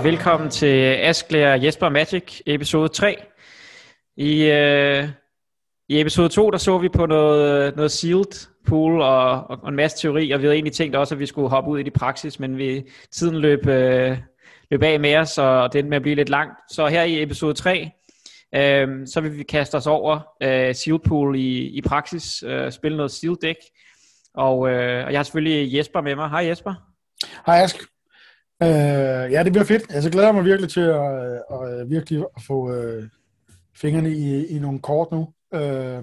og velkommen til Askler Jesper Magic episode 3. I, øh, I episode 2, der så vi på noget, noget sealed pool og, og en masse teori, og vi havde egentlig tænkt også, at vi skulle hoppe ud i det praksis, men vi, tiden løb, øh, løb af med os, og det endte med at blive lidt langt. Så her i episode 3, øh, så vil vi kaste os over øh, sealed pool i, i praksis, øh, spille noget sealed deck, og, øh, og jeg har selvfølgelig Jesper med mig. Hej Jesper. Hej Ask. Øh, ja, det bliver fedt. Altså, jeg så glæder mig virkelig til at, øh, at, at virkelig at få øh, fingrene i, i nogle kort nu. Øh,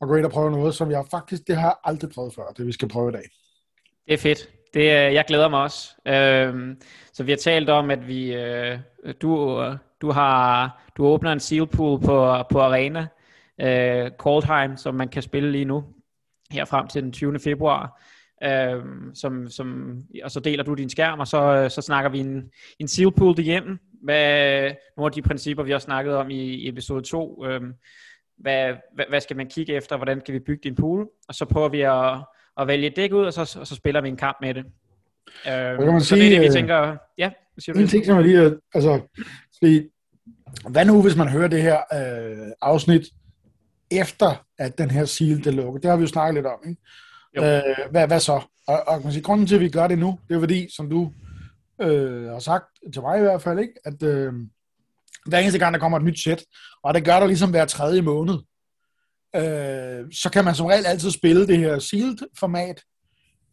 og gå ind og prøve noget, som jeg faktisk, det har jeg aldrig prøvet før, det vi skal prøve i dag. Det er fedt. Det, øh, jeg glæder mig også. Øh, så vi har talt om, at vi, øh, du, du, har, du åbner en seal pool på, på Arena, øh, Coldheim, som man kan spille lige nu, her frem til den 20. februar øh, som, som, og så deler du din skærm, og så, så snakker vi en, en seal pool igennem. Hvad, nogle af de principper, vi har snakket om i, i episode 2. Øh, hvad, hvad, hvad skal man kigge efter? Hvordan kan vi bygge din pool? Og så prøver vi at, at vælge et dæk ud, og så, og så spiller vi en kamp med det. Øh, kan man så sige, det er det, vi øh, tænker... Ja, siger du? En ting, som jeg lige... Altså, fordi, hvad nu, hvis man hører det her øh, afsnit, efter at den her seal er lukket? Det har vi jo snakket lidt om, ikke? Øh, hvad, hvad så? Og, og man siger, grunden til, at vi gør det nu, det er fordi, som du øh, har sagt til mig i hvert fald, ikke, at øh, hver eneste gang, der kommer et nyt sæt, og det gør der ligesom hver tredje måned, øh, så kan man som regel altid spille det her sealed format,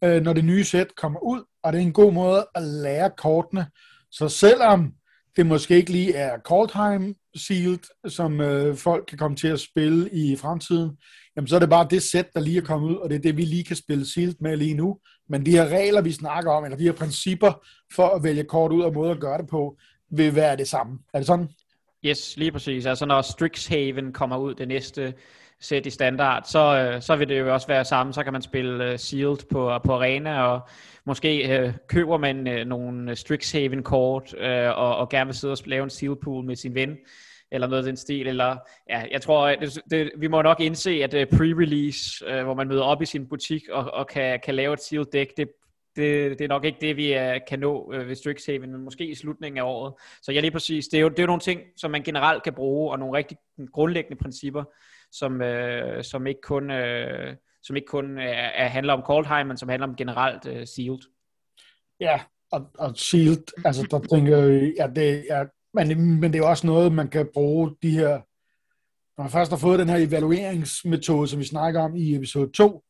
øh, når det nye sæt kommer ud, og det er en god måde at lære kortene. Så selvom det måske ikke lige er Coldheim sealed, som øh, folk kan komme til at spille i fremtiden, jamen så er det bare det sæt, der lige er kommet ud, og det er det, vi lige kan spille sealed med lige nu. Men de her regler, vi snakker om, eller de her principper for at vælge kort ud og måde at gøre det på, vil være det samme. Er det sådan? Yes, lige præcis. Altså når Strixhaven kommer ud det næste sæt i standard, så, øh, så vil det jo også være samme. Så kan man spille uh, sealed på, på arena, og måske uh, køber man uh, nogle Strixhaven kort, uh, og, og gerne vil sidde og lave en sealed pool med sin ven eller noget af den stil, eller ja, jeg tror, det, det, vi må nok indse, at uh, pre-release, uh, hvor man møder op i sin butik og, og kan, kan lave et sealed deck, det, det, det er nok ikke det, vi uh, kan nå uh, ved Strixhaven, men måske i slutningen af året. Så ja, lige præcis, det er, jo, det er jo nogle ting, som man generelt kan bruge, og nogle rigtig grundlæggende principper, som, uh, som ikke kun, uh, som ikke kun er, er, handler om Coldheim, men som handler om generelt uh, Sealed. Ja, og, og Sealed, altså der tænker jeg, ja, det er men, men det er også noget, man kan bruge de her, når man først har fået den her evalueringsmetode, som vi snakker om i episode 2,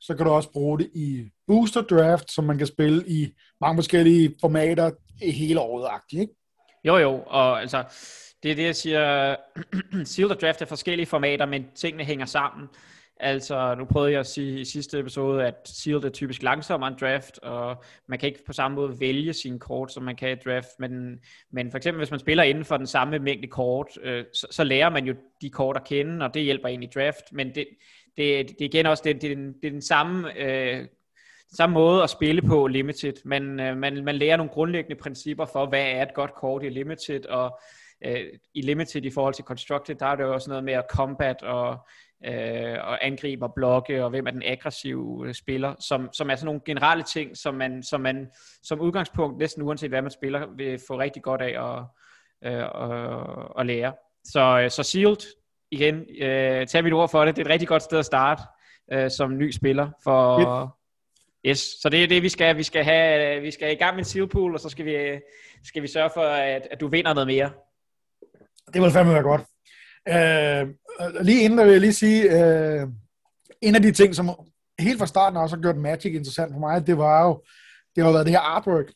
så kan du også bruge det i booster draft, som man kan spille i mange forskellige formater hele året, ikke? Jo, jo, og altså, det er det, jeg siger, Sealed Draft er forskellige formater, men tingene hænger sammen. Altså, nu prøvede jeg at sige i sidste episode, at sealed er typisk langsommere en draft, og man kan ikke på samme måde vælge sine kort, som man kan i draft, men, men for eksempel hvis man spiller inden for den samme mængde kort, øh, så, så lærer man jo de kort at kende, og det hjælper en i draft, men det, det, det er igen også det, det, er den, det er den samme... Øh, samme måde at spille på Limited. Man, øh, man, man lærer nogle grundlæggende principper for, hvad er et godt kort i Limited, og øh, i Limited i forhold til Constructed, der er det jo også noget med at combat og øh, og angriber, blokke, og hvem er den aggressive øh, spiller, som, som er sådan nogle generelle ting, som man, som man som udgangspunkt, næsten uanset hvad man spiller, vil få rigtig godt af at, øh, at, at lære. Så, øh, så Sealed, igen, øh, tag mit ord for det, det er et rigtig godt sted at starte øh, som ny spiller, for... Yes, så det er det, vi skal. Vi skal, have, vi skal i gang med en seal pool, og så skal vi, skal vi sørge for, at, at du vinder noget mere. Det vil fandme være godt. Øh, Øh, lige inden vil jeg lige sige, øh, en af de ting, som helt fra starten også har gjort Magic interessant for mig, det var jo, det har været det her artwork.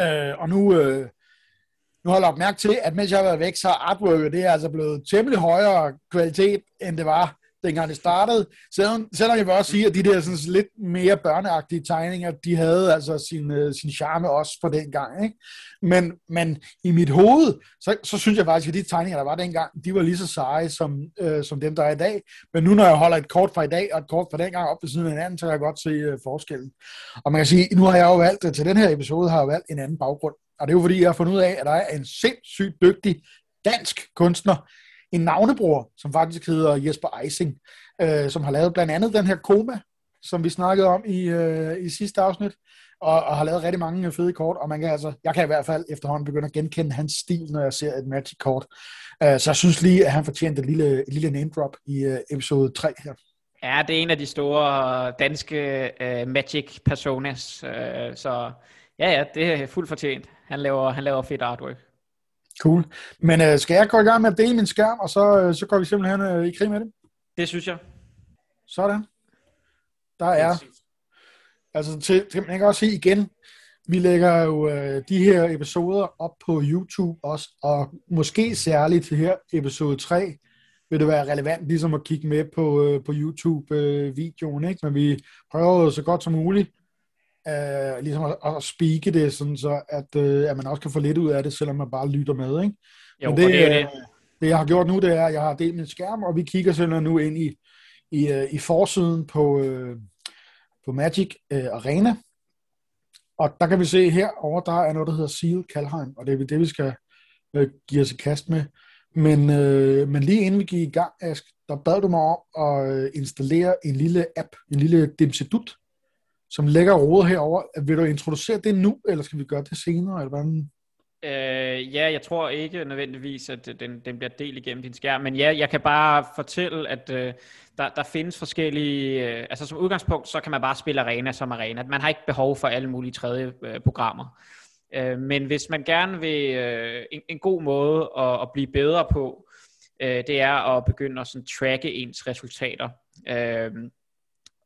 Øh, og nu, øh, nu har jeg lagt mærke til, at mens jeg har været væk, så er artworket det er altså blevet temmelig højere kvalitet, end det var dengang det startede. Selvom, selvom jeg vil også sige, at de der sådan, lidt mere børneagtige tegninger, de havde altså sin, øh, sin charme også for den gang. Ikke? Men, men i mit hoved, så, så synes jeg faktisk, at de tegninger, der var dengang, de var lige så seje som, øh, som dem, der er i dag. Men nu når jeg holder et kort fra i dag og et kort fra dengang op ved siden af hinanden, så kan jeg godt se øh, forskellen. Og man kan sige, nu har jeg jo valgt, øh, til den her episode har jeg valgt en anden baggrund. Og det er jo fordi, jeg har fundet ud af, at der er en sindssygt dygtig dansk kunstner, en navnebror, som faktisk hedder Jesper Eising, øh, som har lavet blandt andet den her Koma som vi snakkede om i, øh, i sidste afsnit, og, og har lavet rigtig mange øh, fede kort, og man kan altså, jeg kan i hvert fald efterhånden begynde at genkende hans stil, når jeg ser et Magic-kort. Øh, så jeg synes lige, at han fortjente et lille, et lille name drop i øh, episode 3 her. Ja, det er en af de store øh, danske øh, Magic personas, øh, så ja, ja, det er fuldt fortjent. Han laver, han laver fedt artwork. Cool. Men uh, skal jeg gå i gang med at dele min skærm, og så, uh, så går vi simpelthen uh, i krig med det? Det synes jeg. Sådan. Der er... Altså, til, til, man kan også sige igen, vi lægger jo uh, de her episoder op på YouTube også, og måske særligt til her episode 3, vil det være relevant ligesom at kigge med på, uh, på YouTube-videoen, uh, ikke? Men vi prøver så godt som muligt uh, ligesom at, at speake det, sådan så at, uh, at man også kan få lidt ud af det, selvom man bare lytter med, ikke? Jo, Men det, det, er det. det jeg har gjort nu, det er, at jeg har delt min skærm, og vi kigger simpelthen nu ind i, i, uh, i forsiden på, uh, på Magic uh, Arena. Og der kan vi se her over der er noget, der hedder Seal Kalheim, og det er det, vi skal uh, give os i kast med. Men, uh, men lige inden vi gik i gang, Ask, der bad du mig om at installere en lille app, en lille dimsedut, som ligger rodet herover. Vil du introducere det nu, eller skal vi gøre det senere? Eller hvordan? Øh, ja, jeg tror ikke nødvendigvis, at den, den bliver delt igennem din skærm, men ja, jeg kan bare fortælle, at øh, der, der findes forskellige, øh, altså som udgangspunkt, så kan man bare spille arena som arena. Man har ikke behov for alle mulige tredje øh, programmer. Øh, men hvis man gerne vil øh, en, en god måde at, at blive bedre på, øh, det er at begynde at sådan, tracke ens resultater. Øh,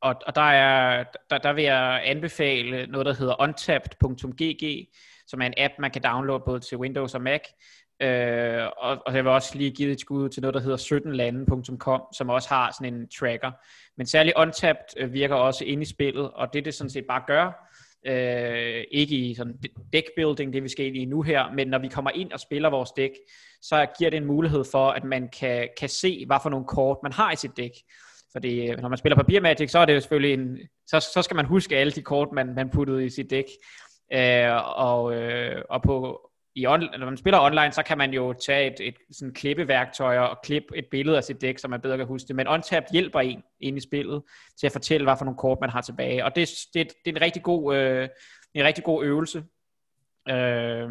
og, og der, er, der, der vil jeg anbefale noget, der hedder untapped.gg, som er en app, man kan downloade både til Windows og Mac. Øh, og, og jeg vil også lige give et skud til noget, der hedder 17lande.com, som også har sådan en tracker. Men særligt Untapped øh, virker også inde i spillet, og det det sådan set bare gør, øh, ikke i sådan deckbuilding, det vi skal ind i nu her, men når vi kommer ind og spiller vores dæk, så giver det en mulighed for, at man kan, kan se, hvad for nogle kort man har i sit dæk. Fordi øh, når man spiller papir Magic, så er det jo selvfølgelig en, så, så skal man huske alle de kort, man, man puttede i sit dæk. Øh, og, øh, og på, i on, når man spiller online, så kan man jo tage et, et sådan klippeværktøj og klippe et billede af sit dæk, så man bedre kan huske det. Men Untapped hjælper en ind i spillet til at fortælle, hvad for nogle kort man har tilbage. Og det, det, det er en rigtig god, øh, en rigtig god øvelse. Øh,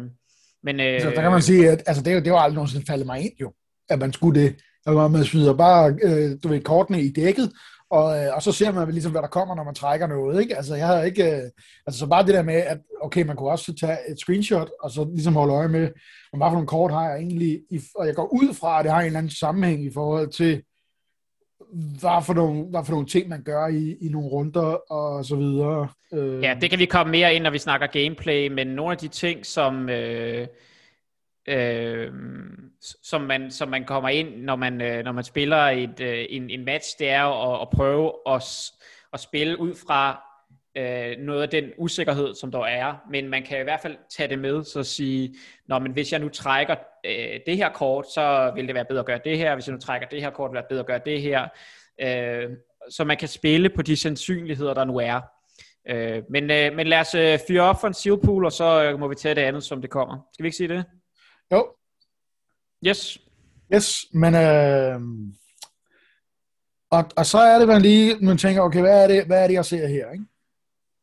men, øh, så der kan man sige, at altså, det, er det var aldrig nogensinde faldet mig ind jo, at man skulle det. Altså, at man smider bare øh, du ved, kortene i dækket, og, øh, og så ser man ligesom, hvad der kommer, når man trækker noget. Ikke? Altså, jeg har ikke, øh, altså, så bare det der med, at okay, man kunne også tage et screenshot, og så ligesom holde øje med, hvad for nogle kort har jeg egentlig, i, og jeg går ud fra, at det har en eller anden sammenhæng i forhold til, hvad for nogle, hvad for nogle ting, man gør i, i nogle runder og så videre. Øh. Ja, det kan vi komme mere ind, når vi snakker gameplay, men nogle af de ting, som... Øh øh, som, man, som man kommer ind, når man, øh, når man spiller et, øh, en, en match, det er jo at, at prøve at, at spille ud fra øh, noget af den usikkerhed, som der er, men man kan i hvert fald tage det med, så sige, Nå, men hvis jeg nu trækker øh, det her kort, så vil det være bedre at gøre det her, hvis jeg nu trækker det her kort, vil det være bedre at gøre det her, øh, så man kan spille på de sandsynligheder, der nu er. Øh, men, øh, men lad os øh, fyre op for en sealpool, og så øh, må vi tage det andet, som det kommer. Skal vi ikke sige det? Jo. Yes. Yes, men øh, og, og så er det man lige, man tænker, okay, hvad er det, hvad er det jeg ser her, ikke?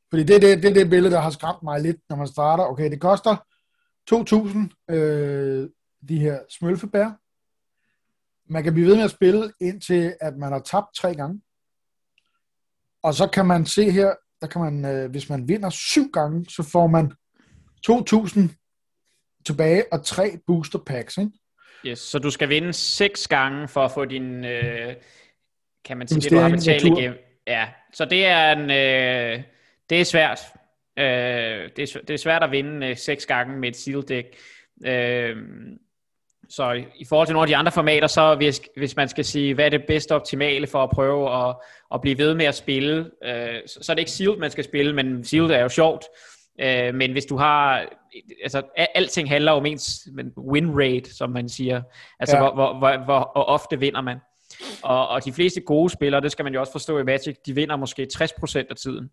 Fordi det er det, det, det billede, der har skræmt mig lidt, når man starter. Okay, det koster 2.000, øh, de her smølfebær. Man kan blive ved med at spille, indtil at man har tabt tre gange. Og så kan man se her, der kan man, øh, hvis man vinder syv gange, så får man 2.000 tilbage og tre booster packs, ikke? Yes, så du skal vinde seks gange for at få din, øh, kan man sige, det du har betalt igennem. Ja, så det er en, øh, det er svært. Øh, det, er, det er svært at vinde øh, seks gange med et seal deck. Øh, så i, i forhold til nogle af de andre formater, så hvis, hvis man skal sige, hvad er det bedste optimale for at prøve at, at blive ved med at spille, øh, så, så er det ikke sealed, man skal spille, men sealed er jo sjovt. Øh, men hvis du har, altså alting handler om ens win rate, som man siger. Altså ja. hvor, hvor, hvor, hvor, hvor ofte vinder man. Og, og de fleste gode spillere, det skal man jo også forstå i Magic, de vinder måske 60% af tiden.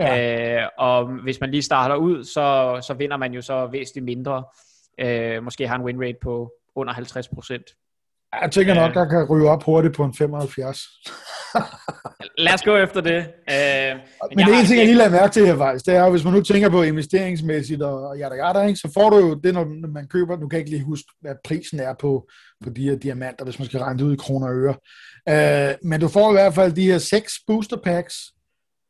Ja. Øh, og hvis man lige starter ud, så, så vinder man jo så væsentligt mindre. Øh, måske har en win rate på under 50%. Jeg tænker nok, øh. der kan ryge op hurtigt på en 75. Lad os gå efter det. Uh, men men det er en ting, jeg lige lader mærke til her faktisk, det er hvis man nu tænker på investeringsmæssigt og yada yada, ikke, så får du jo det, når man køber, nu kan jeg ikke lige huske, hvad prisen er på, på de her diamanter, hvis man skal regne det ud i kroner og øre. Uh, men du får i hvert fald de her seks booster packs,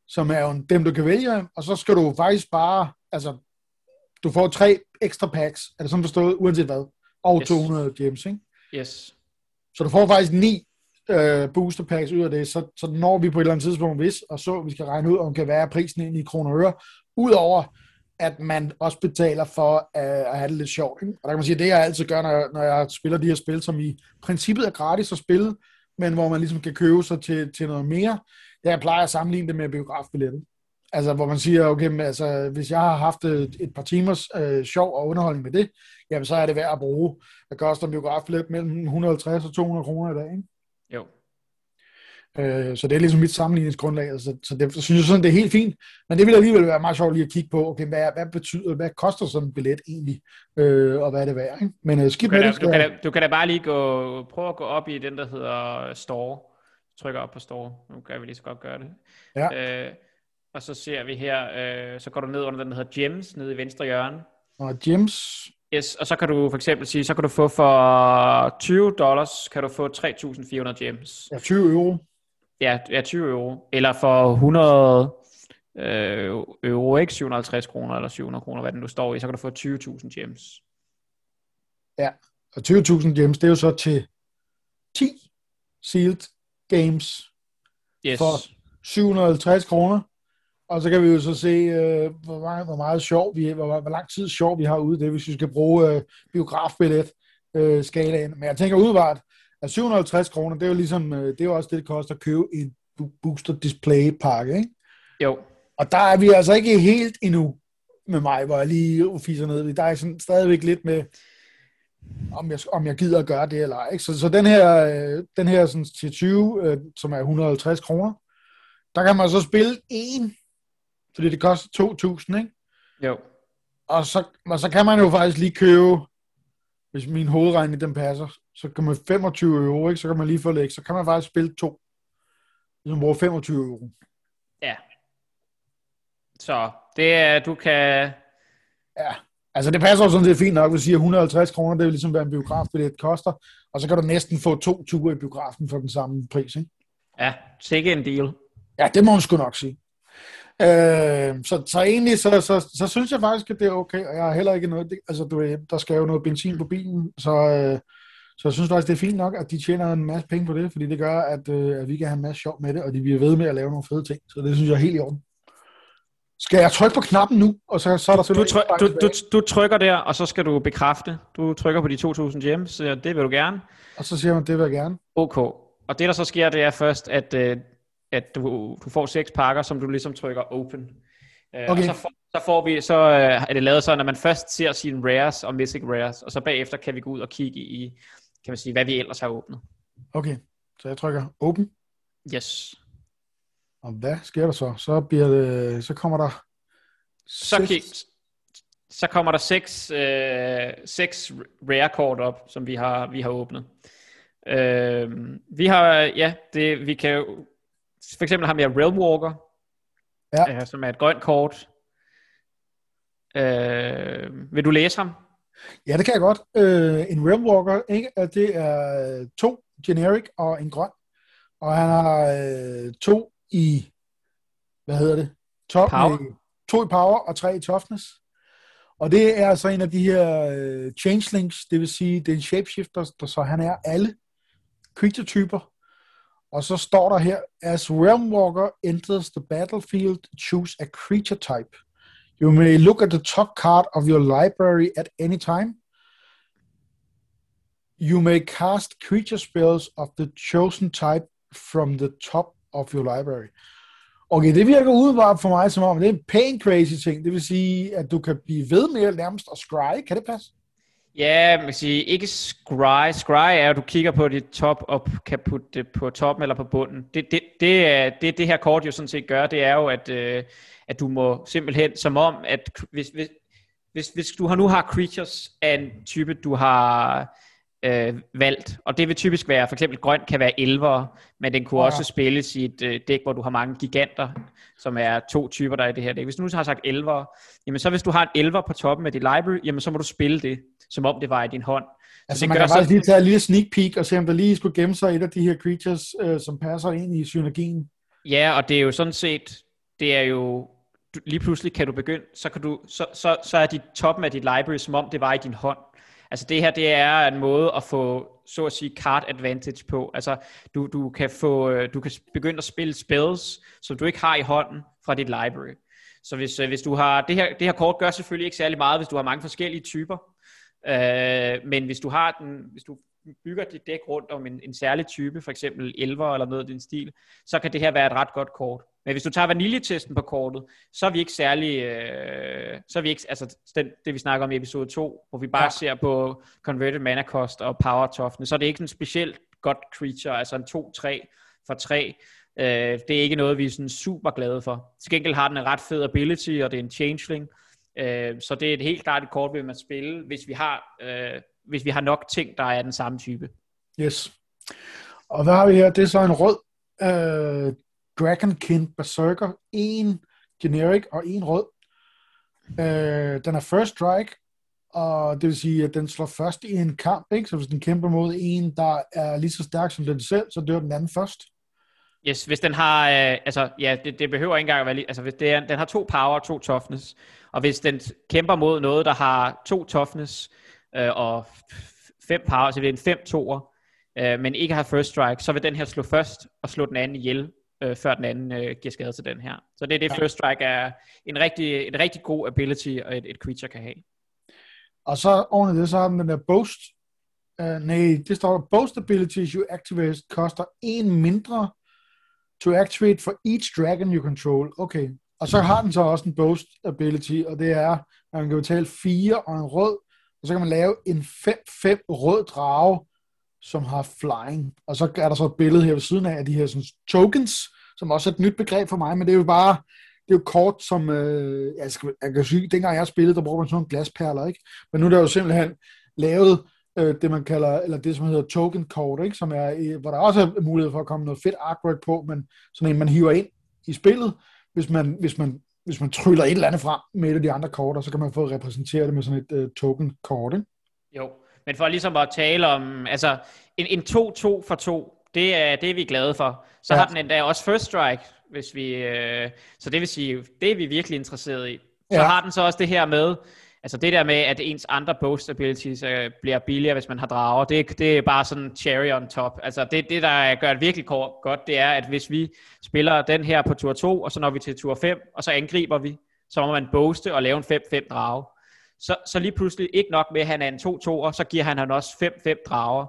som er jo dem, du kan vælge, og så skal du faktisk bare, altså, du får tre ekstra packs, er det sådan forstået, uanset hvad, og yes. 200 gems, ikke? Yes. Så du får faktisk ni øh, booster packs ud af det, så, så når vi på et eller andet tidspunkt, hvis, og så vi skal regne ud, om kan være prisen ind i kroner og øre, udover at man også betaler for øh, at have det lidt sjovt. Ikke? Og der kan man sige, at det jeg altid gør, når jeg, når jeg spiller de her spil, som i princippet er gratis at spille, men hvor man ligesom kan købe sig til, til noget mere, det jeg plejer at sammenligne det med biografbilletten. Altså, hvor man siger, okay, men, altså, hvis jeg har haft et, et par timers øh, sjov og underholdning med det, jamen så er det værd at bruge. Det koster en biografbillet mellem 150 og 200 kroner i dag, ikke? Jo. Øh, så det er ligesom mit sammenligningsgrundlag, altså, så det så synes jeg sådan, det er helt fint, men det vil alligevel være meget sjovt lige at kigge på, okay, hvad, hvad betyder, hvad koster sådan en billet egentlig, øh, og hvad er det værd, ikke? Men øh, du, kan da, det, du, kan da, du kan da bare lige gå, prøve at gå op i den, der hedder Store, trykker op på Store, nu kan vi lige så godt gøre det. Ja. Øh, og så ser vi her, øh, så går du ned under den, der hedder Gems, nede i venstre hjørne. Og Gems. Yes, og så kan du for eksempel sige, så kan du få for 20 dollars, kan du få 3.400 gems. Ja, 20 euro. Ja, ja 20 euro. Eller for 100 øh, euro, ikke 750 kroner eller 700 kroner, hvad den nu står i, så kan du få 20.000 gems. Ja, og 20.000 gems, det er jo så til 10 sealed games yes. for 750 kroner. Og så kan vi jo så se, øh, hvor, meget, hvor meget sjov vi, hvor, hvor lang tid sjov vi har ude det, hvis vi skal bruge øh, biografbillet øh, skalaen. Men jeg tænker udvart, at 750 kroner, det er jo ligesom, øh, det er jo også det, det koster at købe en booster display pakke, ikke? Jo. Og der er vi altså ikke helt endnu med mig, hvor jeg lige fiser ned. Der er sådan stadigvæk lidt med, om jeg, om jeg gider at gøre det eller ej. Ikke? Så, så den her, øh, den her sådan, til 20, øh, som er 150 kroner, der kan man så spille en fordi det koster 2.000, ikke? Jo. Og så, og så kan man jo faktisk lige købe, hvis min hovedregning den passer, så kan man 25 euro, ikke? så kan man lige få læg, så kan man faktisk spille to. Hvis man bruger 25 euro. Ja. Så det er, du kan... Ja, altså det passer jo sådan, er fint nok, hvis du siger 150 kroner, det vil ligesom være en biograf, det koster, og så kan du næsten få to ture i biografen for den samme pris, ikke? Ja, sikke en deal. Ja, det må man sgu nok sige. Øh, så, så egentlig, så, så, så synes jeg faktisk, at det er okay, og jeg har heller ikke noget, det, altså du, der skal jo noget benzin på bilen, så, øh, så jeg synes faktisk, det er fint nok, at de tjener en masse penge på det, fordi det gør, at, øh, at vi kan have en masse sjov med det, og de bliver ved med at lave nogle fede ting, så det synes jeg er helt i orden. Skal jeg trykke på knappen nu, og så, så er der du, tryk, du, du, du trykker der, og så skal du bekræfte. Du trykker på de 2.000 gems, så det vil du gerne. Og så siger man, det vil jeg gerne. Ok. Og det, der så sker, det er først, at øh, at du, du får seks pakker, som du ligesom trykker open. Øh, okay. Og så får, så får vi, så øh, er det lavet sådan, at man først ser sine rares og mythic rares, og så bagefter kan vi gå ud og kigge i, kan man sige, hvad vi ellers har åbnet. Okay, så jeg trykker open. Yes. Og hvad sker der så? Så bliver det, så kommer der så, kig, så kommer der seks, øh, seks rare kort op, som vi har, vi har åbnet. Øh, vi har, ja, det, vi kan for eksempel har vi Realmwalker, ja. øh, som er et grønt kort. Øh, vil du læse ham? Ja, det kan jeg godt. Øh, en Realmwalker, ikke? det er to generic og en grøn. Og han har øh, to i, hvad hedder det? Top, power. Med, to i power og tre i toughness. Og det er altså en af de her øh, changelings, det vil sige, det er en shapeshifter, der, så han er alle creature-typer, og så står der her, as Realmwalker enters the battlefield, choose a creature type. You may look at the top card of your library at any time. You may cast creature spells of the chosen type from the top of your library. Okay, det virker udenbart for mig som om, det er en pæn crazy ting. Det vil sige, at du kan blive ved med nærmest at scry. Kan det passe? Ja, man kan sige, ikke scry. Scry er, at du kigger på dit top og kan putte det på toppen eller på bunden. Det, det, det, er, det, det her kort jo sådan set gør, det er jo, at, øh, at du må simpelthen, som om, at hvis, hvis, hvis, hvis du har, nu har creatures af en type, du har øh, valgt. Og det vil typisk være, for eksempel grøn kan være elver, men den kunne ja. også spilles i et øh, dæk, hvor du har mange giganter, som er to typer, der er i det her dæk. Hvis du nu har sagt elver, jamen så hvis du har en elver på toppen af dit library, jamen så må du spille det, som om det var i din hånd. Altså man kan så... faktisk lige tage en lille sneak peek og se, om der lige skulle gemme sig et af de her creatures, øh, som passer ind i synergien. Ja, og det er jo sådan set, det er jo, lige pludselig kan du begynde, så, kan du, så, så, så er dit toppen af dit library, som om det var i din hånd. Altså det her, det er en måde at få, så at sige, card advantage på. Altså du, du, kan få, øh, du kan begynde at spille spells, som du ikke har i hånden fra dit library. Så hvis, øh, hvis du har, det her, det her kort gør selvfølgelig ikke særlig meget, hvis du har mange forskellige typer. Øh, men hvis du har den, hvis du bygger dit dæk rundt om en, en særlig type, for eksempel elver eller noget af din stil, så kan det her være et ret godt kort. Men hvis du tager vaniljetesten på kortet, så er vi ikke særlig, øh, så er vi ikke, altså den, det vi snakker om i episode 2, hvor vi bare ja. ser på converted mana cost og power toughness, så er det ikke en specielt godt creature, altså en 2-3 for 3. Øh, det er ikke noget, vi er sådan super glade for. Til gengæld har den en ret fed ability, og det er en changeling, øh, så det er et helt klart et kort, vi må spille, hvis vi har, øh, hvis vi har nok ting, der er den samme type. Yes. Og hvad har vi her? Det er så en rød øh, Dragonkin Berserker, en generic og en rød. Øh, den er first strike, og det vil sige, at den slår først i en kamp, ikke? så hvis den kæmper mod en, der er lige så stærk som den selv, så dør den anden først. Yes, hvis den har, øh, altså ja, det, det behøver ikke engang at være lige, altså hvis det er, den har to power og to toughness, og hvis den kæmper mod noget, der har to toughness øh, og fem power, så vil det en fem toer, øh, men ikke har first strike, så vil den her slå først og slå den anden ihjel, øh, før den anden øh, giver skade til den her. Så det er det, ja. First Strike er en rigtig, en rigtig god ability, og et, et creature kan have. Og så oven i det, så har den den der Boast. Uh, nej, det står der, Boast abilities you activate koster en mindre to activate for each dragon you control. Okay. Og så har den så også en Boast ability, og det er, at man kan betale fire og en rød, og så kan man lave en 5-5 rød drage, som har flying. Og så er der så et billede her ved siden af, af de her sådan, tokens, som også er et nyt begreb for mig, men det er jo bare, det er jo kort, som, øh, jeg, skal, jeg kan sige, dengang jeg spillede, der brugte man sådan nogle glasperler, ikke? Men nu er der jo simpelthen lavet øh, det, man kalder, eller det, som hedder token kort, ikke? Som er, hvor der også er mulighed for at komme noget fedt artwork på, men sådan en, man hiver ind i spillet, hvis man, hvis man, hvis man tryller et eller andet frem med et af de andre kort, og så kan man få repræsenteret det med sådan et uh, token kort, ikke? Jo, men for ligesom at tale om, altså en, en 2-2 for 2, det er, det er vi glade for. Så ja. har den endda også first strike, hvis vi, øh, så det vil sige, det er vi virkelig interesseret i. Så ja. har den så også det her med, altså det der med, at ens andre boast abilities øh, bliver billigere, hvis man har drager, det, det er bare sådan cherry on top. Altså det, det, der gør det virkelig godt, det er, at hvis vi spiller den her på tur 2, og så når vi til tur 5, og så angriber vi, så må man boaste og lave en 5-5 drage så, så lige pludselig ikke nok med, at han er en 2-2'er, så giver han han også 5-5 drager.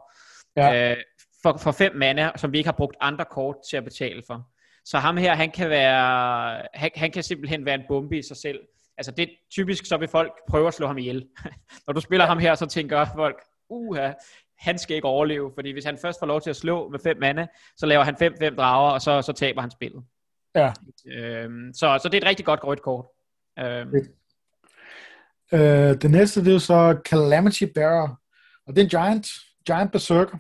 Ja. Øh, for, for fem mana, som vi ikke har brugt andre kort til at betale for. Så ham her, han kan være, han, han kan simpelthen være en bombe i sig selv. Altså det typisk, så vil folk prøve at slå ham ihjel. Når du spiller ja. ham her, så tænker folk, uha, han skal ikke overleve, fordi hvis han først får lov til at slå med fem mana, så laver han 5-5 drager, og så, så taber han spillet. Ja. Øhm, så, så det er et rigtig godt grønt kort. Øhm, Uh, det næste, det er så Calamity Bearer. Og det er en giant, giant berserker.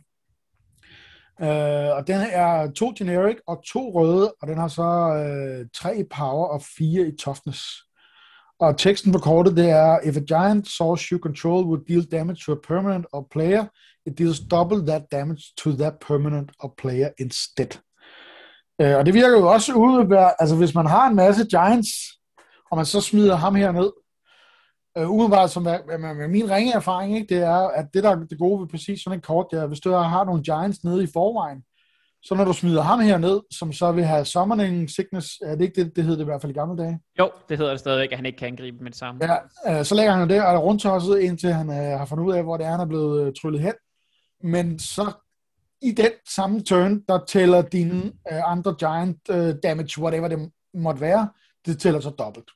Uh, og den er to generic og to røde, og den har så uh, tre i power og fire i toughness. Og teksten på kortet, det er, if a giant source you control would deal damage to a permanent or player, it deals double that damage to that permanent or player instead. Uh, og det virker jo også ud, altså hvis man har en masse giants, og man så smider ham her ned, Uh, umiddelbart, som er, med, med min ringe erfaring, ikke, det er, at det der er det gode ved præcis sådan en kort, det er, hvis du har nogle Giants nede i forvejen, så når du smider ham her ned, som så vil have summoning sickness, er det ikke det, det hedder det i hvert fald i gamle dage? Jo, det hedder det stadigvæk, at han ikke kan angribe med det samme. Ja, uh, så lægger han det og er rundtosset, indtil han uh, har fundet ud af, hvor det er, han er blevet uh, tryllet hen. Men så i den samme turn, der tæller dine uh, andre giant damage, whatever det måtte være, det tæller så dobbelt.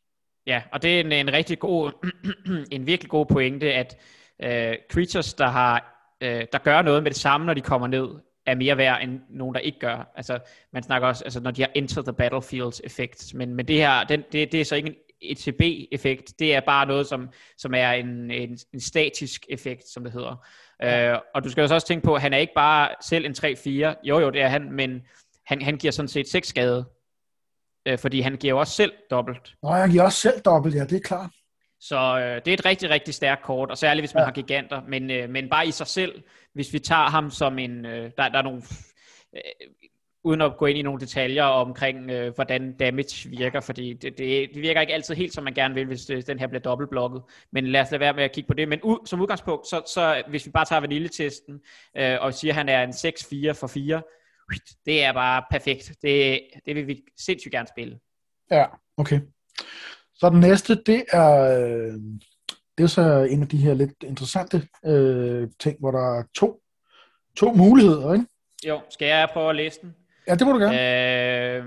Ja, og det er en, en rigtig god, en virkelig god pointe, at uh, creatures, der har, der gør noget med det samme, når de kommer ned, er mere værd end nogen, der ikke gør. Altså, man snakker også, altså, når de har enter the battlefield effect. Men, men det her, den, det, det er så ikke en ETB-effekt. Det er bare noget, som, som er en, en, en statisk effekt, som det hedder. Ja. Øh, og du skal også tænke på, at han er ikke bare selv en 3-4. Jo, jo, det er han, men han, han giver sådan set 6 skade. Øh, fordi han giver jo også selv dobbelt. Nå, han giver også selv dobbelt, ja, det er klart. Så øh, det er et rigtig, rigtig stærkt kort, og særligt hvis man ja. har giganter. Men, øh, men bare i sig selv, hvis vi tager ham som en... Øh, der, der er nogle... Øh, uden at gå ind i nogle detaljer omkring, øh, hvordan damage virker, fordi det, det, det virker ikke altid helt, som man gerne vil, hvis det, den her bliver dobbeltblokket. Men lad os lade være med at kigge på det. Men ud, som udgangspunkt, så, så hvis vi bare tager vaniljetesten, øh, og siger, at han er en 6-4 for 4, det er bare perfekt. Det, det vil vi sindssygt gerne spille. Ja, okay. Så den næste, det er, øh, det er så en af de her lidt interessante øh, ting, hvor der er to, to muligheder, ikke? Jo, skal jeg prøve at læse den? Ja, det må du gerne. Øh,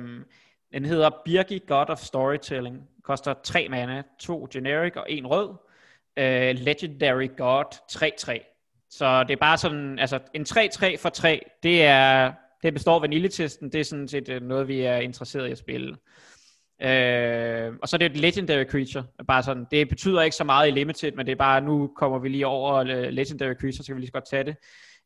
den hedder Birgi God of Storytelling. Koster 3 mana, to generic og en rød. Øh, Legendary God 3-3. Så det er bare sådan, altså en 3-3 for 3, det er, det består af vaniljetesten, det er sådan set øh, noget, vi er interesseret i at spille. Øh, og så er det et legendary creature. Bare sådan, det betyder ikke så meget i limited, men det er bare, nu kommer vi lige over uh, legendary creature, så kan vi lige så godt tage det.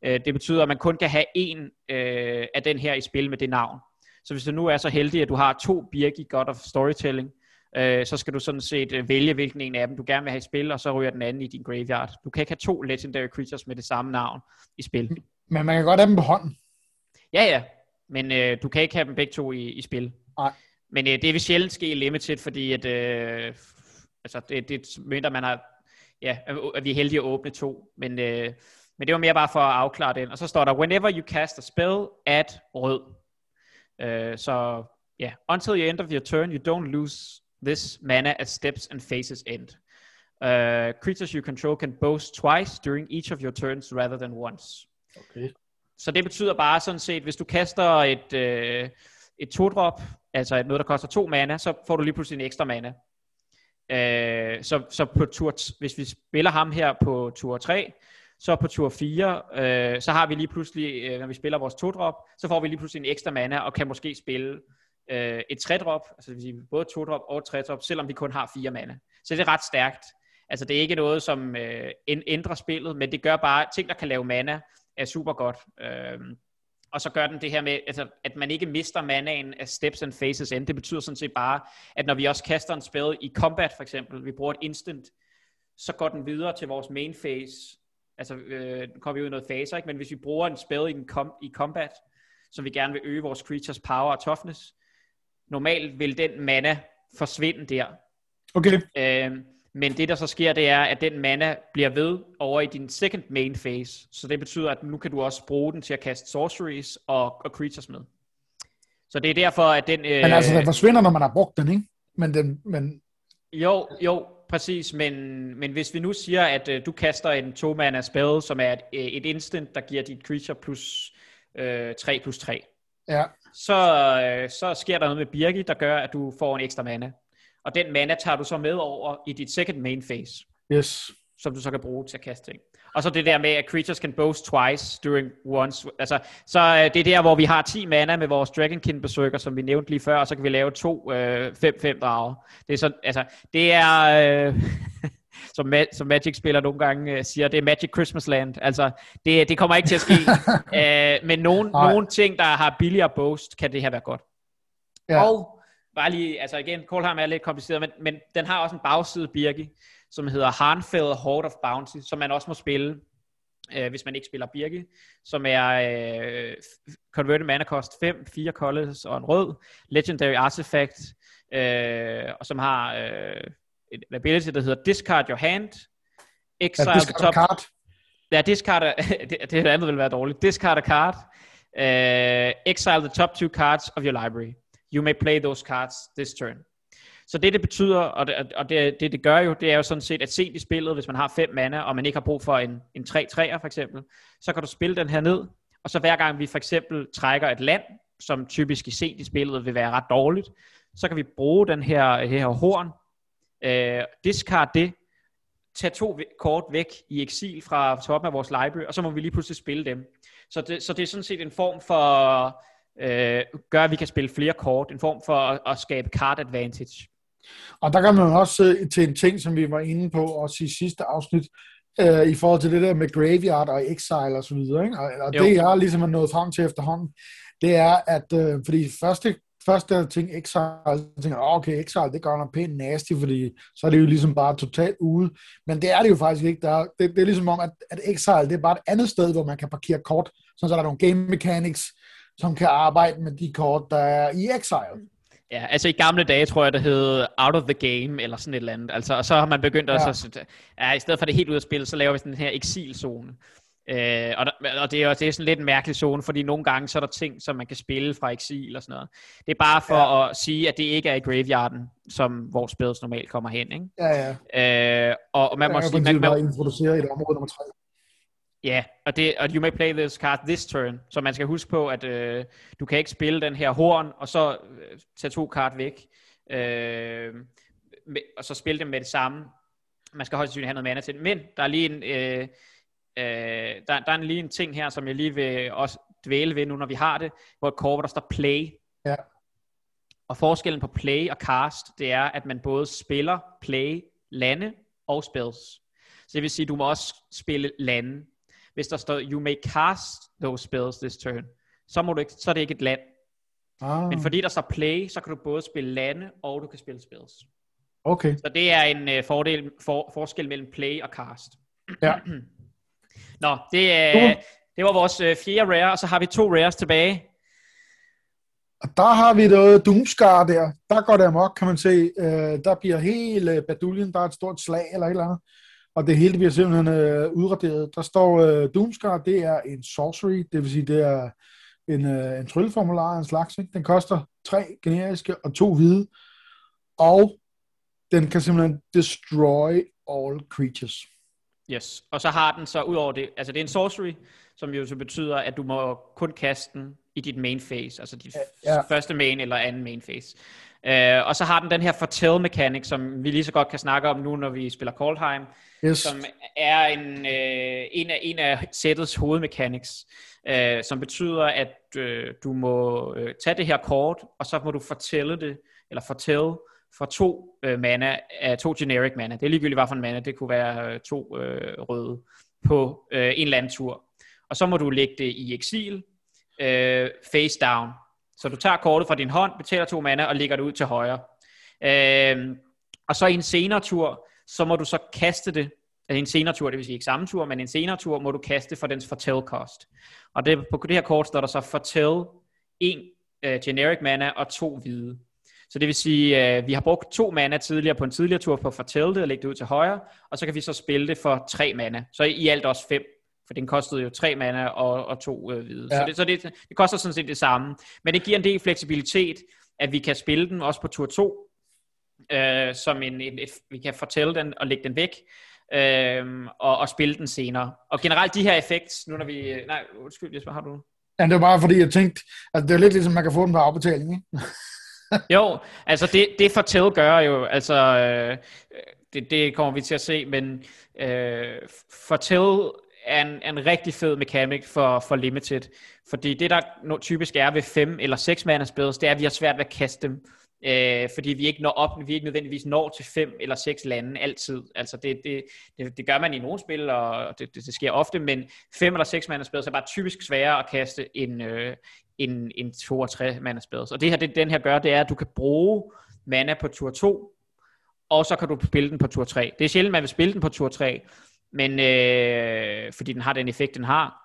Øh, det betyder, at man kun kan have en øh, af den her i spil med det navn. Så hvis du nu er så heldig, at du har to Birgi God of Storytelling, øh, så skal du sådan set øh, vælge, hvilken en af dem du gerne vil have i spil, og så ryger den anden i din graveyard. Du kan ikke have to Legendary Creatures med det samme navn i spil. Men man kan godt have dem på hånden. Ja, ja. Men øh, du kan ikke have dem begge to i, i spil. Nej. Men øh, det vil sjældent ske i Limited, fordi at, øh, altså, det, det mindre man har, ja, at vi er heldige at åbne to. Men, øh, men det var mere bare for at afklare den. Og så står der, whenever you cast a spell, add rød. Øh, så ja, yeah. until the end of your turn, you don't lose this mana as steps and phases end. Uh, creatures you control can boast twice during each of your turns rather than once. Okay. Så det betyder bare sådan set, hvis du kaster et, øh, et to-drop, altså noget, der koster to mana, så får du lige pludselig en ekstra mana. Øh, så, så på tur, hvis vi spiller ham her på tur 3, så på tur 4, øh, så har vi lige pludselig, øh, når vi spiller vores to-drop, så får vi lige pludselig en ekstra mana, og kan måske spille øh, et tre-drop, altså det vil sige både to-drop og tre-drop, selvom vi kun har fire mana. Så det er ret stærkt. Altså det er ikke noget, som øh, ændrer spillet, men det gør bare, ting der kan lave mana, er super godt. Øh, og så gør den det her med, altså, at man ikke mister manaen af steps and phases end. Det betyder sådan set bare, at når vi også kaster en spil i combat for eksempel, vi bruger et instant, så går den videre til vores main phase. Altså, øh, nu kommer vi ud i noget phase, ikke? men hvis vi bruger en spil i, en com- i combat, så vi gerne vil øge vores creatures power og toughness, normalt vil den mana forsvinde der. Okay. Øh, men det der så sker, det er, at den mana bliver ved over i din second main phase. Så det betyder, at nu kan du også bruge den til at kaste sorceries og, og creatures med. Så det er derfor, at den... Øh, men altså, den forsvinder, når man har brugt den, ikke? Men den... Men... Jo, jo, præcis. Men, men hvis vi nu siger, at øh, du kaster en to mana spell, som er et, øh, et instant, der giver dit creature plus øh, 3 plus 3. Ja. Så, øh, så sker der noget med Birgi, der gør, at du får en ekstra mana og den mana tager du så med over i dit second main phase. Yes. Som du så kan bruge til at kaste ting. Og så det der med, at creatures can boast twice during once. Altså, så øh, det er der, hvor vi har 10 mana med vores Dragonkin besøger, som vi nævnte lige før, og så kan vi lave to 5-5 øh, drager. Det er så, altså, det er, øh, som, Ma- som Magic-spiller nogle gange øh, siger, det er Magic Christmas Land. Altså, det, det kommer ikke til at ske. øh, men nogle, nogle ting, der har billigere boast, kan det her være godt. Ja. Og bare lige, altså igen, Kohlheim er lidt kompliceret, men, men den har også en bagside, Birgi, som hedder Harnfeld Horde of Bounty, som man også må spille, øh, hvis man ikke spiller Birgi, som er øh, Converted Mana Cost 5, 4 colors og en rød, Legendary Artifact, øh, og som har øh, et ability, der hedder Discard Your Hand, Exile ja, discard the top... Card. Ja, discard, det, det andet vil være dårligt. Discard a card, uh, exile the top two cards of your library. You may play those cards this turn. Så det, det betyder, og det, og det, det, det gør jo, det er jo sådan set, at se i spillet, hvis man har fem mana, og man ikke har brug for en, en 3-3'er for eksempel, så kan du spille den her ned, og så hver gang vi for eksempel trækker et land, som typisk i sent i spillet vil være ret dårligt, så kan vi bruge den her, her horn, øh, discard det, tage to kort væk i eksil fra toppen af vores library, og så må vi lige pludselig spille dem. Så det, så det er sådan set en form for øh, gør, at vi kan spille flere kort. En form for at, at skabe card advantage. Og der kan man også til en ting, som vi var inde på også i sidste afsnit, øh, i forhold til det der med Graveyard og Exile og så videre. Ikke? Og, og det jeg ligesom er nået frem til efterhånden, det er, at øh, fordi første, første ting Exile, så tænker jeg, okay, Exile, det gør noget pænt nasty, fordi så er det jo ligesom bare totalt ude. Men det er det jo faktisk ikke. Der er, det, det er ligesom om, at, at Exile, det er bare et andet sted, hvor man kan parkere kort, så er der nogle game mechanics, som kan arbejde med de kort, der er i Exile. Ja, altså i gamle dage tror jeg, det hed Out of the Game, eller sådan et eller andet. Altså, og så har man begyndt ja. at, så, ja, i stedet for det helt ud af spil, så laver vi sådan den her eksilzone. Øh, og, der, og det er, det er sådan lidt en mærkelig zone, fordi nogle gange så er der ting, som man kan spille fra eksil og sådan noget. Det er bare for ja. at sige, at det ikke er i graveyarden, som vores spils normalt kommer hen. Ikke? Ja, ja. Øh, og, man må sige... Man, man, introducere et område nummer 3. Ja, og, det, og you may play this card this turn, så man skal huske på, at øh, du kan ikke spille den her horn, og så øh, tage to kart væk, øh, med, og så spille dem med det samme. Man skal højst sandsynligt have noget mana til det. Men der er lige en, øh, øh, der, der er lige en ting her, som jeg lige vil også dvæle ved nu, når vi har det, hvor et kort, hvor der står play. Ja. Og forskellen på play og cast, det er, at man både spiller, play, lande og spells. Så det vil sige, at du må også spille lande hvis der står, you may cast those spells this turn, så, må du ikke, så er det ikke et land. Ah. Men fordi der står play, så kan du både spille lande, og du kan spille spells. Okay. Så det er en uh, fordel, for, forskel mellem play og cast. Ja. Nå, det, uh, det var vores uh, fjerde rare, og så har vi to rares tilbage. Og der har vi noget Doomscar der. Der går det amok, kan man se. Uh, der bliver hele baduljen, der er et stort slag eller et eller andet og det hele bliver simpelthen øh, udraderet. Der står øh, Doomscar, det er en sorcery, det vil sige, det er en, øh, en trylleformular af en slags. Ikke? Den koster tre generiske og to hvide, og den kan simpelthen destroy all creatures. Yes, og så har den så ud over det, altså det er en sorcery, som jo så betyder, at du må kun kaste den i dit main phase, altså dit ja, ja. første main eller anden main phase. Uh, og så har den den her fortell mechanic, som vi lige så godt kan snakke om nu, når vi spiller Coldheim, yes. som er en, uh, en, af, en af sættets hovedmechanics, uh, som betyder, at uh, du må uh, tage det her kort, og så må du fortælle det, eller fortælle for to uh, mana, uh, to generic mana. Det er ligegyldigt, hvad for en mana, det kunne være uh, to uh, røde på uh, en eller anden tur. Og så må du lægge det i eksil, uh, face down, så du tager kortet fra din hånd, betaler to mana og lægger det ud til højre. Øh, og så i en senere tur, så må du så kaste det, altså en senere tur, det vil sige ikke samme tur, men en senere tur må du kaste for dens fortell cost. Og det, på det her kort står der så fortell en øh, generic mana og to hvide. Så det vil sige, øh, vi har brugt to mana tidligere på en tidligere tur på at fortælle det og lægge det ud til højre, og så kan vi så spille det for tre mana. Så i alt også fem for den kostede jo tre mana og, og to øh, hvide. Ja. Så, det, så det, det koster sådan set det samme. Men det giver en del fleksibilitet, at vi kan spille den også på tur 2, øh, som en, en, et, vi kan fortælle den og lægge den væk, øh, og, og spille den senere. Og generelt de her effekter, nu når vi... Nej, undskyld Jesper, har du... Ja, det var bare fordi, jeg tænkte, at det er lidt ligesom, man kan få den på afbetaling, ikke? jo, altså det, det fortæl gør jo, altså øh, det, det kommer vi til at se, men øh, fortæl er en, en rigtig fed mechanic for, for Limited. Fordi det, der typisk er ved 5 eller 6 mana spells, det er, at vi har svært ved at kaste dem. Øh, fordi vi ikke når op, vi ikke nødvendigvis når til 5 eller 6 lande altid. Altså det, det, det, det gør man i nogle spil, og det, det, det sker ofte, men 5 eller 6 mana spells er bare typisk sværere at kaste end, øh, end, end 2 og 3 mana spells. Og det her, det den her gør, det er, at du kan bruge mana på tur 2, og så kan du spille den på tur 3. Det er sjældent, man vil spille den på tur 3, men øh, fordi den har den effekt, den har.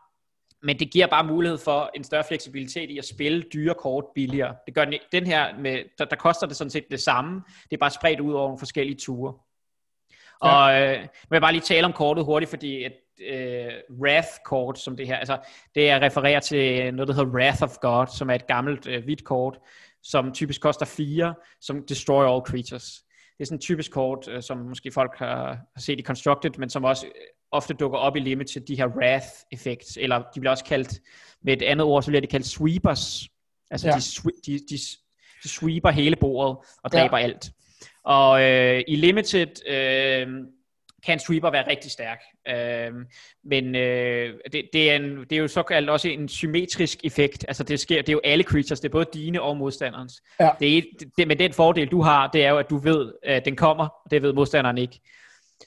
Men det giver bare mulighed for en større fleksibilitet i at spille dyre kort billigere. Det gør den, den her, med, der, der koster det sådan set det samme. Det er bare spredt ud over nogle forskellige ture. Ja. Og øh, vil jeg bare lige tale om kortet hurtigt, fordi et øh, Wrath-kort som det her, altså det er refererer til noget, der hedder Wrath of God, som er et gammelt øh, hvidt kort, som typisk koster 4, som destroy all creatures det er sådan et typisk kort, øh, som måske folk har, har set i Constructed, men som også øh, ofte dukker op i Limited, de her Wrath effects, eller de bliver også kaldt, med et andet ord, så bliver de kaldt sweepers. Altså ja. de, de, de, de sweeper hele bordet og dræber ja. alt. Og øh, i Limited, øh, kan sweeper være rigtig stærk. Øh, men øh, det, det, er en, det er jo såkaldt også en symmetrisk effekt. Altså det sker, det er jo alle creatures, det er både dine og modstanderens. Ja. Det er, det, men den fordel du har, det er jo, at du ved, at den kommer, og det ved modstanderen ikke.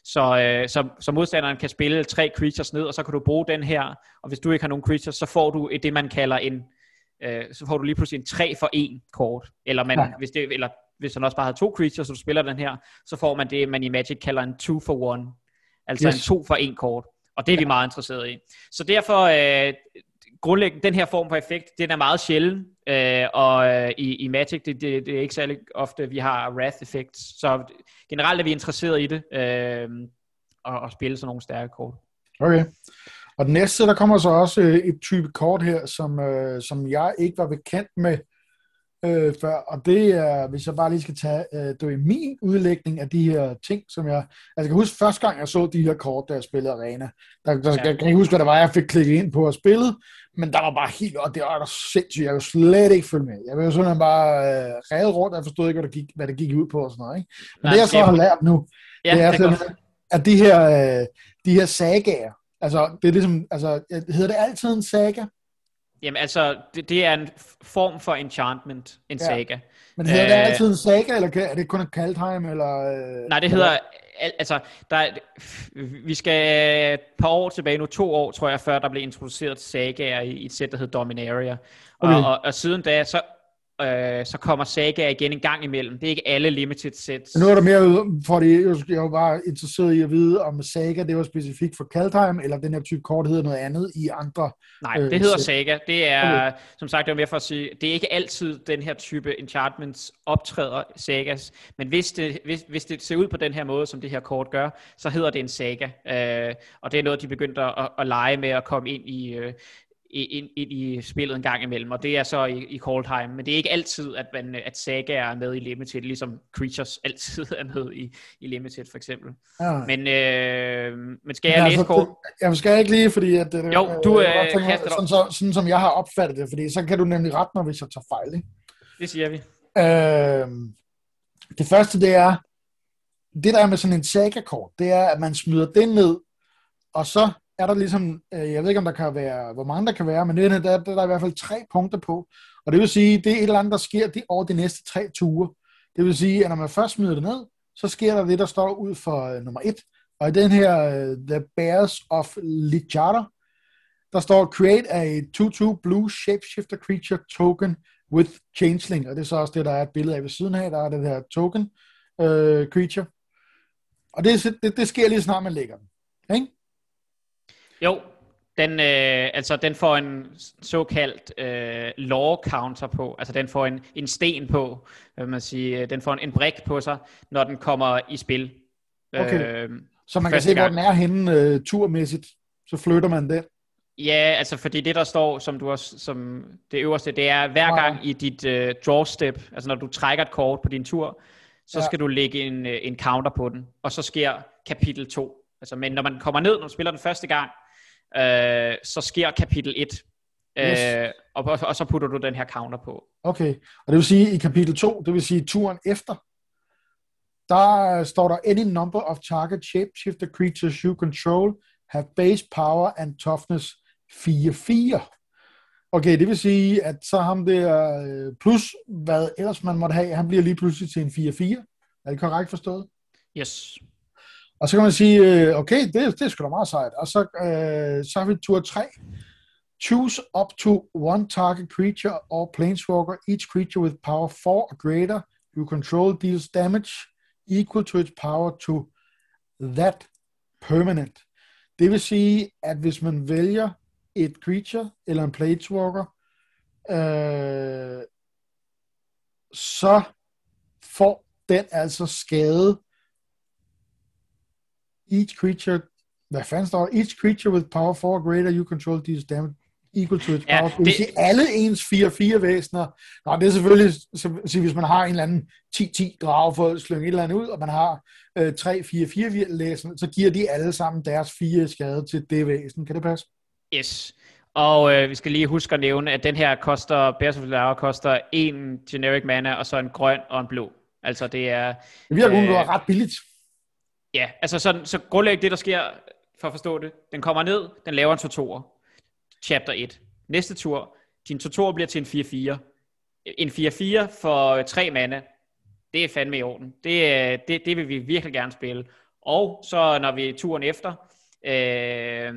Så, øh, så, så modstanderen kan spille tre creatures ned, og så kan du bruge den her, og hvis du ikke har nogen creatures, så får du det, man kalder en, øh, så får du lige pludselig en 3 for 1 kort, eller, man, ja. hvis, det, eller hvis han også bare har to creatures, så du spiller den her, så får man det, man i Magic kalder en 2 for 1, altså yes. en 2 for 1 kort, og det er ja. vi meget interesseret i. Så derfor, øh, grundlæggende, den her form for effekt, den er meget sjælden, øh, og øh, i, i Magic, det, det, det er ikke særlig ofte, vi har Wrath effects, så generelt er vi interesseret i det, øh, og, og spille sådan nogle stærke kort. Okay. Og den næste, der kommer så også øh, et type kort her, som, øh, som jeg ikke var bekendt med øh, før, og det er, hvis jeg bare lige skal tage, øh, det er min udlægning af de her ting, som jeg, altså jeg kan huske første gang, jeg så de her kort, da jeg spillede Arena, der, der ja. jeg kan ikke huske, hvad det var, jeg fik klikket ind på og spillet, men der var bare helt, og det var der sindssygt, jeg kunne slet ikke følge med. Jeg var jo sådan bare øh, revet rundt, jeg forstod ikke, hvad det gik, hvad det gik ud på og sådan noget, ikke? Men Nej, det jeg så har lært nu, ja, det er, det er at de her, øh, de her sagaer, altså det er ligesom, altså hedder det altid en saga? Jamen altså, det, det er en form for enchantment, en ja. saga. Men hedder det altid en saga, eller er det kun Kaldheim, eller... Øh, Nej, det hedder, altså, der, vi skal et par år tilbage nu, to år tror jeg, før der blev introduceret sagaer i, i et sæt, der hed Dominaria. Okay. Og, og, og siden da, så øh, så kommer Saga igen en gang imellem. Det er ikke alle limited sets. Nu er der mere, fordi jeg var bare interesseret i at vide, om Saga det var specifikt for Kaldheim, eller den her type kort hedder noget andet i andre Nej, det øh, hedder set. Saga. Det er, okay. som sagt, det var mere for at sige, det er ikke altid den her type enchantments optræder Sagas, men hvis det, hvis, hvis det ser ud på den her måde, som det her kort gør, så hedder det en Saga. Øh, og det er noget, de begyndte at, at lege med at komme ind i, øh, ind, ind i spillet en gang imellem, og det er så i, i Coldheim, men det er ikke altid, at, man, at Saga er med i Limited, ligesom Creatures altid er med i, i Limited for eksempel. Ja. Men, øh, men skal jeg ja, læse altså, kort? Jeg skal ikke lige, fordi at, øh, jo, du øh, tænker, sådan, så, sådan som jeg har opfattet det, fordi så kan du nemlig rette mig, hvis jeg tager fejl. Ikke? Det siger vi. Øh, det første, det er, det der er med sådan en saga-kort, det er, at man smider den ned, og så er der ligesom, øh, jeg ved ikke om der kan være, hvor mange der kan være, men det, der, der, der er i hvert fald tre punkter på. Og det vil sige, det er et eller andet, der sker det over de næste tre ture. Det vil sige, at når man først smider det ned, så sker der det, der står ud for uh, nummer et. Og i den her uh, The Bears of Lichara, der står Create a 2-2 blue shapeshifter creature token with changeling. Og det er så også det, der er et billede af ved siden af. Der er det her token uh, creature. Og det, det, det sker lige snart, man lægger den. Ikke? Jo, den, øh, altså, den får en såkaldt øh, law counter på, altså den får en, en sten på, hvad man sige, den får en, en brik på sig, når den kommer i spil. Okay. Øh, så man kan se, gang. hvor den er henne øh, turmæssigt, så flytter man den. Ja, altså fordi det der står, som du også, som det øverste, det er hver gang i dit øh, draw step, altså når du trækker et kort på din tur, så ja. skal du lægge en, øh, en counter på den, og så sker kapitel 2. Altså, men når man kommer ned, når du spiller den første gang, øh, så sker kapitel 1. Yes. Øh, og, og så putter du den her counter på. Okay, og det vil sige i kapitel 2, det vil sige turen efter, der står der any number of target shapeshifter creatures you control have base power and toughness 4-4. Okay, det vil sige, at så ham der øh, plus hvad ellers man måtte have, han bliver lige pludselig til en 4-4. Er det korrekt forstået? Yes. Og så kan man sige, øh, okay, det, det er sgu da meget sejt. Og så, øh, så har vi tur 3. Choose up to one target creature or planeswalker. Each creature with power 4 or greater you control deals damage equal to its power to that permanent. Det vil sige, at hvis man vælger et creature eller en planeswalker, øh, så får den altså skade each creature, hvad fanden står Each creature with power 4 greater you control deals damage equal to its power. Ja, det vil sige, alle ens 4-4 væsener, Nå, det er selvfølgelig, så, så hvis man har en eller anden 10-10 drag for at slynge et eller andet ud, og man har øh, 3-4-4 læsner, så giver de alle sammen deres fire skade til det væsen. Kan det passe? Yes. Og øh, vi skal lige huske at nævne, at den her koster, Bears of Lara koster en generic mana, og så en grøn og en blå. Altså det er... Det virker øh, ret billigt. Ja, altså sådan, så grundlæggende det, der sker, for at forstå det, den kommer ned, den laver en 2 chapter 1. Næste tur, din 2 bliver til en 4-4. En 4-4 for øh, tre mande, det er fandme i orden. Det, øh, det, det vil vi virkelig gerne spille. Og så når vi turen efter, øh,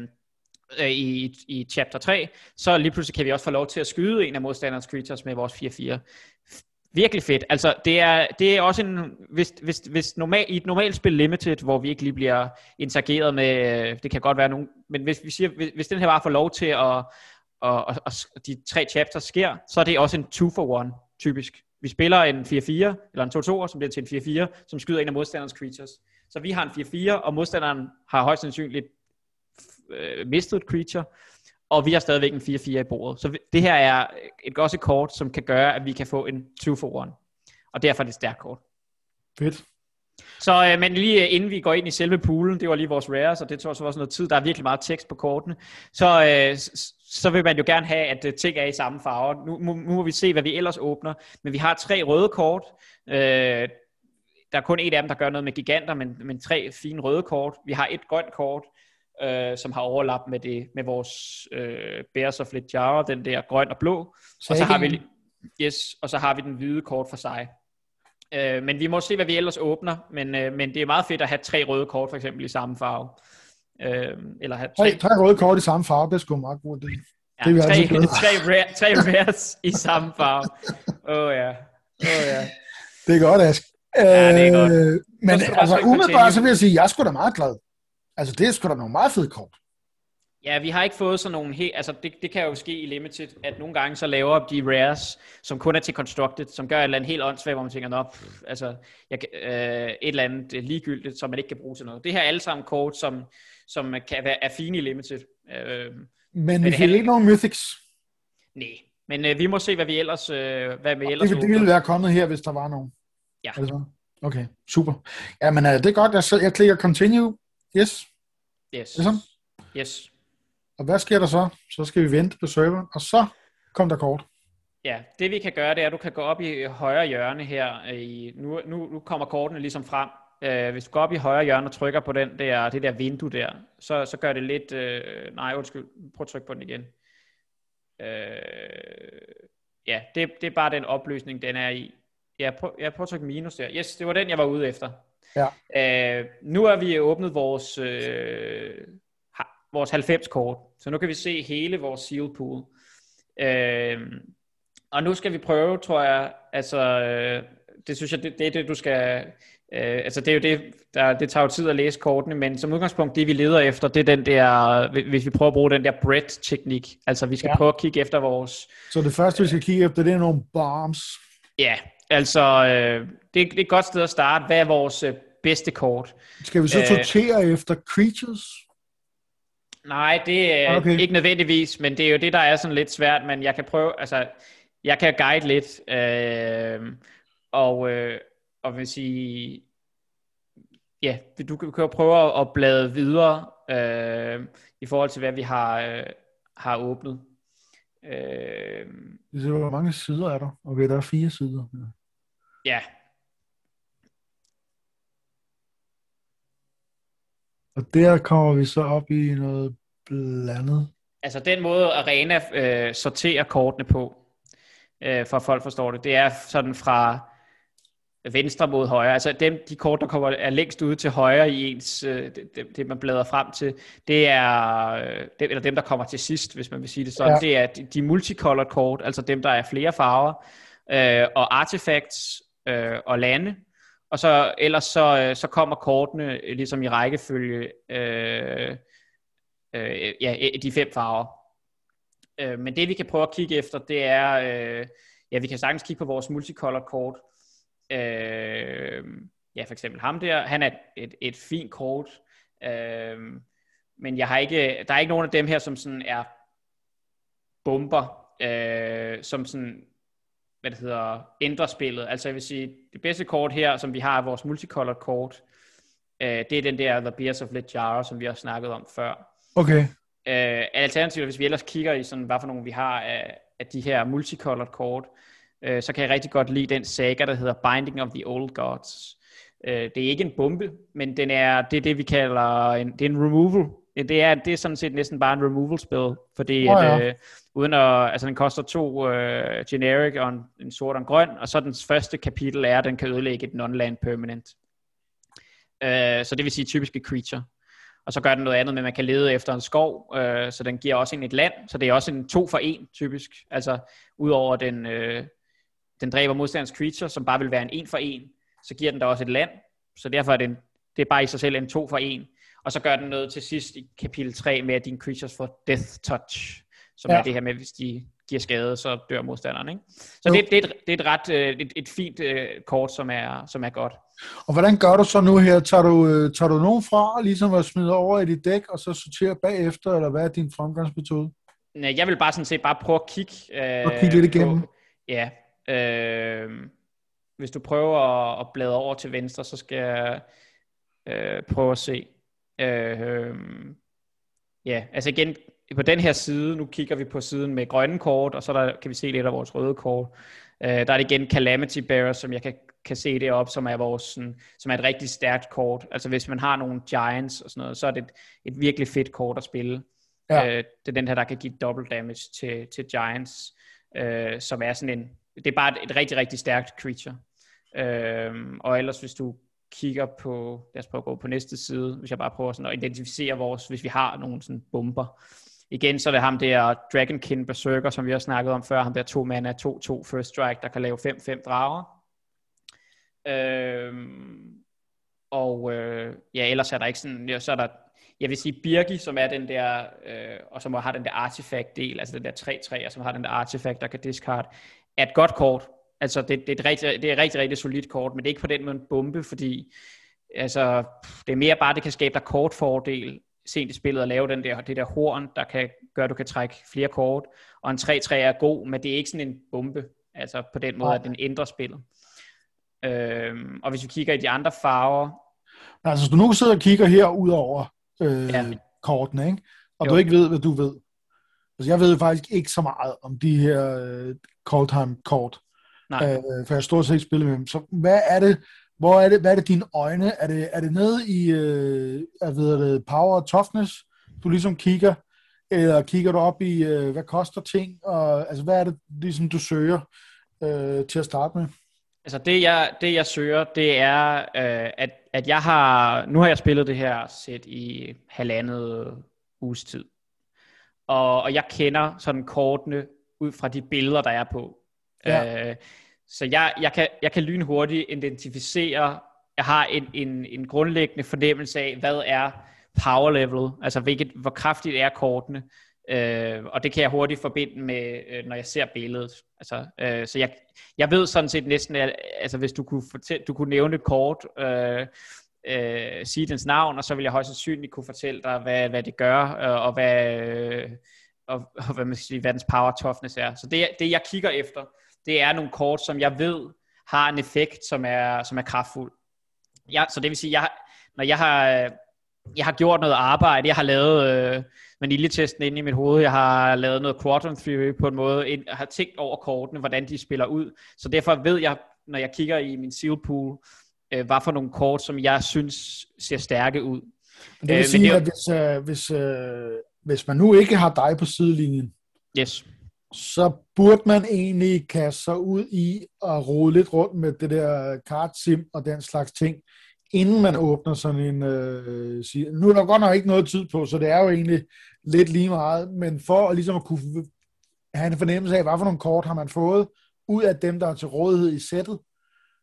øh, i, i chapter 3, så lige pludselig kan vi også få lov til at skyde en af modstanderens creatures med vores 4-4. Virkelig fedt. Altså, det er, det er også en, hvis, hvis, hvis normal, i et normalt spil Limited, hvor vi ikke lige bliver interageret med, det kan godt være nogen, men hvis vi siger, hvis, hvis den her bare får lov til at, og, og, og de tre chapters sker, så er det også en 2 for 1, typisk. Vi spiller en 4-4, eller en 2-2, som bliver til en 4-4, som skyder en af modstanderens creatures. Så vi har en 4-4, og modstanderen har højst sandsynligt øh, mistet et creature, og vi har stadigvæk en 4-4 i bordet. Så det her er et godt kort, som kan gøre, at vi kan få en 2 for 1. Og derfor er det et stærkt kort. Fedt. Så, øh, men lige inden vi går ind i selve poolen, det var lige vores rares, og det tog så også noget tid, der er virkelig meget tekst på kortene, så, øh, så vil man jo gerne have, at øh, ting er i samme farve. Nu, nu, nu må vi se, hvad vi ellers åbner, men vi har tre røde kort, øh, der er kun et af dem, der gør noget med giganter, men, men tre fine røde kort. Vi har et grønt kort, øh, som har overlap med, det, med vores øh, Bears of Littjara, den der grøn og blå. Så og så har vi, yes, og så har vi den hvide kort for sig. Øh, men vi må se, hvad vi ellers åbner, men, øh, men det er meget fedt at have tre røde kort for eksempel i samme farve. Øh, eller have tre... Tre, tre røde kort i samme farve, det sgu meget godt. Det. Ja, det er tre, tre, rare, tre rares i samme farve. Åh oh, ja. Oh, ja. Det er godt, Ask. Ja, det er godt. Øh, men altså, umiddelbart så vil jeg sige, at jeg er sgu da meget glad. Altså, det er sgu da nogle meget fede kort. Ja, vi har ikke fået sådan nogle helt, altså det, det kan jo ske i Limited, at nogle gange så laver de rares, som kun er til Constructed, som gør et eller andet helt åndssvagt, hvor man tænker, nå, pff, altså jeg, øh, et eller andet ligegyldigt, som man ikke kan bruge til noget. Det her er alle sammen kort, som, som kan være, er fine i Limited. Øh, men vi fik ikke nogen Mythics. Nej, men øh, vi må se, hvad vi ellers, øh, hvad vi ellers det, det ville være kommet her, hvis der var nogen. Ja. Altså, okay, super. Jamen, øh, det er godt. Jeg, jeg klikker continue. Yes. Yes. Sådan? Yes. Og hvad sker der så? Så skal vi vente på serveren, og så kom der kort. Ja, det vi kan gøre, det er, at du kan gå op i højre hjørne her. I, nu, nu, nu kommer kortene ligesom frem. Uh, hvis du går op i højre hjørne og trykker på den der, det der vindue der, så, så gør det lidt... Uh, nej, undskyld. Prøv at trykke på den igen. Uh, ja, det, det er bare den opløsning, den er i. Ja, prøv, ja, prøv at trykke minus der. Yes, det var den, jeg var ude efter. Ja. Uh, nu har vi åbnet vores... Uh, vores 90 kort. Så nu kan vi se hele vores seal pool. Øh, og nu skal vi prøve, tror jeg, altså, øh, det synes jeg, det, det er det, du skal, øh, altså det er jo det, der, det tager jo tid at læse kortene, men som udgangspunkt, det vi leder efter, det er den der, hvis vi prøver at bruge den der bread-teknik, altså vi skal ja. prøve at kigge efter vores... Så det første, vi skal kigge efter, det er nogle bombs. Ja, altså, øh, det, det er et godt sted at starte. Hvad er vores øh, bedste kort? Skal vi så sortere øh, efter creatures? Nej, det er okay. ikke nødvendigvis, men det er jo det, der er sådan lidt svært, men jeg kan prøve, altså, jeg kan guide lidt, øh, og, øh, og vil sige, ja, du kan jo prøve at blade videre øh, i forhold til, hvad vi har, øh, har åbnet. Øh, hvor mange sider er der? Okay, der er fire sider. Ja. Ja. Og der kommer vi så op i noget blandet. Altså den måde Arena øh, sorterer kortene på, øh, for at folk forstår det, det er sådan fra venstre mod højre. Altså dem, de kort, der kommer, er længst ude til højre i ens, øh, det, det, man bladrer frem til, det er, øh, det, eller dem, der kommer til sidst, hvis man vil sige det sådan, ja. det er de, de multicolored kort, altså dem, der er flere farver, øh, og artifacts øh, og lande, og så ellers så, øh, så kommer kortene øh, ligesom i rækkefølge øh, øh, ja, de fem farver. Øh, men det vi kan prøve at kigge efter, det er, øh, ja vi kan sagtens kigge på vores multicolor kort. Øh, ja for eksempel ham der, han er et, et fint kort. Øh, men jeg har ikke, der er ikke nogen af dem her, som sådan er bomber, øh, som sådan hvad det hedder, ændrer spillet. Altså jeg vil sige, det bedste kort her, som vi har, er vores multicolored kort. Øh, det er den der The Beers of Littjara, som vi har snakket om før. Okay. Øh, alternativt, hvis vi ellers kigger i sådan, hvad for nogle vi har af, af de her multicolored kort, øh, så kan jeg rigtig godt lide den saga, der hedder Binding of the Old Gods. Øh, det er ikke en bombe, men den er, det er det, vi kalder en, det er en removal. Det er, det er sådan set næsten bare en removal spil, fordi oh, ja. at, øh, uden at, altså den koster to øh, generic og en, en sort og en grøn, og så den første kapitel er, at den kan ødelægge et non-land permanent. Øh, så det vil sige typiske creature. Og så gør den noget andet, men man kan lede efter en skov, øh, så den giver også en et land, så det er også en to for en typisk. Altså udover den, øh, den dræber modstanders creature, som bare vil være en en for en, så giver den da også et land, så derfor er det, en, det er bare i sig selv en to for en. Og så gør den noget til sidst i kapitel 3 med, at dine creatures får death touch, som ja. er det her med, hvis de giver skade, så dør modstanderen. Ikke? Så det, det, er et, det er et ret øh, et, et fint uh, kort, som er, som er godt. Og hvordan gør du så nu her? Tager du, øh, tager du nogen fra, ligesom at smide over i dit dæk, og så sortere bagefter, eller hvad er din fremgangsmetode? Nej, jeg vil bare sådan set bare prøve at kigge, øh, og kigge lidt igennem. På, ja, øh, hvis du prøver at, at bladre over til venstre, så skal jeg øh, prøve at se. Øh, ja, altså igen, på den her side, nu kigger vi på siden med grønne kort, og så der, kan vi se lidt af vores røde kort. Øh, der er det igen Calamity Bearer, som jeg kan, kan se det op, som er, vores, sådan, som er et rigtig stærkt kort. Altså hvis man har nogle Giants og sådan noget, så er det et, et virkelig fedt kort at spille. Ja. Øh, det er den her, der kan give double damage til, til Giants, øh, som er sådan en, det er bare et, et rigtig, rigtig stærkt creature. Øh, og ellers hvis du kigger på, lad os prøve at gå på næste side, hvis jeg bare prøver sådan at identificere vores, hvis vi har nogle sådan bomber. Igen, så er det ham der Dragonkin Berserker, som vi har snakket om før, ham der to mana, 2-2 first strike, der kan lave 5-5 drager. Øhm, og øh, ja, ellers er der ikke sådan, ja, så er der, jeg vil sige Birgi, som er den der, øh, og som har den der artifact del, altså den der 3-3, og som har den der artifact, der kan discard, er et godt kort. Altså, det, det, er et rigtig, det er et rigtig, rigtig solidt kort, men det er ikke på den måde en bombe, fordi altså, det er mere bare, det kan skabe dig kortfordel sent i spillet at lave den der, det der horn, der kan gøre, at du kan trække flere kort. Og en 3-3 er god, men det er ikke sådan en bombe. Altså på den måde, okay. at den ændrer spillet. Øhm, og hvis vi kigger i de andre farver... Altså, hvis du nu sidder og kigger her ud over øh, ja. kortene, ikke? og jo. du ikke ved, hvad du ved. Altså, jeg ved faktisk ikke så meget om de her øh, call time kort. Nej. Øh, for jeg stort set ikke spillet med dem. Så hvad er det, hvor er det, hvad er det dine øjne? Er det, er det nede i øh, jeg ved det, power og toughness, du ligesom kigger? Eller kigger du op i, øh, hvad koster ting? Og, altså, hvad er det, ligesom du søger øh, til at starte med? Altså det jeg, det jeg søger, det er, øh, at, at jeg har, nu har jeg spillet det her sæt i halvandet uges tid. Og, og jeg kender sådan kortene ud fra de billeder, der er på. Ja. Øh, så jeg, jeg, kan, jeg kan lynhurtigt identificere, jeg har en, en, en grundlæggende fornemmelse af, hvad er power level, altså hvilket, hvor kraftigt er kortene, øh, og det kan jeg hurtigt forbinde med, øh, når jeg ser billedet. Altså, øh, så jeg, jeg ved sådan set næsten, at, altså hvis du kunne, fortælle, du kunne nævne et kort, øh, øh, sige dens navn, og så vil jeg højst sandsynligt kunne fortælle dig, hvad, hvad det gør, øh, og hvad... Øh, og, og hvad man skal sige, hvad dens power toughness er. Så det, det jeg kigger efter, det er nogle kort, som jeg ved har en effekt, som er, som er kraftfuld. Ja, så det vil sige, jeg, når jeg har, jeg har gjort noget arbejde, jeg har lavet øh, vaniljetesten inde i mit hoved, jeg har lavet noget quadrant theory på en måde, jeg har tænkt over kortene, hvordan de spiller ud. Så derfor ved jeg, når jeg kigger i min seal pool, øh, hvad for nogle kort, som jeg synes ser stærke ud. Det vil øh, sige, det, at hvis, øh, hvis, øh, hvis man nu ikke har dig på sidelinjen, yes så burde man egentlig kaste sig ud i at rode lidt rundt med det der kart-sim og den slags ting, inden man åbner sådan en... Øh, siger. Nu er der godt nok ikke noget tid på, så det er jo egentlig lidt lige meget, men for at, ligesom at kunne have en fornemmelse af, hvad for nogle kort har man fået ud af dem, der er til rådighed i sættet.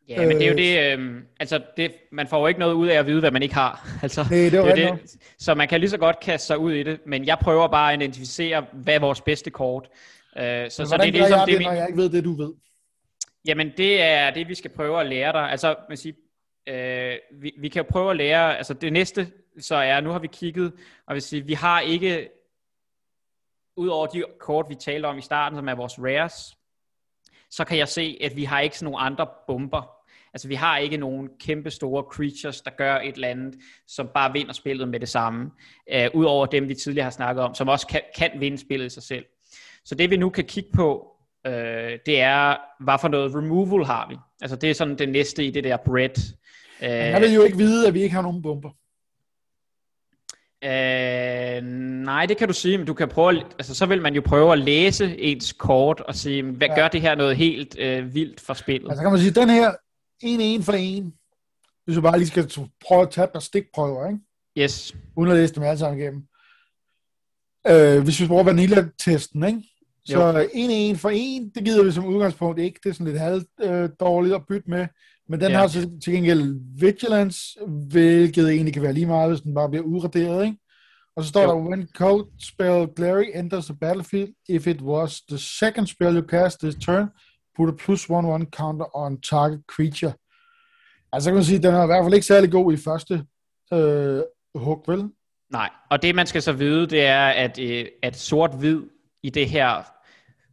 Ja, men det er jo det, øh, altså det, man får jo ikke noget ud af at vide, hvad man ikke har. Altså, Nej, det det, det. Så man kan lige så godt kaste sig ud i det, men jeg prøver bare at identificere, hvad er vores bedste kort. Øh, så, så det er ligesom jeg det, det, når jeg ikke ved det, du ved? Jamen, det er det, vi skal prøve at lære dig. Altså, man siger, øh, vi, vi kan prøve at lære, altså det næste, så er, nu har vi kigget, og vil sige, vi har ikke, udover de kort, vi talte om i starten, som er vores rares, så kan jeg se, at vi har ikke sådan nogle andre bomber. Altså vi har ikke nogen kæmpe store creatures, der gør et eller andet, som bare vinder spillet med det samme. Uh, Udover dem, vi tidligere har snakket om, som også kan, kan vinde spillet i sig selv. Så det vi nu kan kigge på, øh, det er, hvad for noget removal har vi? Altså det er sådan det næste i det der bread. Øh, jeg vil jo ikke vide, at vi ikke har nogen bomber. Øh, nej, det kan du sige, men du kan prøve, altså, så vil man jo prøve at læse ens kort og sige, hvad ja. gør det her noget helt øh, vildt for spillet? Altså kan man sige, den her en en for en, hvis du bare lige skal prøve at tage et par stikprøver, ikke? Yes. Uden at læse dem alle sammen igennem. Øh, hvis vi bruger vanilla-testen, ikke? Så en en for en, det gider vi som udgangspunkt ikke. Det er sådan lidt halvt øh, dårligt at bytte med. Men den ja. har så til gengæld vigilance, hvilket egentlig kan være lige meget, hvis den bare bliver udraderet, ikke? Og så står jo. der, when code spell Glary enters the battlefield, if it was the second spell you cast this turn, put a plus one one counter on target creature. Altså kan man sige, den er i hvert fald ikke særlig god i første øh, hug, vel? Nej, og det man skal så vide, det er, at, øh, at sort-hvid i det her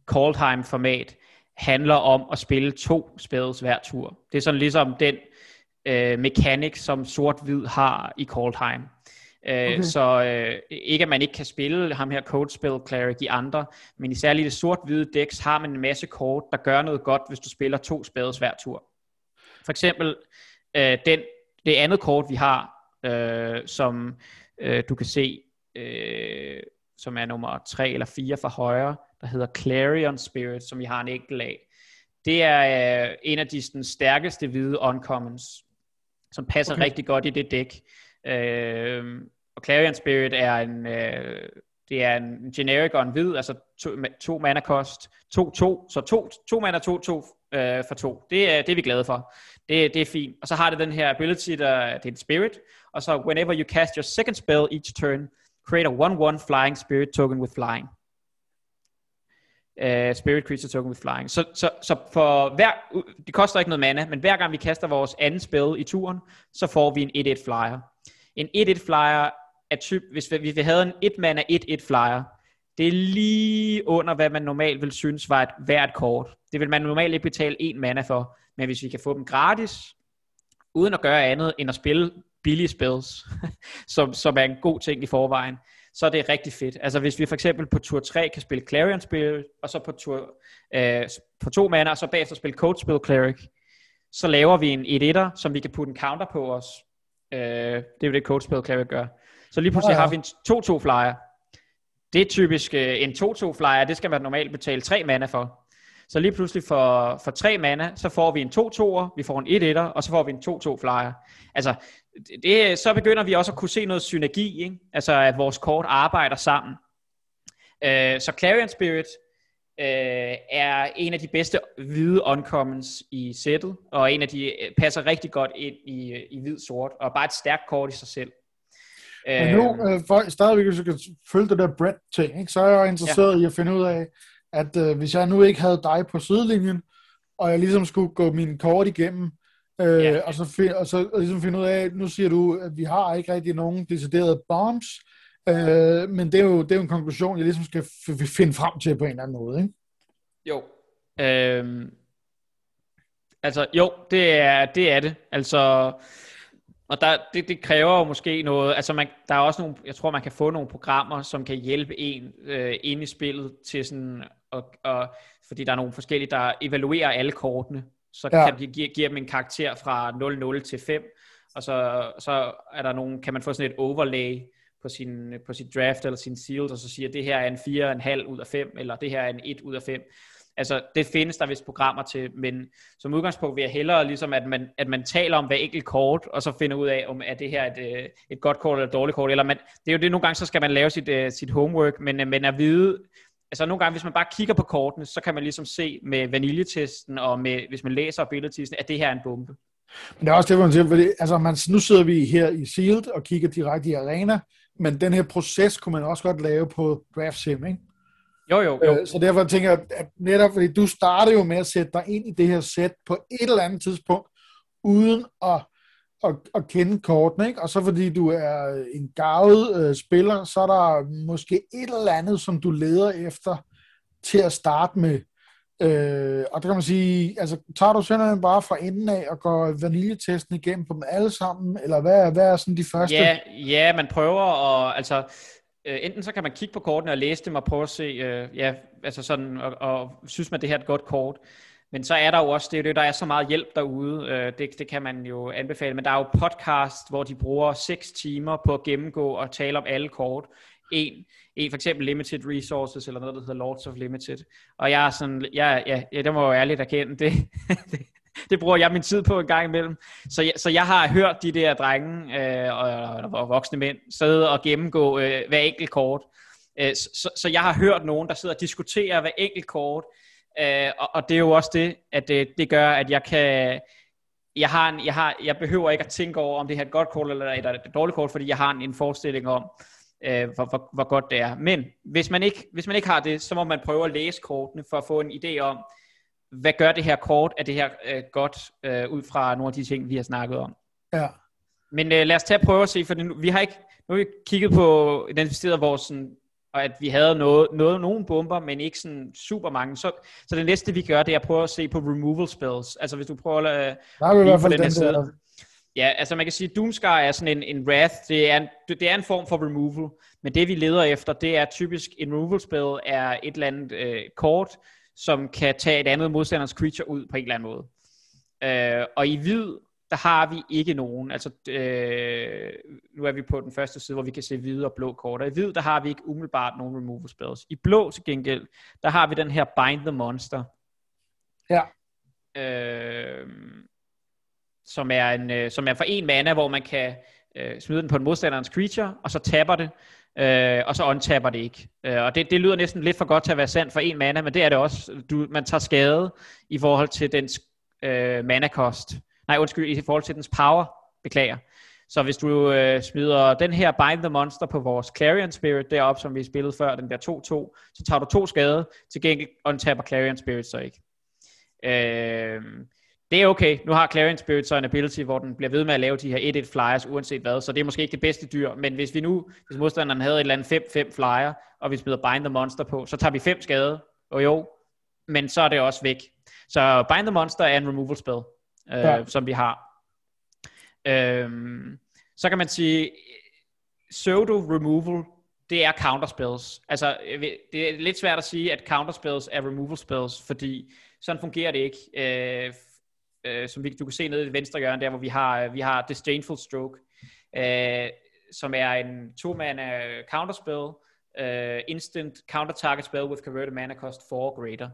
Coldheim-format handler om at spille to spells hver tur. Det er sådan ligesom den øh, mekanik, som sort-hvid har i Coldheim. Øh, okay. Så øh, ikke at man ikke kan spille ham her Code Spell Cleric i andre, men i særligt det sort-hvide decks har man en masse kort, der gør noget godt, hvis du spiller to spells hver tur. For eksempel øh, den, det andet kort, vi har, øh, som øh, du kan se, øh, som er nummer 3 eller 4 fra højre, der hedder Clarion Spirit, som vi har en enkelt af. Det er øh, en af de sådan, stærkeste hvide uncommons, som passer okay. rigtig godt i det dæk. Øh, og Clarion Spirit er en, øh, det er en generic og en hvid, altså to, to mana kost, 2-2, så to, to mana 2-2 øh, for to. Det er, det er vi glade for. Det, det er fint. Og så har det den her ability, der det er en spirit, og så whenever you cast your second spell each turn, create a 1-1 flying spirit token with flying. Uh, spirit creature token with flying. Så, så, så for hver, det koster ikke noget mana, men hver gang vi kaster vores anden spil i turen, så får vi en 1-1 flyer. En 1-1 flyer er typ, hvis vi, hvis vi havde en 1 mana 1-1 flyer, det er lige under, hvad man normalt vil synes var et hvert kort. Det vil man normalt ikke betale en mana for, men hvis vi kan få dem gratis, uden at gøre andet end at spille billige spells, som, som er en god ting i forvejen, så er det rigtig fedt. Altså hvis vi for eksempel på tur 3 kan spille Clarion spil, og så på tur øh, på to mana, og så bagefter spille Code Spell Cleric, så laver vi en 1 1 som vi kan putte en counter på os. Øh, det er jo det Code Spell Cleric gør. Så lige pludselig ja, ja. har vi en 2-2 flyer. Det er typisk øh, en 2-2 flyer, det skal man normalt betale 3 mana for. Så lige pludselig for, for 3 mana, så får vi en 2-2'er, vi får en 1-1'er, og så får vi en 2-2 flyer. Altså, det, så begynder vi også at kunne se noget synergi, ikke? altså at vores kort arbejder sammen. Øh, så Clarion Spirit øh, er en af de bedste hvide uncommons i sættet, og en af de øh, passer rigtig godt ind i, i hvid-sort, og bare et stærkt kort i sig selv. Men nu, øh, for stadigvæk, hvis du kan følge det der bread ting, ikke, så er jeg interesseret ja. i at finde ud af, at øh, hvis jeg nu ikke havde dig på sidelinjen, og jeg ligesom skulle gå min kort igennem, øh, ja. og så, find, og så og ligesom finde ud af, nu siger du, at vi har ikke rigtig nogen deciderede bombs, øh, men det er, jo, det er jo en konklusion, jeg ligesom skal f- finde frem til på en eller anden måde, ikke? Jo. Øhm, altså, jo, det er det. Er det. Altså, og der, det, det kræver jo måske noget, altså man, der er også nogle, jeg tror man kan få nogle programmer, som kan hjælpe en øh, ind i spillet til sådan, og, og, fordi der er nogle forskellige, der evaluerer alle kortene, så ja. kan de give, give dem en karakter fra 0-0 til 5, og så, så er der nogle, kan man få sådan et overlay på sin, på sit draft eller sin sealed, og så siger, at det her er en 4,5 ud af 5, eller det her er en 1 ud af 5. Altså, det findes der vist programmer til, men som udgangspunkt vil jeg hellere, ligesom, at man, at man taler om hver enkelt kort, og så finder ud af, om er det her et, øh, et godt kort eller et dårligt kort, eller man, det er jo det, nogle gange så skal man lave sit, uh, sit homework, men, uh, men at vide, altså nogle gange, hvis man bare kigger på kortene, så kan man ligesom se med vaniljetesten, og med, hvis man læser abilitiesen, at det her er en bombe. Men det er også det, man siger, fordi altså, man, nu sidder vi her i Sealed og kigger direkte i arena, men den her proces kunne man også godt lave på Draft Sim, ikke? Jo, jo, jo. Øh, så derfor tænker jeg, at netop fordi du starter jo med at sætte dig ind i det her sæt på et eller andet tidspunkt, uden at, at, at kende kortene, ikke? Og så fordi du er en gavet øh, spiller, så er der måske et eller andet, som du leder efter til at starte med. Øh, og der kan man sige, altså tager du simpelthen bare fra enden af og går vaniljetesten igennem på dem alle sammen, eller hvad, hvad er sådan de første? Ja, ja man prøver at, altså øh, enten så kan man kigge på kortene og læse dem og prøve at se, øh, ja, altså sådan, og, og synes man, det her er et godt kort. Men så er der jo også det, det der er så meget hjælp derude, øh, det, det kan man jo anbefale, men der er jo podcast, hvor de bruger 6 timer på at gennemgå og tale om alle kort. En, en for eksempel Limited Resources, eller noget, der hedder Lords of Limited. Og jeg er sådan, ja, ja, ja det må jeg jo ærligt erkende, det, det, det bruger jeg min tid på en gang imellem. Så jeg, så jeg har hørt de der drenge øh, og, og voksne mænd sidde og gennemgå øh, hver enkelt kort. Øh, så, så jeg har hørt nogen, der sidder og diskuterer hver enkelt kort, øh, og, og det er jo også det, at det, det gør, at jeg kan... Jeg, har en, jeg, har, jeg behøver ikke at tænke over, om det her er et godt kort eller et, et dårligt kort, fordi jeg har en, en forestilling om, øh, hvor, hvor, hvor godt det er. Men hvis man, ikke, hvis man ikke har det, så må man prøve at læse kortene, for at få en idé om, hvad gør det her kort, er det her øh, godt, øh, ud fra nogle af de ting, vi har snakket om. Ja. Men øh, lad os tage at prøve at se, for nu, vi har ikke, nu har vi kigget på, identificeret vores sådan, og at vi havde noget, noget, nogle bomber, men ikke sådan super mange. Så, så det næste, vi gør, det er at prøve at se på removal spells. Altså hvis du prøver at der er i hvert fald den, den side. Der. Ja, altså man kan sige, at Doomscar er sådan en, en wrath, det er en, det er en form for removal, men det vi leder efter, det er typisk, en removal spell er et eller andet øh, kort, som kan tage et andet modstanders creature ud på en eller anden måde. Øh, og i hvid, der har vi ikke nogen. Altså, øh, nu er vi på den første side, hvor vi kan se hvide og blå kort. Og i hvid, der har vi ikke umiddelbart nogen removal spells. I blå til gengæld, der har vi den her Bind the Monster. Ja. Øh, som er, en, øh, som er for en mana, hvor man kan øh, smide den på en modstanderens creature, og så tapper det, øh, og så untapper det ikke. Øh, og det, det lyder næsten lidt for godt til at være sandt for en mana, men det er det også. Du, man tager skade i forhold til dens øh, mana-kost. Nej, undskyld, i forhold til dens power. Beklager. Så hvis du øh, smider den her Bind the Monster på vores Clarion Spirit derop, som vi spillede før, den der 2-2, så tager du to skade, til gengæld untapper Clarion Spirit så ikke. Øh, det er okay. Nu har Clarion Spirit så en ability, hvor den bliver ved med at lave de her 1-1 flyers, uanset hvad, så det er måske ikke det bedste dyr, men hvis vi nu, hvis modstanderen havde et eller andet 5-5 flyer, og vi smider Bind the Monster på, så tager vi fem skade, og jo, men så er det også væk. Så Bind the Monster er en removal spell, øh, ja. som vi har. Øh, så kan man sige, pseudo removal, det er counter spells. Altså, det er lidt svært at sige, at counter spells er removal spells, fordi sådan fungerer det ikke. Øh, øh, som vi, du kan se nede i det venstre hjørne, der hvor vi har, vi har Disdainful Stroke, øh, som er en to-mana counterspell, øh, instant counter target spell with converted mana cost 4 greater.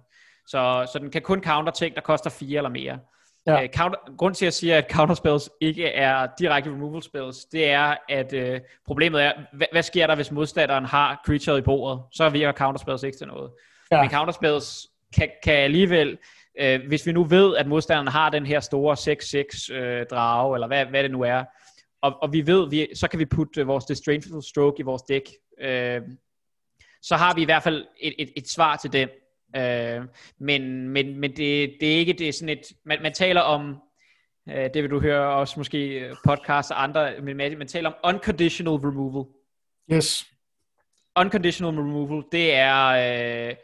Så, så den kan kun counter ting, der koster 4 eller mere. Ja. Øh, counter, grund til at sige, at counterspells ikke er direkte removal spells, det er, at øh, problemet er, hvad, hvad sker der, hvis modstanderen har creature i bordet? Så virker counterspells ikke til noget. Ja. Men counterspells kan, kan alligevel øh, hvis vi nu ved, at modstanderen har den her store 6-6 øh, drage, eller hvad, hvad det nu er, og, og vi ved, vi, så kan vi putte vores Distractful Stroke i vores dæk, øh, så har vi i hvert fald et, et, et svar til den. Øh, men men, men det, det er ikke det er sådan et, man, man taler om, øh, det vil du høre også måske øh, podcast og andre, men man taler om unconditional removal. Yes. Unconditional removal, det er... Øh,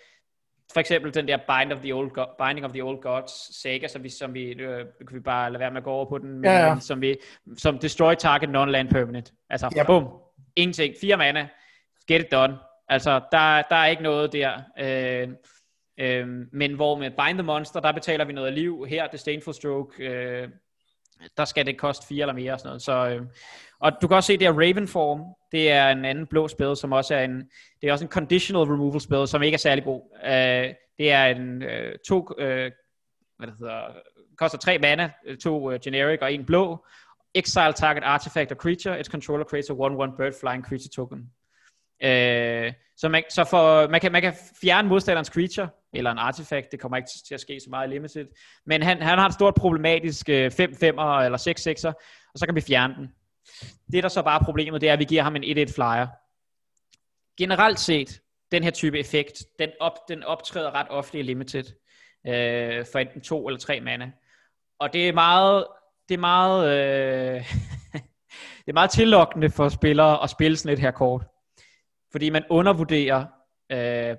for eksempel den der Bind of the Old God, Binding of the Old Gods saga, som vi, som vi øh, kan vi bare lade være med at gå over på den, men, ja, ja. som vi, som destroy target non-land permanent. Altså, yep. bum, ingenting, fire mana, get it done. Altså, der, der er ikke noget der. Øh, øh, men hvor med Bind the Monster, der betaler vi noget liv. Her, Disdainful Stroke, øh, der skal det koste fire eller mere og sådan noget. Så, øh, og du kan også se, det er Raven Form. Det er en anden blå spil, som også er en, det er også en conditional removal spil, som ikke er særlig god. Øh, det er en øh, to, øh, hvad det hedder, koster tre mana, øh, to øh, generic og en blå. Exile target artifact or creature. Its controller creates a 1-1 bird flying creature token. Øh, så man, så for, man, kan, man kan fjerne modstanderens creature, eller en artifact, det kommer ikke til at ske så meget i limited, men han, han har et stort problematisk øh, 5-5'er eller 6-6'er, og så kan vi fjerne den. Det der så bare er problemet, det er, at vi giver ham en 1-1 flyer. Generelt set, den her type effekt, den, op, den optræder ret ofte i limited, øh, for enten to eller tre mana. Og det er meget, det er meget, øh, det er meget tillokkende for spillere at spille sådan et her kort. Fordi man undervurderer, øh,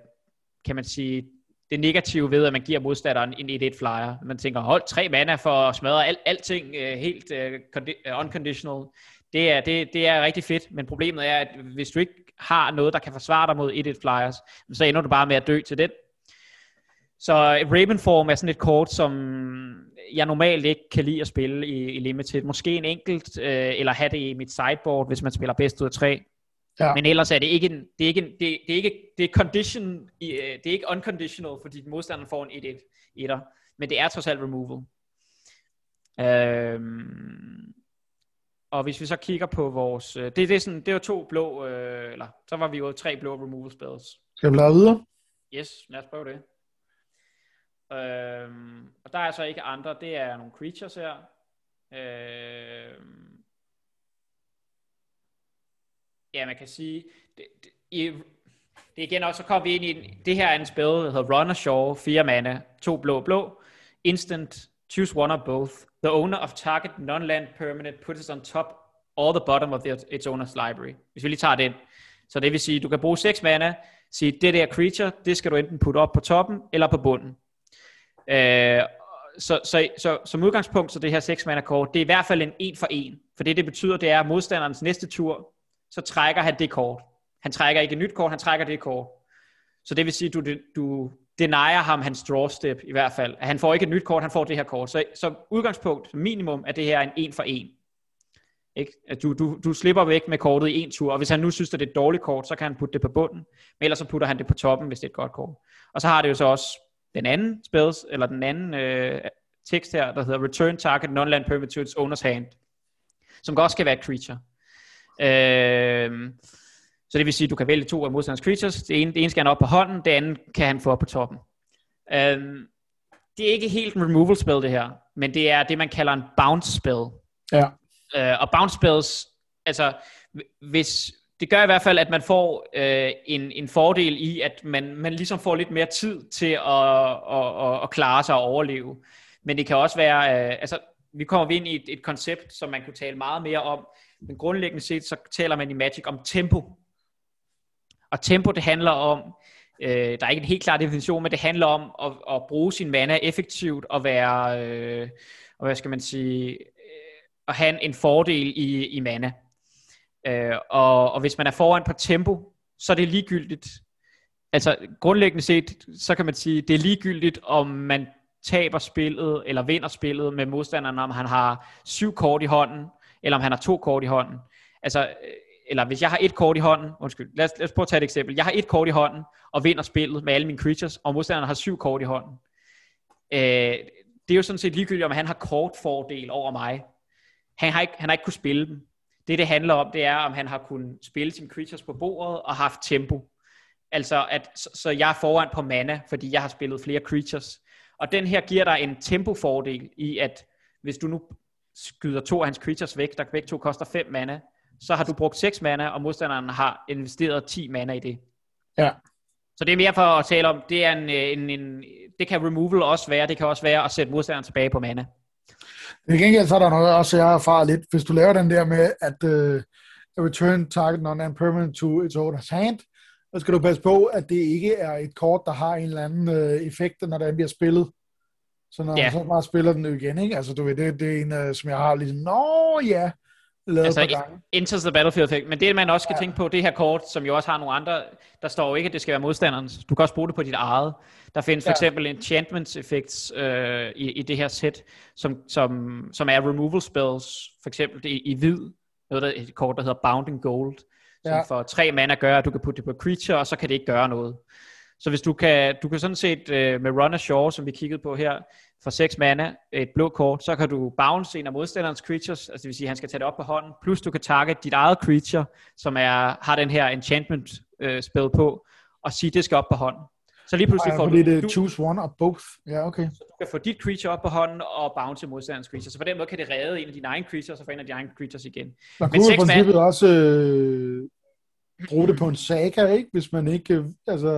kan man sige, det negative ved, at man giver modstanderen en 1-1 flyer. Man tænker, hold tre mana for at smadre al, alting øh, helt uh, unconditional. Det er, det, det er rigtig fedt, men problemet er, at hvis du ikke har noget, der kan forsvare dig mod 1-1 flyers, så ender du bare med at dø til den. Så Ravenform er sådan et kort, som jeg normalt ikke kan lide at spille i, i Limited. Måske en enkelt, øh, eller have det i mit sideboard, hvis man spiller bedst ud af tre. Ja. Men ellers er det ikke en, det er ikke en, det, det er ikke, det er condition, øh, det er ikke unconditional, fordi modstanderen får en 1-1 etter, men det er trods alt removal. Øhm, og hvis vi så kigger på vores, øh, det, det er sådan, det var to blå, øh, eller så var vi jo tre blå removal spells. Skal vi lade videre? Yes, lad os prøve det. Øhm, og der er så ikke andre, det er nogle creatures her. Øhm, ja, man kan sige, det, det, i, det er igen også, så kommer vi ind i, det her er en spil, der hedder Runner Shaw, fire mana, to blå blå, instant, choose one or both. The owner of target non-land permanent puts it on top or the bottom of the, its owner's library. Hvis vi lige tager det Så det vil sige, du kan bruge 6 mana, sige, det der creature, det skal du enten putte op på toppen eller på bunden. Øh, så, så, så, som udgangspunkt, så det her 6 mana kort, det er i hvert fald en en for en. For det, det betyder, det er, at modstanderens næste tur, så trækker han det kort. Han trækker ikke et nyt kort, han trækker det kort. Så det vil sige, du, du denier ham hans draw step i hvert fald. At han får ikke et nyt kort, han får det her kort. Så, så udgangspunkt, minimum, er det her en en for en. Ikke? At du, du, du slipper væk med kortet i en tur, og hvis han nu synes, at det er et dårligt kort, så kan han putte det på bunden, men ellers så putter han det på toppen, hvis det er et godt kort. Og så har det jo så også den anden spells, eller den anden øh, tekst her, der hedder Return Target Non-Land Permit to its owner's hand, som også kan være et creature. Øh, så det vil sige, at du kan vælge to af modstanders creatures. Det ene, det ene skal han op på hånden, det andet kan han få op på toppen. Øh, det er ikke helt en removal spell det her, men det er det, man kalder en bounce spell. Ja. Øh, og bounce spells, altså hvis, det gør i hvert fald, at man får øh, en, en fordel i, at man, man ligesom får lidt mere tid til at, at, at, at klare sig og overleve. Men det kan også være, øh, altså vi kommer ind i et, et koncept, som man kunne tale meget mere om, men grundlæggende set, så taler man i Magic om tempo. Og tempo, det handler om, øh, der er ikke en helt klar definition, men det handler om at, at bruge sin mana effektivt og være, øh, og hvad skal man sige, øh, at have en fordel i, i mana. Øh, og, og hvis man er foran på tempo, så er det ligegyldigt. Altså grundlæggende set, så kan man sige, det er ligegyldigt, om man taber spillet, eller vinder spillet med modstanderen, om han har syv kort i hånden, eller om han har to kort i hånden. Altså, øh, eller hvis jeg har et kort i hånden, undskyld, lad os, lad os prøve at tage et eksempel. Jeg har et kort i hånden, og vinder spillet med alle mine creatures, og modstanderen har syv kort i hånden. Øh, det er jo sådan set ligegyldigt, om han har kortfordel over mig. Han har ikke, han har ikke kunne spille dem. Det, det handler om, det er, om han har kunnet spille sine creatures på bordet og haft tempo. Altså, at, så, så jeg er foran på mana, fordi jeg har spillet flere creatures. Og den her giver dig en tempofordel i, at hvis du nu skyder to af hans creatures væk, der begge to koster 5 mana, så har du brugt 6 mana, og modstanderen har investeret 10 mana i det. Ja. Så det er mere for at tale om, det er en, en, en det kan removal også være, det kan også være at sætte modstanderen tilbage på mana. I gengæld så er der noget også, jeg har erfaret lidt. Hvis du laver den der med, at uh, return target non permanent to its owner's hand, så skal du passe på, at det ikke er et kort, der har en eller anden uh, effekt, når det bliver spillet. Så når yeah. så bare spiller den igen, ikke? Altså, du ved, det, det er en, uh, som jeg har lidt, nå ja, lavet altså, på gang. Into the Battlefield effect. Men det, man også skal ja. tænke på, det her kort, som jo også har nogle andre, der står jo ikke, at det skal være modstanderens. Du kan også bruge det på dit eget. Der findes for ja. eksempel enchantments effects øh, i, i det her set, som, som, som er removal spells, for eksempel i, i hvid, noget der, et kort, der hedder Bounding Gold, som ja. for tre mana gør, at du kan putte det på creature, og så kan det ikke gøre noget. Så hvis du kan, du kan sådan set øh, med Run Ashore, som vi kiggede på her, for 6 mana, et blå kort, så kan du bounce en af modstanderens creatures, altså det vil sige, at han skal tage det op på hånden, plus du kan target dit eget creature, som er, har den her enchantment øh, spil på, og sige, at det skal op på hånden. Så lige pludselig får du... det choose one or both. Ja, okay. Så du kan få dit creature op på hånden og bounce modstanderens creature. Så på den måde kan det redde en af dine egne creatures, og få en af dine egne creatures igen. Man kunne i princippet man... også øh, bruge det på en saga, ikke? Hvis man ikke, altså,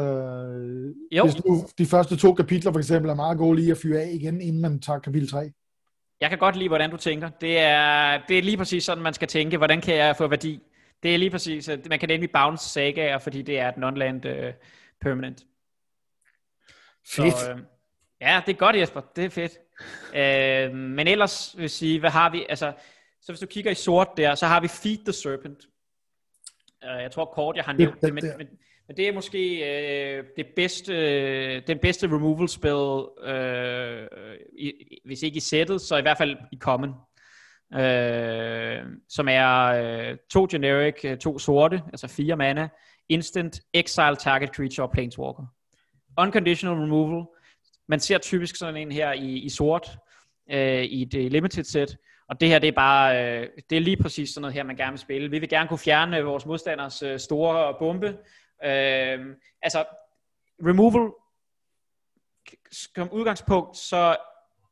jo. hvis nu de første to kapitler for eksempel er meget gode lige at fyre af igen, inden man tager kapitel 3. Jeg kan godt lide, hvordan du tænker. Det er, det er lige præcis sådan, man skal tænke. Hvordan kan jeg få værdi? Det er lige præcis, man kan nemlig bounce saga, fordi det er et non-land uh, permanent. Fedt. Så, øh, ja, det er godt, Jesper. Det er fedt. øh, men ellers vil jeg sige, hvad har vi? Altså, så hvis du kigger i sort der, så har vi Feed the Serpent. Uh, jeg tror kort, jeg har nævnt det, men, men, Men det er måske øh, det bedste, øh, den bedste removal spell, øh, i, hvis ikke i sættet, så i hvert fald i common. Øh, som er øh, to generic, øh, to sorte, altså fire mana, instant, exile target creature og planeswalker. Unconditional removal. Man ser typisk sådan en her i, i sort, øh, i det limited set, og det her, det er bare, øh, det er lige præcis sådan noget her, man gerne vil spille. Vi vil gerne kunne fjerne vores modstanders øh, store bombe. Øh, altså, removal, som udgangspunkt, så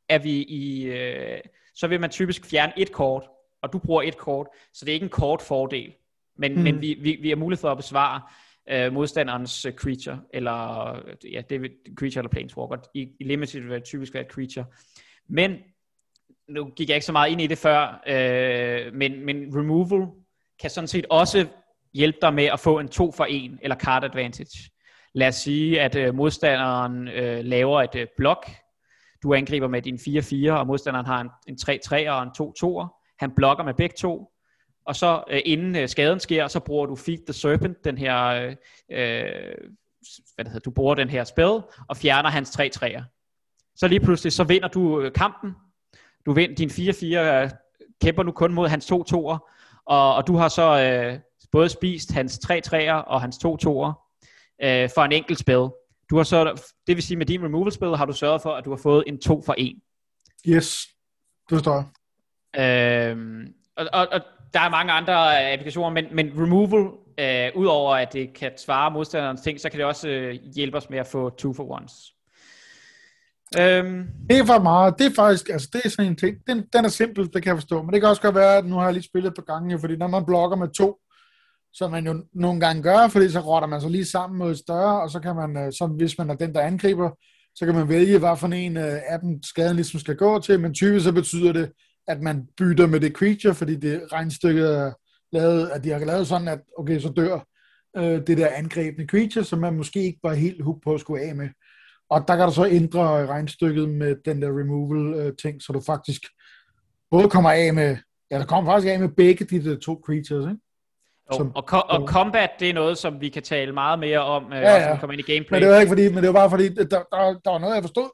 er vi i, øh, så vil man typisk fjerne et kort, og du bruger et kort, så det er ikke en kort fordel. Men, mm. men vi, vi, vi har mulighed for at besvare øh, modstanderens uh, creature, eller ja, det vil, creature eller planeswalker. I, i limited vil det typisk være et creature. Men nu gik jeg ikke så meget ind i det før, øh, men, men removal kan sådan set også hjælpe dig med at få en 2 for 1 eller card advantage. Lad os sige, at øh, modstanderen øh, laver et øh, blok. Du angriber med din 4-4, og modstanderen har en, en 3-3 og en 2-2'er. Han blokker med begge to. Og så øh, inden øh, skaden sker, så bruger du Feed the Serpent, den her, øh, øh hvad det hedder, du bruger den her spil, og fjerner hans 3-3'er. Så lige pludselig, så vinder du øh, kampen, du vinder din 4-4, øh, kæmper nu kun mod hans to toer, og, og du har så øh, både spist hans 3 3'er og hans to toer øh, for en enkelt spil. Du har så, det vil sige med din removal spil, har du sørget for, at du har fået en 2 for 1. Yes, det forstår jeg. Øh, og, og, og der er mange andre applikationer, men, men removal, øh, udover at det kan svare modstanderens ting, så kan det også øh, hjælpe os med at få 2 for ones. Øhm. Det er for meget, det er faktisk, altså det er sådan en ting, den, den er simpel, det kan jeg forstå, men det kan også godt være, at nu har jeg lige spillet på gange, fordi når man blokker med to, som man jo nogle gange gør, fordi så rotter man sig lige sammen mod større, og så kan man, øh, så hvis man er den, der angriber, så kan man vælge, hvad for en øh, af dem skaden ligesom skal gå til, men typisk så betyder det, at man bytter med det creature, fordi det regnstykket er lavet, at de har lavet sådan, at okay, så dør øh, det der angrebne creature, som man måske ikke var helt hooked på at skulle af med. Og der kan du så ændre regnstykket med den der removal-ting, øh, så du faktisk både kommer af med, ja, der kommer faktisk af med begge de to creatures, ikke? Jo, som, og, co- og combat, det er noget, som vi kan tale meget mere om, øh, ja, ja. når vi kommer ind i gameplay. Men det var ikke fordi, men det var bare fordi, der, der, der var noget, jeg forstod.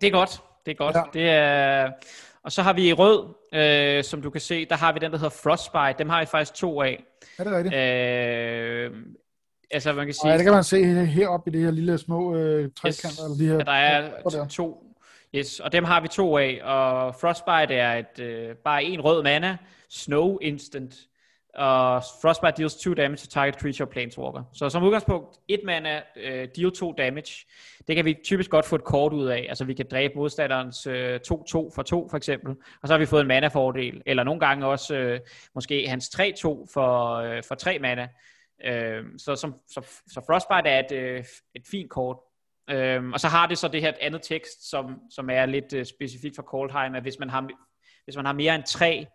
Det er godt, det er godt. Ja. Det er, og så har vi i rød, øh, som du kan se, der har vi den, der hedder Frostbite. Dem har vi faktisk to af. Er det rigtigt? Øh, altså man kan sige... Ja, det kan man se heroppe i det her lille små øh, trekanter. Yes, eller de her, ja, der er to. Yes, og dem har vi to af. Og Frostbite er et, øh, bare en rød mana, Snow Instant. Og Frostbite deals 2 damage to target creature planeswalker. Så som udgangspunkt, et mana, øh, deal 2 damage. Det kan vi typisk godt få et kort ud af. Altså vi kan dræbe modstanderens 2-2 øh, for 2 for eksempel. Og så har vi fået en mana-fordel. Eller nogle gange også øh, måske hans 3-2 for, øh, for 3 mana. Øh, så, som, så, så Frostbite er et, øh, et fint kort. Øh, og så har det så det her andet tekst, som, som er lidt øh, specifikt for Coldheim, at hvis man har, hvis man har mere end tre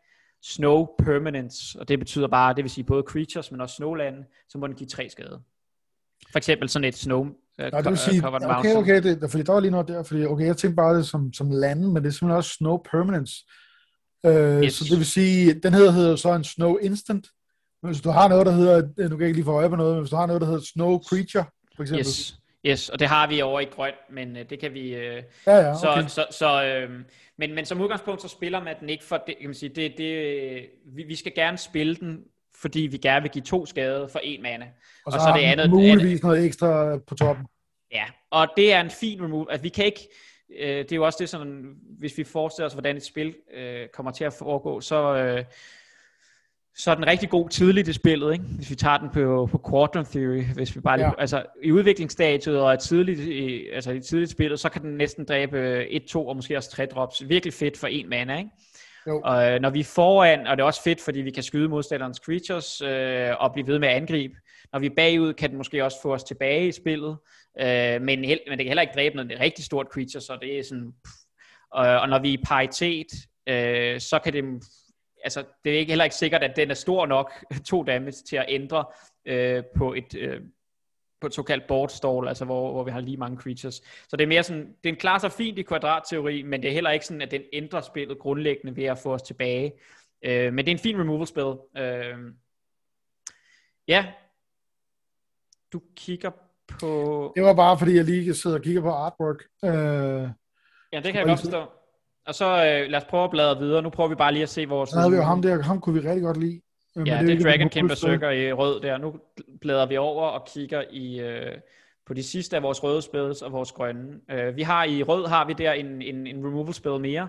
snow permanence, og det betyder bare, det vil sige både creatures, men også snowland, så må den give tre skade. For eksempel sådan et snow uh, Nå, det vil sige, okay, okay, okay, det, fordi der var lige noget der, fordi okay, jeg tænkte bare det som, som lande, men det er simpelthen også snow permanence. Uh, yes. Så det vil sige, den hedder, hedder så en snow instant, hvis du har noget, der hedder, nu kan jeg ikke lige få øje på noget, men hvis du har noget, der hedder Snow Creature, for eksempel. Yes, yes og det har vi over i grøn, men uh, det kan vi... Uh, ja, ja, okay. Så, så, så uh, men, men som udgangspunkt, så spiller man den ikke for... Det, kan man sige, det, det, vi, vi skal gerne spille den, fordi vi gerne vil give to skade for en mana. Og så, og så det andet, muligvis andet, noget ekstra på toppen. Ja, og det er en fin remove. Altså, vi kan ikke... Øh, det er jo også det, sådan, hvis vi forestiller os, hvordan et spil øh, kommer til at foregå, så, øh, så er den rigtig god tidligt i spillet, ikke? hvis vi tager den på, på Quadrant Theory, hvis vi bare lige, ja. altså i udviklingsstadiet og tidligt, i, altså i tidligt spillet, så kan den næsten dræbe 1, 2 og måske også 3 drops. Virkelig fedt for en mana, ikke? Jo. Og øh, når vi er foran, og det er også fedt, fordi vi kan skyde modstanderens creatures øh, og blive ved med at angribe. Når vi er bagud, kan den måske også få os tilbage i spillet, øh, men, held, men det kan heller ikke dræbe noget rigtig stort creature, så det er sådan... Pff. Og, og når vi er i paritet, øh, så kan det altså, det er ikke heller ikke sikkert, at den er stor nok, to damage, til at ændre øh, på et... Øh, på et såkaldt board stall, altså hvor, hvor vi har lige mange creatures. Så det er mere sådan, den klarer sig fint i kvadratteori, men det er heller ikke sådan, at den ændrer spillet grundlæggende ved at få os tilbage. Øh, men det er en fin removal spil. Øh, ja. du kigger på... Det var bare, fordi jeg lige sidder og kigger på artwork. Øh, ja, det kan jeg godt forstå. Og så øh, lad os prøve at bladre videre. Nu prøver vi bare lige at se vores... Så havde vi jo ham der, ham kunne vi rigtig godt lide. Men ja, det, det er Dragon King Berserker i rød der. Nu bladrer vi over og kigger i... Øh, på de sidste af vores røde spells og vores grønne. Uh, vi har i rød har vi der en, en, en removal spell mere.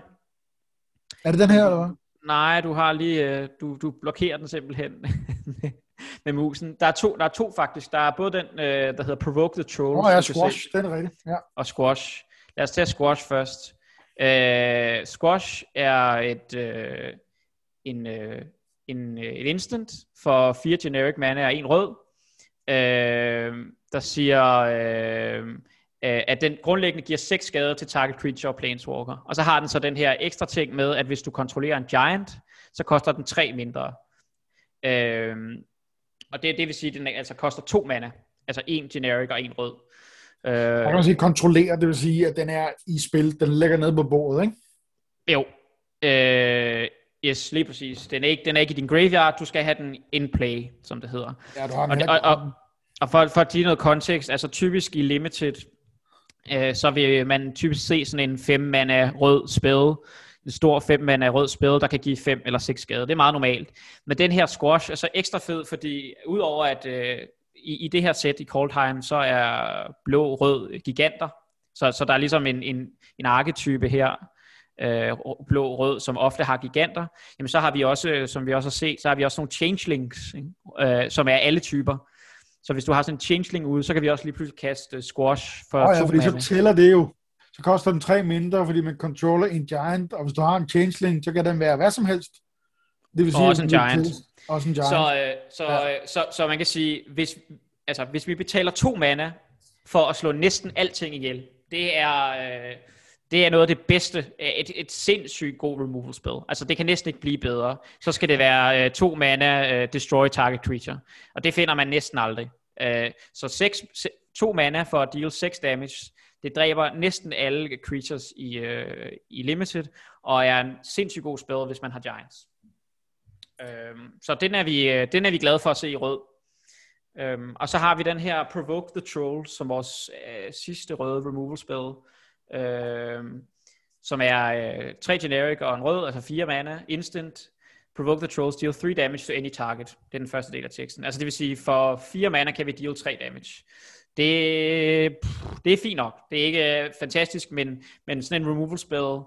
Er det den her, eller hvad? Nej, du har lige, uh, du, du blokerer den simpelthen med musen. Der er to, der er to faktisk. Der er både den, uh, der hedder Provoke the Troll. Åh oh, ja, Squash, den er rigtig. Ja. Og Squash. Lad os tage Squash først. Uh, Squash er et, uh, en, uh, en, uh, et instant for fire generic mana og en rød. Uh, der siger, øh, at den grundlæggende giver 6 skader til target creature og planeswalker. Og så har den så den her ekstra ting med, at hvis du kontrollerer en giant, så koster den 3 mindre. Øh, og det, det vil sige, at den altså koster to mana. Altså en generic og en rød. Øh, Man kan sige kontrollere, det vil sige, at den er i spil, den ligger nede på bordet, ikke? Jo. Øh, yes, lige præcis. Den er, ikke, den er ikke i din graveyard, du skal have den in play, som det hedder. Ja, du har og, og, og, og for, for at give noget kontekst, altså typisk i Limited, øh, så vil man typisk se sådan en 5 mana rød spil, en stor 5 mana rød spil, der kan give 5 eller 6 skade. Det er meget normalt. Men den her squash er så ekstra fed, fordi udover at øh, i, i det her sæt i Coldheim, så er blå-rød giganter. Så, så der er ligesom en, en, en arketype her, øh, blå-rød, som ofte har giganter. Jamen så har vi også, som vi også har set, så har vi også nogle changelings, ikke? Øh, som er alle typer. Så hvis du har sådan en changeling ude, så kan vi også lige pludselig kaste squash for oh, ja, fordi så tæller det jo. Så koster den tre mindre, fordi man controller en giant, og hvis du har en changeling, så kan den være hvad som helst. Det vil sige, også en giant. Også en giant. Så, øh, så, ja. øh, så, så man kan sige, hvis, altså, hvis vi betaler to mana for at slå næsten alting ihjel, det er... Øh, det er noget af det bedste, et, et sindssygt god removal spell. Altså det kan næsten ikke blive bedre. Så skal det være uh, to mana destroy target creature. Og det finder man næsten aldrig. Uh, så seks, se, to mana for at deal 6 damage. Det dræber næsten alle creatures i, i limited, og er en sindssygt god spell, hvis man har giants. Øhm, så den er, vi, øh, den er vi glade for at se i rød. Øhm, og så har vi den her Provoke the Troll, som vores øh, sidste røde removal spell Øhm, som er øh, tre generic og en rød, altså fire mana, instant, provoke the troll, deal 3 damage to any target. Det er den første del af teksten. Altså det vil sige, for fire mana kan vi deal 3 damage. Det, det er fint nok. Det er ikke øh, fantastisk, men, men sådan en removal spell,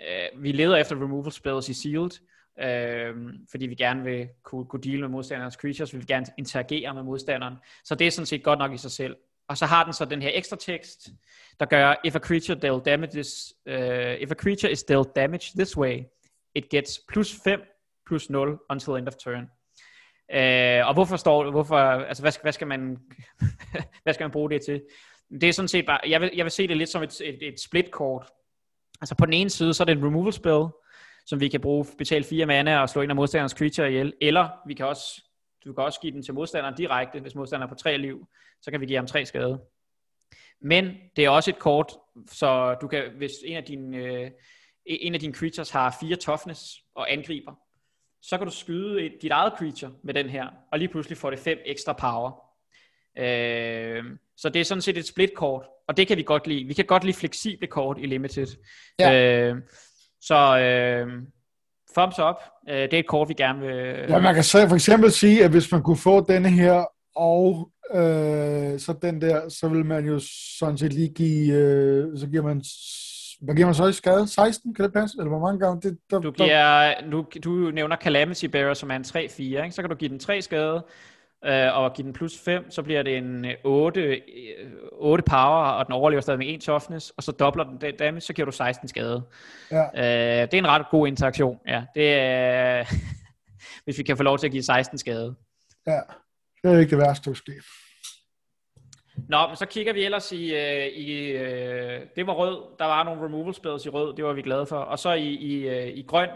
øh, vi leder efter removal spells i sealed, øh, fordi vi gerne vil kunne, kunne deal med modstanderens creatures, vi vil gerne interagere med modstanderen. Så det er sådan set godt nok i sig selv. Og så har den så den her ekstra tekst, der gør, if a creature dealt damages, uh, if a creature is dealt damage this way, it gets plus 5 plus 0 until end of turn. Uh, og hvorfor står hvorfor, altså hvad hvad skal man, hvad skal man bruge det til? Det er sådan set bare, jeg vil, jeg vil se det lidt som et, et, et split kort. Altså på den ene side, så er det en removal spell, som vi kan bruge, betale fire mana og slå ind af modstanderens creature ihjel, eller vi kan også, du kan også give den til modstanderen direkte, hvis modstanderen er på tre liv, så kan vi give ham tre skade. Men det er også et kort, så du kan, hvis en af dine, øh, en af dine creatures har fire toughness og angriber, så kan du skyde et, dit eget creature med den her, og lige pludselig får det fem ekstra power. Øh, så det er sådan set et split kort, og det kan vi godt lide. Vi kan godt lide fleksible kort i Limited. Ja. Øh, så øh, thumbs up, øh, det er et kort, vi gerne vil... Ja, man kan for eksempel sige, at hvis man kunne få denne her og øh, så den der, så vil man jo sådan set lige give, øh, så giver man, hvad giver man så i skade? 16, kan det passe? Eller hvor mange gange? Det, der, du, giver, du, du nævner Calamity Bearer, som er en 3-4, ikke? så kan du give den 3 skade, øh, og give den plus 5, så bliver det en 8, 8 øh, power, og den overlever stadig med 1 toughness, og så dobler den damage, så giver du 16 skade. Ja. Øh, det er en ret god interaktion, ja. Det er, hvis vi kan få lov til at give 16 skade. Ja. Det er ikke det værste, der ske. Nå, men så kigger vi ellers i, øh, i øh, det var rød, der var nogle removal spells i rød, det var vi glade for. Og så i, i, øh, i grøn,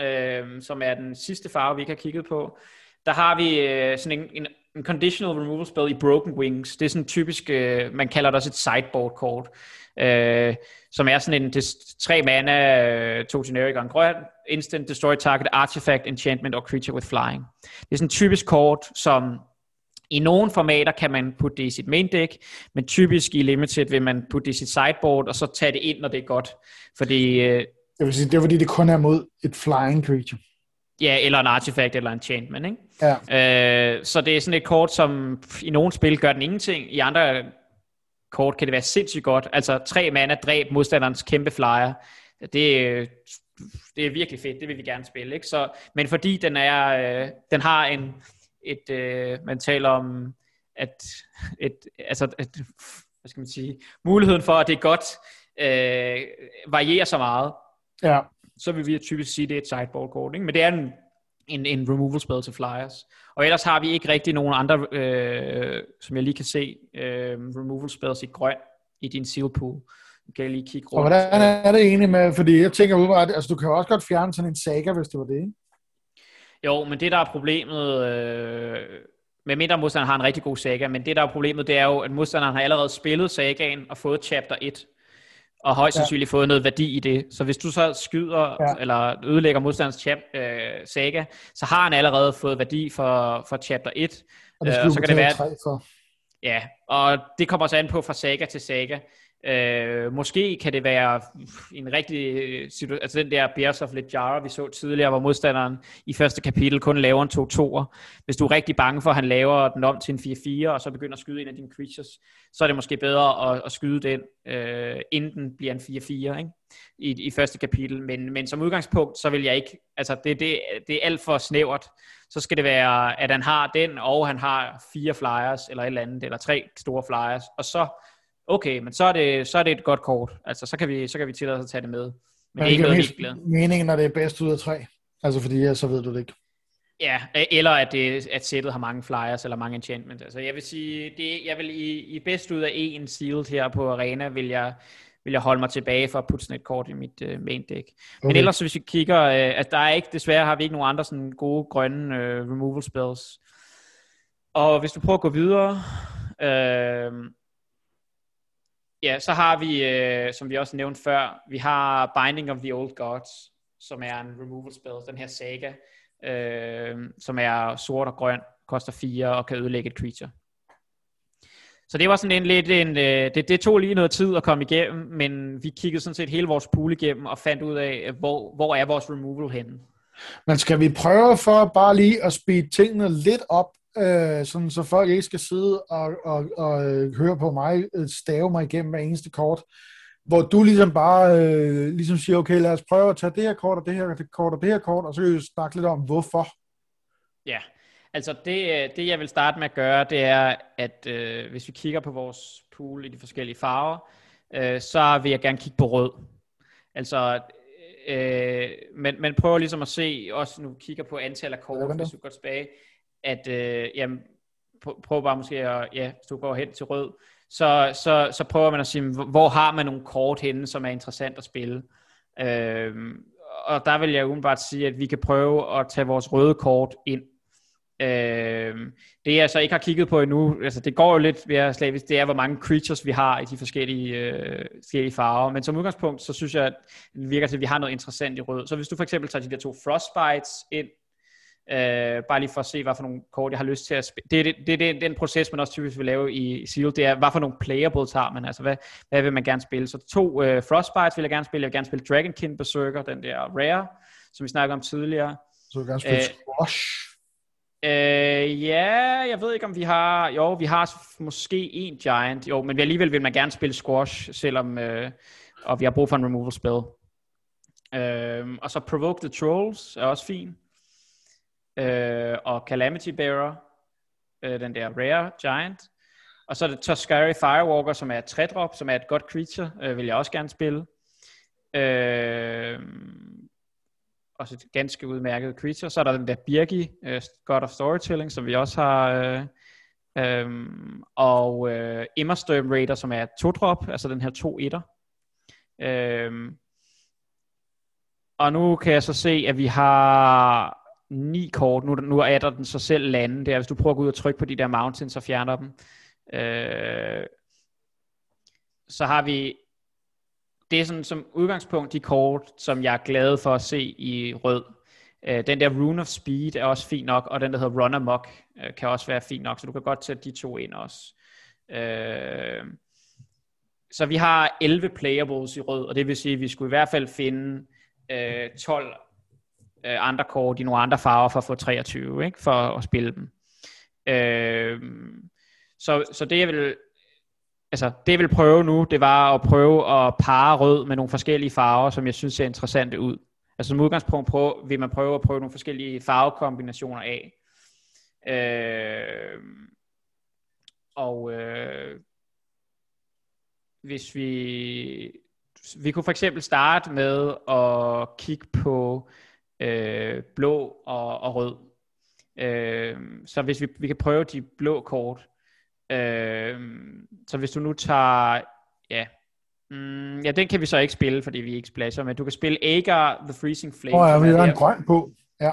øh, som er den sidste farve, vi ikke har kigget på, der har vi øh, sådan en, en, en conditional removal spell i Broken Wings. Det er sådan typisk, øh, man kalder det også et sideboard kort, øh, som er sådan en det, tre mana, øh, to generic og en grøn, instant destroy target artifact, enchantment or creature with flying. Det er sådan en typisk kort, som I nogle formater kan man putte det i sit main deck, men typisk i Limited vil man putte det i sit sideboard, og så tage det ind, når det er godt. Fordi, øh, jeg vil sige, det er fordi, det kun er mod et flying creature. Ja, eller en artifact eller en enchantment, ikke? Ja. Øh, så det er sådan et kort, som i nogle spil gør den ingenting, i andre kort kan det være sindssygt godt. Altså tre mana dræb modstanderens kæmpe flyer. Det, det er virkelig fedt, det vil vi gerne spille. Ikke? Så, men fordi den, er, øh, den har en, et, øh, man taler om, at, et, altså, et, hvad skal man sige, muligheden for, at det er godt, øh, varierer så meget. Ja. Så vil vi typisk sige, at det er et sideboard kort. Ikke? Men det er en, en, en removal spell til flyers. Og ellers har vi ikke rigtig nogen andre, øh, som jeg lige kan se, øh, removal spells i grøn i din seal pool. Du kan lige kigge rundt. Og hvordan er det egentlig med, fordi jeg tænker udebart, altså du kan jo også godt fjerne sådan en saga, hvis det var det, ikke? Jo, men det der er problemet, øh, med mindre modstanderen har en rigtig god saga, men det der er problemet, det er jo, at modstanderen har allerede spillet sagaen og fået chapter 1 og højst sandsynligt ja. fået noget værdi i det. Så hvis du så skyder ja. eller ødelægger modstanders chap, øh, saga, så har han allerede fået værdi for, for chapter 1. Og det øh, og så kan det være, for. Ja, og det kommer så an på fra saga til saga. Øh, måske kan det være en rigtig øh, situation, altså den der Bears of Lejara, vi så tidligere, hvor modstanderen i første kapitel kun laver en 2-2'er. Hvis du er rigtig bange for, at han laver den om til en 4-4, og så begynder at skyde en af dine creatures, så er det måske bedre at, at skyde den, øh, inden den bliver en 4-4 ikke? I, i første kapitel. Men, men som udgangspunkt, så vil jeg ikke, altså det, det, det er alt for snævert. Så skal det være, at han har den, og han har fire flyers, eller et eller andet, eller tre store flyers, og så okay, men så er det, så er det et godt kort. Altså, så kan vi, så kan vi tillade os at tage det med. Men, men det er ikke noget, er meningen, når det er bedst ud af tre? Altså, fordi ja, så ved du det ikke. Ja, eller at, det, at sættet har mange flyers eller mange enchantments. Altså, jeg vil sige, det, jeg vil i, i bedst ud af en sealed her på Arena, vil jeg, vil jeg holde mig tilbage for at putte sådan et kort i mit uh, main deck. Okay. Men ellers, hvis vi kigger, uh, at der er ikke, desværre har vi ikke nogen andre sådan gode grønne uh, removal spells. Og hvis du prøver at gå videre, uh, Ja, så har vi, øh, som vi også nævnte før, vi har Binding of the Old Gods, som er en removal spell, den her saga, øh, som er sort og grøn, koster 4 og kan ødelægge et creature. Så det var sådan en lidt en, øh, det, det tog lige noget tid at komme igennem, men vi kiggede sådan set hele vores pool igennem og fandt ud af, hvor, hvor er vores removal henne. Men skal vi prøve for bare lige at speede tingene lidt op, øh, sådan, så folk ikke skal sidde og, og, og øh, høre på mig øh, stave mig igennem hver eneste kort, hvor du ligesom bare øh, ligesom siger, okay, lad os prøve at tage det her kort, og det her kort, og det her kort, og så kan vi snakke lidt om, hvorfor. Ja, altså det, det jeg vil starte med at gøre, det er, at øh, hvis vi kigger på vores pool i de forskellige farver, øh, så vil jeg gerne kigge på rød. Altså, øh, men, men prøver ligesom at se, også nu kigger på antal af kort, hvis du går tilbage, at øh, jamen, prøv bare måske at, ja, hvis du går hen til rød, så, så, så prøver man at sige, hvor har man nogle kort henne, som er interessant at spille. Øh, og der vil jeg umiddelbart sige, at vi kan prøve at tage vores røde kort ind. Øh, det jeg så ikke har kigget på endnu, altså det går jo lidt ved slavisk, det er hvor mange creatures vi har i de forskellige, øh, forskellige farver, men som udgangspunkt, så synes jeg, at det virker til, at vi har noget interessant i rød. Så hvis du for eksempel tager de der to frostbites ind, Øh, bare lige for at se, hvad for nogle kort, jeg har lyst til at spille. Det er det, det, det, den proces, man også typisk vil lave i, Seal, det er, hvad for nogle playables har man, altså hvad, hvad vil man gerne spille. Så to øh, Frostbites vil jeg gerne spille, jeg vil gerne spille Dragonkin Berserker, den der Rare, som vi snakkede om tidligere. Så du vil gerne spille øh, Squash? Øh, ja, jeg ved ikke om vi har, jo, vi har måske en Giant, jo, men alligevel vil man gerne spille Squash, selvom, øh, og vi har brug for en removal spell. Øh, og så Provoke the Trolls er også fint øh, og Calamity Bearer, øh, den der Rare Giant. Og så er det Toscari Firewalker, som er et 3 som er et godt creature, øh, vil jeg også gerne spille. Øh, også et ganske udmærket creature. Så er der den der Birgi, øh, God of Storytelling, som vi også har. Øh, Øhm, og øh, Immersturm Raider, som er to 2-drop, altså den her to etter. Øhm, og nu kan jeg så se, at vi har ni kort. Nu, nu er der den så selv lande der. Hvis du prøver at gå ud og trykke på de der mountains så fjerner dem. Øh, så har vi det er sådan som udgangspunkt de kort, som jeg er glad for at se i rød. Øh, den der Rune of Speed er også fin nok, og den der hedder Run Amok øh, kan også være fin nok, så du kan godt sætte de to ind også. Øh, så vi har 11 playables i rød, og det vil sige, at vi skulle i hvert fald finde øh, 12 øh, andre kort i nogle andre farver for at få 23, ikke? for at spille dem. Øh, så, så det jeg vil altså det jeg vil prøve nu, det var at prøve at pare rød med nogle forskellige farver, som jeg synes ser interessante ud. Altså som udgangspunkt prøve, vil man prøve at prøve nogle forskellige farvekombinationer af. Øh, og øh, hvis vi vi kunne for eksempel starte med at kigge på øh, blå og, og rød. Øh, så hvis vi, vi kan prøve de blå kort. Øh, så hvis du nu tager, ja, mm, ja, den kan vi så ikke spille, fordi vi ikke splasher, men du kan spille Agar The Freezing Flame. Åh, oh, ja, vi har en grøn på, ja.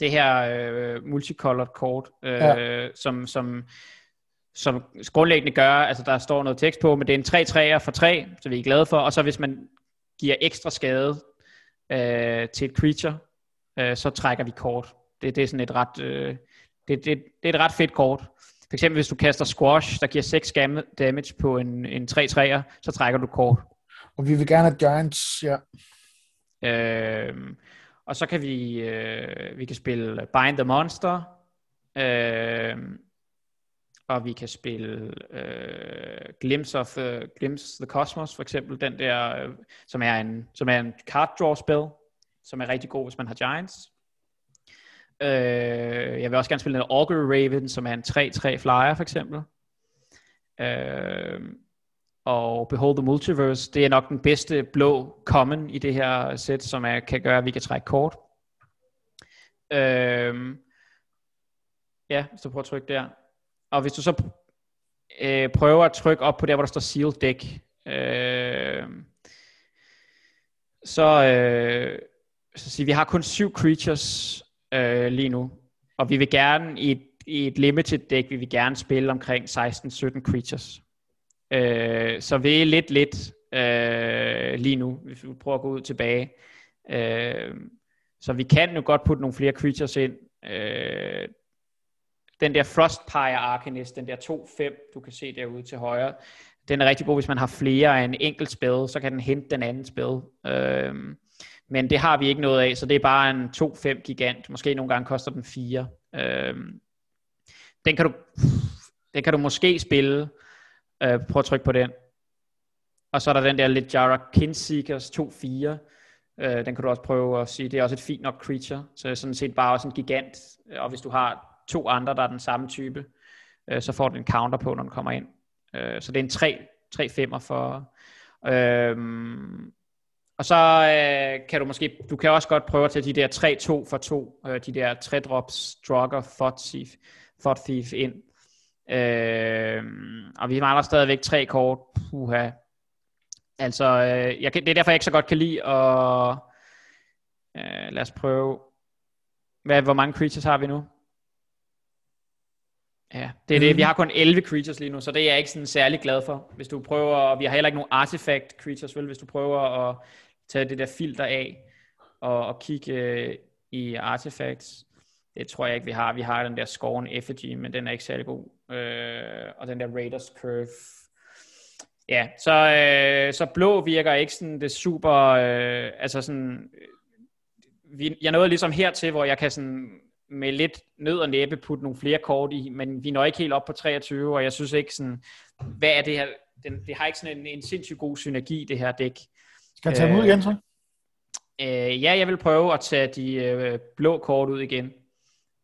Det her øh, multicolored kort, øh, ja. som, som som grundlæggende gør, altså der står noget tekst på, men det er en 3 3 for 3, så vi er glade for, og så hvis man giver ekstra skade øh, til et creature, øh, så trækker vi kort. Det, det er sådan et ret, øh, det, det, det er et ret fedt kort. For eksempel hvis du kaster squash, der giver 6 damage på en, en 3 3 så trækker du kort. Og vi vil gerne have giants, ja. Øh, og så kan vi, øh, vi kan spille Bind the Monster, øh, og vi kan spille øh, Glimpse of the, Glimpse the Cosmos, for eksempel, den der, øh, som er en, som er en card draw spil, som er rigtig god, hvis man har Giants. Øh, jeg vil også gerne spille en Augur Raven, som er en 3-3 flyer, for eksempel. Øh, og Behold the Multiverse, det er nok den bedste blå common i det her sæt, som er, kan gøre, at vi kan trække kort. Øh, ja, så prøv at trykke der. Og hvis du så øh, prøver at trykke op på der, hvor der står sealed deck, øh, så, øh, så siger vi har kun syv creatures øh, lige nu, og vi vil gerne i et, i et limited deck, vi vil gerne spille omkring 16-17 creatures. Øh, så vi er lidt lidt øh, lige nu, hvis vi prøver at gå ud tilbage. Øh, så vi kan jo godt putte nogle flere creatures ind. Øh, den der Frostpire Arcanist, den der 2-5, du kan se derude til højre, den er rigtig god, hvis man har flere af en enkelt spil, så kan den hente den anden spil. Øhm, men det har vi ikke noget af, så det er bare en 2-5 gigant. Måske nogle gange koster den 4. Øhm, den kan du, den kan du måske spille. Øh, prøv at trykke på den. Og så er der den der Legara Kinseekers 2-4. Øh, den kan du også prøve at sige. Det er også et fint nok creature. Så det er sådan set bare også en gigant. Og hvis du har to andre, der er den samme type, øh, så får den en counter på, når den kommer ind. Øh, så det er en 3, 3 5 for... Øh, og så øh, kan du måske, du kan også godt prøve at tage de der 3-2 for 2, øh, de der 3 drops Drugger, Thought Thief, Thought Thief ind. Øh, og vi mangler stadigvæk tre kort. Puha. Altså, øh, jeg kan, det er derfor, jeg ikke så godt kan lide at... Øh, lad os prøve... Hvad, hvor mange creatures har vi nu? Ja, det er det. Vi har kun 11 creatures lige nu, så det er jeg ikke sådan særlig glad for. Hvis du prøver, vi har heller ikke nogen artifact creatures, vel? Hvis du prøver at tage det der filter af og, og kigge øh, i artifacts, det tror jeg ikke, vi har. Vi har den der Scorn Effigy, men den er ikke særlig god. Øh, og den der Raiders Curve. Ja, så, øh, så blå virker ikke sådan det super, øh, altså sådan, øh, vi, jeg nåede ligesom hertil, hvor jeg kan sådan med lidt nød og næppe putte nogle flere kort i, men vi når ikke helt op på 23, og jeg synes ikke sådan, hvad er det her, den, det har ikke sådan en, en sindssygt god synergi, det her dæk. Skal jeg tage dem ud igen så? Øh, ja, jeg vil prøve at tage de øh, blå kort ud igen.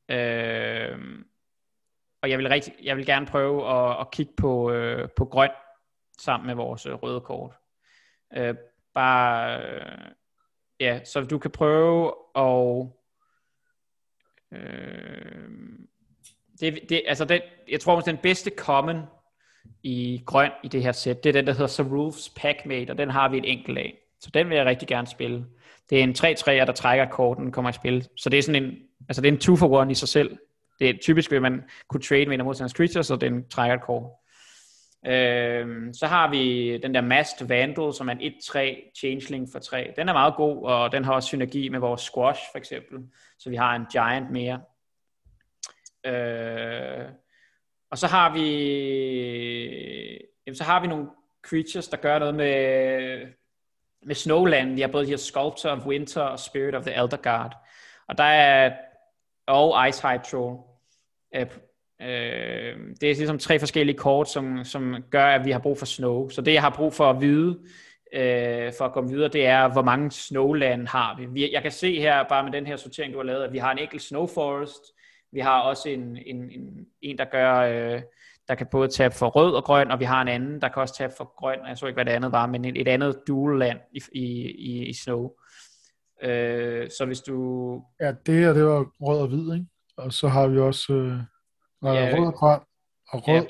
Øh, og jeg vil, rigtig, jeg vil gerne prøve at, at kigge på, øh, på grøn sammen med vores øh, røde kort. Øh, bare, øh, ja, så du kan prøve at Øh, det, det, altså den, jeg tror, at den bedste common i grøn i det her sæt, det er den, der hedder Saruf's Packmate, og den har vi et enkelt af. Så den vil jeg rigtig gerne spille. Det er en 3-3'er, der trækker korten, kommer i spil. Så det er sådan en, altså det er en 2 for 1 i sig selv. Det er typisk, vil man kunne trade med en af modstanders creatures, så den trækker et kort. Øh, så har vi den der Mast Vandal, som er en 1-3 changeling for 3. Den er meget god, og den har også synergi med vores squash for eksempel. Så vi har en giant mere. Øh, og så har vi jamen, så har vi nogle creatures, der gør noget med, med Snowland. Vi har både de her Sculptor of Winter og Spirit of the Elder Guard. Og der er og Ice High Troll. Øh, øh, det er ligesom tre forskellige kort, som, som gør, at vi har brug for snow. Så det, jeg har brug for at vide, øh, for at komme videre, det er, hvor mange snowland har vi. vi. Jeg kan se her, bare med den her sortering, du har lavet, at vi har en enkelt snow forest. Vi har også en, en, en, en der gør... Øh, der kan både tabe for rød og grøn, og vi har en anden, der kan også tabe for grøn, jeg så ikke, hvad det andet var, men et andet dual land i, i, i, i snow. Øh, så hvis du... Ja, det her, det var rød og hvid, ikke? Og så har vi også øh, ja, rød og grøn og rød. Ja,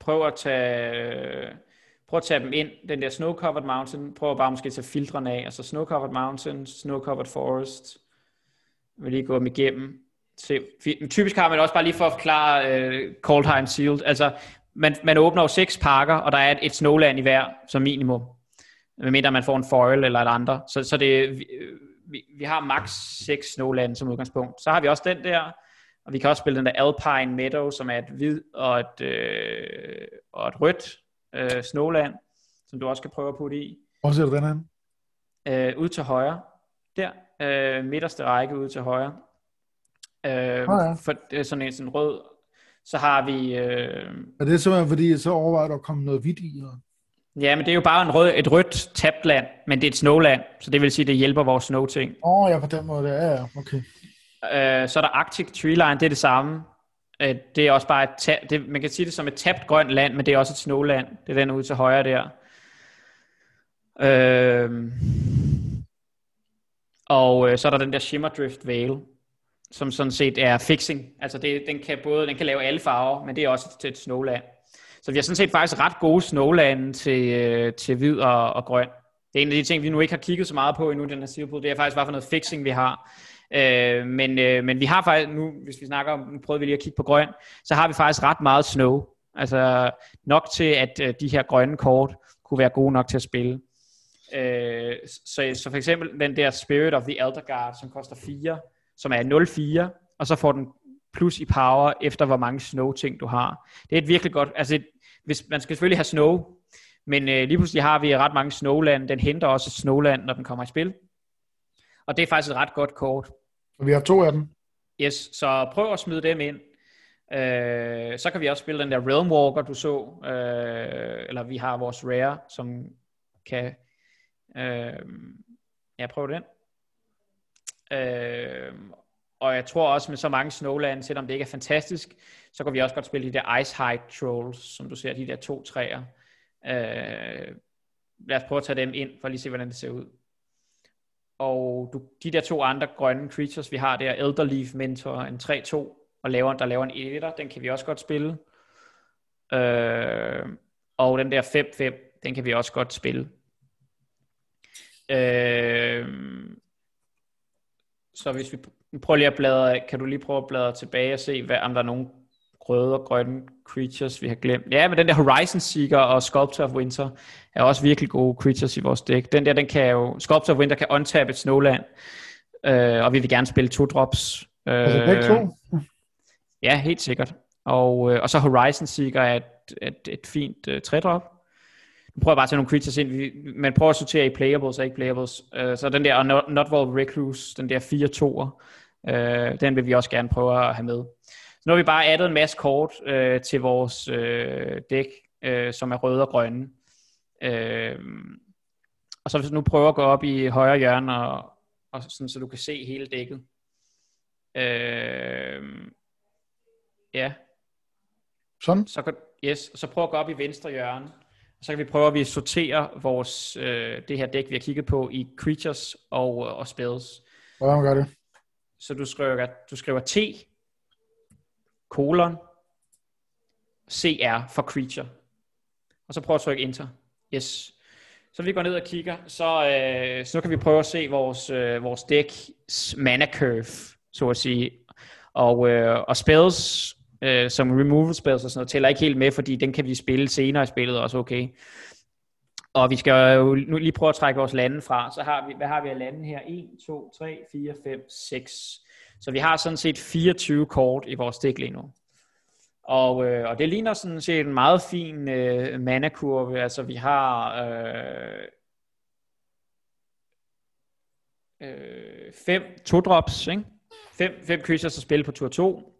prøv at tage... Prøv at tage dem ind, den der snow-covered mountain. Prøv bare måske at tage filtrene af. Altså snow-covered mountain, snow-covered forest. Jeg vil lige gå dem igennem. Se, typisk har man også bare lige for at forklare uh, Cold Time Sealed. Altså, man, man åbner jo seks pakker, og der er et, et snowland i hver som minimum. Medmindre man får en foil eller et andet. Så, så det, vi, vi har max 6 snowland som udgangspunkt. Så har vi også den der, og vi kan også spille den der Alpine Meadow, som er et hvid og et, øh, og et rødt øh, snowland, som du også kan prøve at putte i. Hvor ser du den her? Øh, ud til højre. Der. Øh, midterste række ud til højre. Øh, ja. For det er sådan en sådan rød. Så har vi... Øh, er det simpelthen fordi, så overvejer du at komme noget hvidt i? Eller? Ja, men det er jo bare en rød, et rødt tabt land, men det er et snowland, så det vil sige, det hjælper vores snow-ting. Åh, oh, ja, på den måde, ja, ja, okay. Øh, så er der Arctic Tree Line, det er det samme. Øh, det er også bare et tab, det, man kan sige det som et tabt grønt land, men det er også et snowland. Det er den ude til højre der. Øh, og øh, så er der den der Shimmer Drift Vale, som sådan set er fixing. Altså det, den kan både den kan lave alle farver, men det er også til et snowland. Så vi har sådan set faktisk ret gode snowlande til, øh, til hvid og, og grøn. Det er en af de ting, vi nu ikke har kigget så meget på endnu, den her Silverpool. Det er faktisk, hvad for noget fixing vi har. Øh, men, øh, men vi har faktisk nu, hvis vi snakker om, nu prøvede vi lige at kigge på grøn, så har vi faktisk ret meget snow. Altså nok til, at øh, de her grønne kort kunne være gode nok til at spille. Øh, så, så for eksempel den der Spirit of the Elder Guard, som koster 4, som er 0-4, og så får den plus i power, efter hvor mange snow-ting du har. Det er et virkelig godt, altså et, hvis, man skal selvfølgelig have snow, men øh, lige pludselig har vi ret mange snowland. Den henter også snowland, når den kommer i spil. Og det er faktisk et ret godt kort. Og vi har to af dem. Yes, så prøv at smide dem ind. Øh, så kan vi også spille den der Realm Walker, du så. Øh, eller vi har vores Rare, som kan... Øh, ja, prøv den. Øh, og jeg tror også med så mange Snowland, selvom det ikke er fantastisk, så kan vi også godt spille de der Ice High Trolls, som du ser, de der to træer. Øh, lad os prøve at tage dem ind, for at lige se, hvordan det ser ud. Og du, de der to andre grønne creatures, vi har der, Elderleaf Mentor, en 3-2, og laver, der laver en editor, den kan vi også godt spille. Øh, og den der 5-5, den kan vi også godt spille. Øh, så hvis vi prøver lige at bladre, kan du lige prøve at bladre tilbage og se, hvad, om der er nogen røde og grønne creatures, vi har glemt. Ja, men den der Horizon Seeker og Sculptor of Winter er også virkelig gode creatures i vores dæk. Den der, den kan jo, Sculptor of Winter kan untappe et Snowland, øh, og vi vil gerne spille to drops. Øh, altså begge to? Ja, helt sikkert. Og, øh, og så Horizon Seeker er et, et, et fint øh, tre-drop. Nu prøver jeg bare at tage nogle creatures ind. Vi, man prøver at sortere i playables og ikke playables. Uh, så den der Not, Notwall Recluse, den der 4 2'er, uh, den vil vi også gerne prøve at have med. Nu har vi bare addet en masse kort uh, til vores uh, dæk, uh, som er røde og grønne. Uh, og så hvis du nu prøver at gå op i højre hjørne, og, og sådan, så du kan se hele dækket. Uh, ja. Sådan? Så kan, yes, så prøv at gå op i venstre hjørne. Så kan vi prøve at vi sortere vores, øh, det her dæk, vi har kigget på, i creatures og, og spells. Hvordan gør det? Så du skriver, du skriver T, kolon, CR for creature. Og så prøv at trykke enter. Yes. Så vi går ned og kigger, så, øh, så nu kan vi prøve at se vores, øh, vores dæk mana curve, så at sige. Og, øh, og spells øh, som removal spells og sådan noget, tæller ikke helt med, fordi den kan vi spille senere i spillet også, okay. Og vi skal jo nu lige prøve at trække vores lande fra. Så har vi, hvad har vi af lande her? 1, 2, 3, 4, 5, 6. Så vi har sådan set 24 kort i vores stik lige nu. Og, øh, og det ligner sådan set en meget fin øh, mana-kurve. Altså vi har øh, øh, fem to-drops, ikke? Fem, fem creatures at spille på tur 2.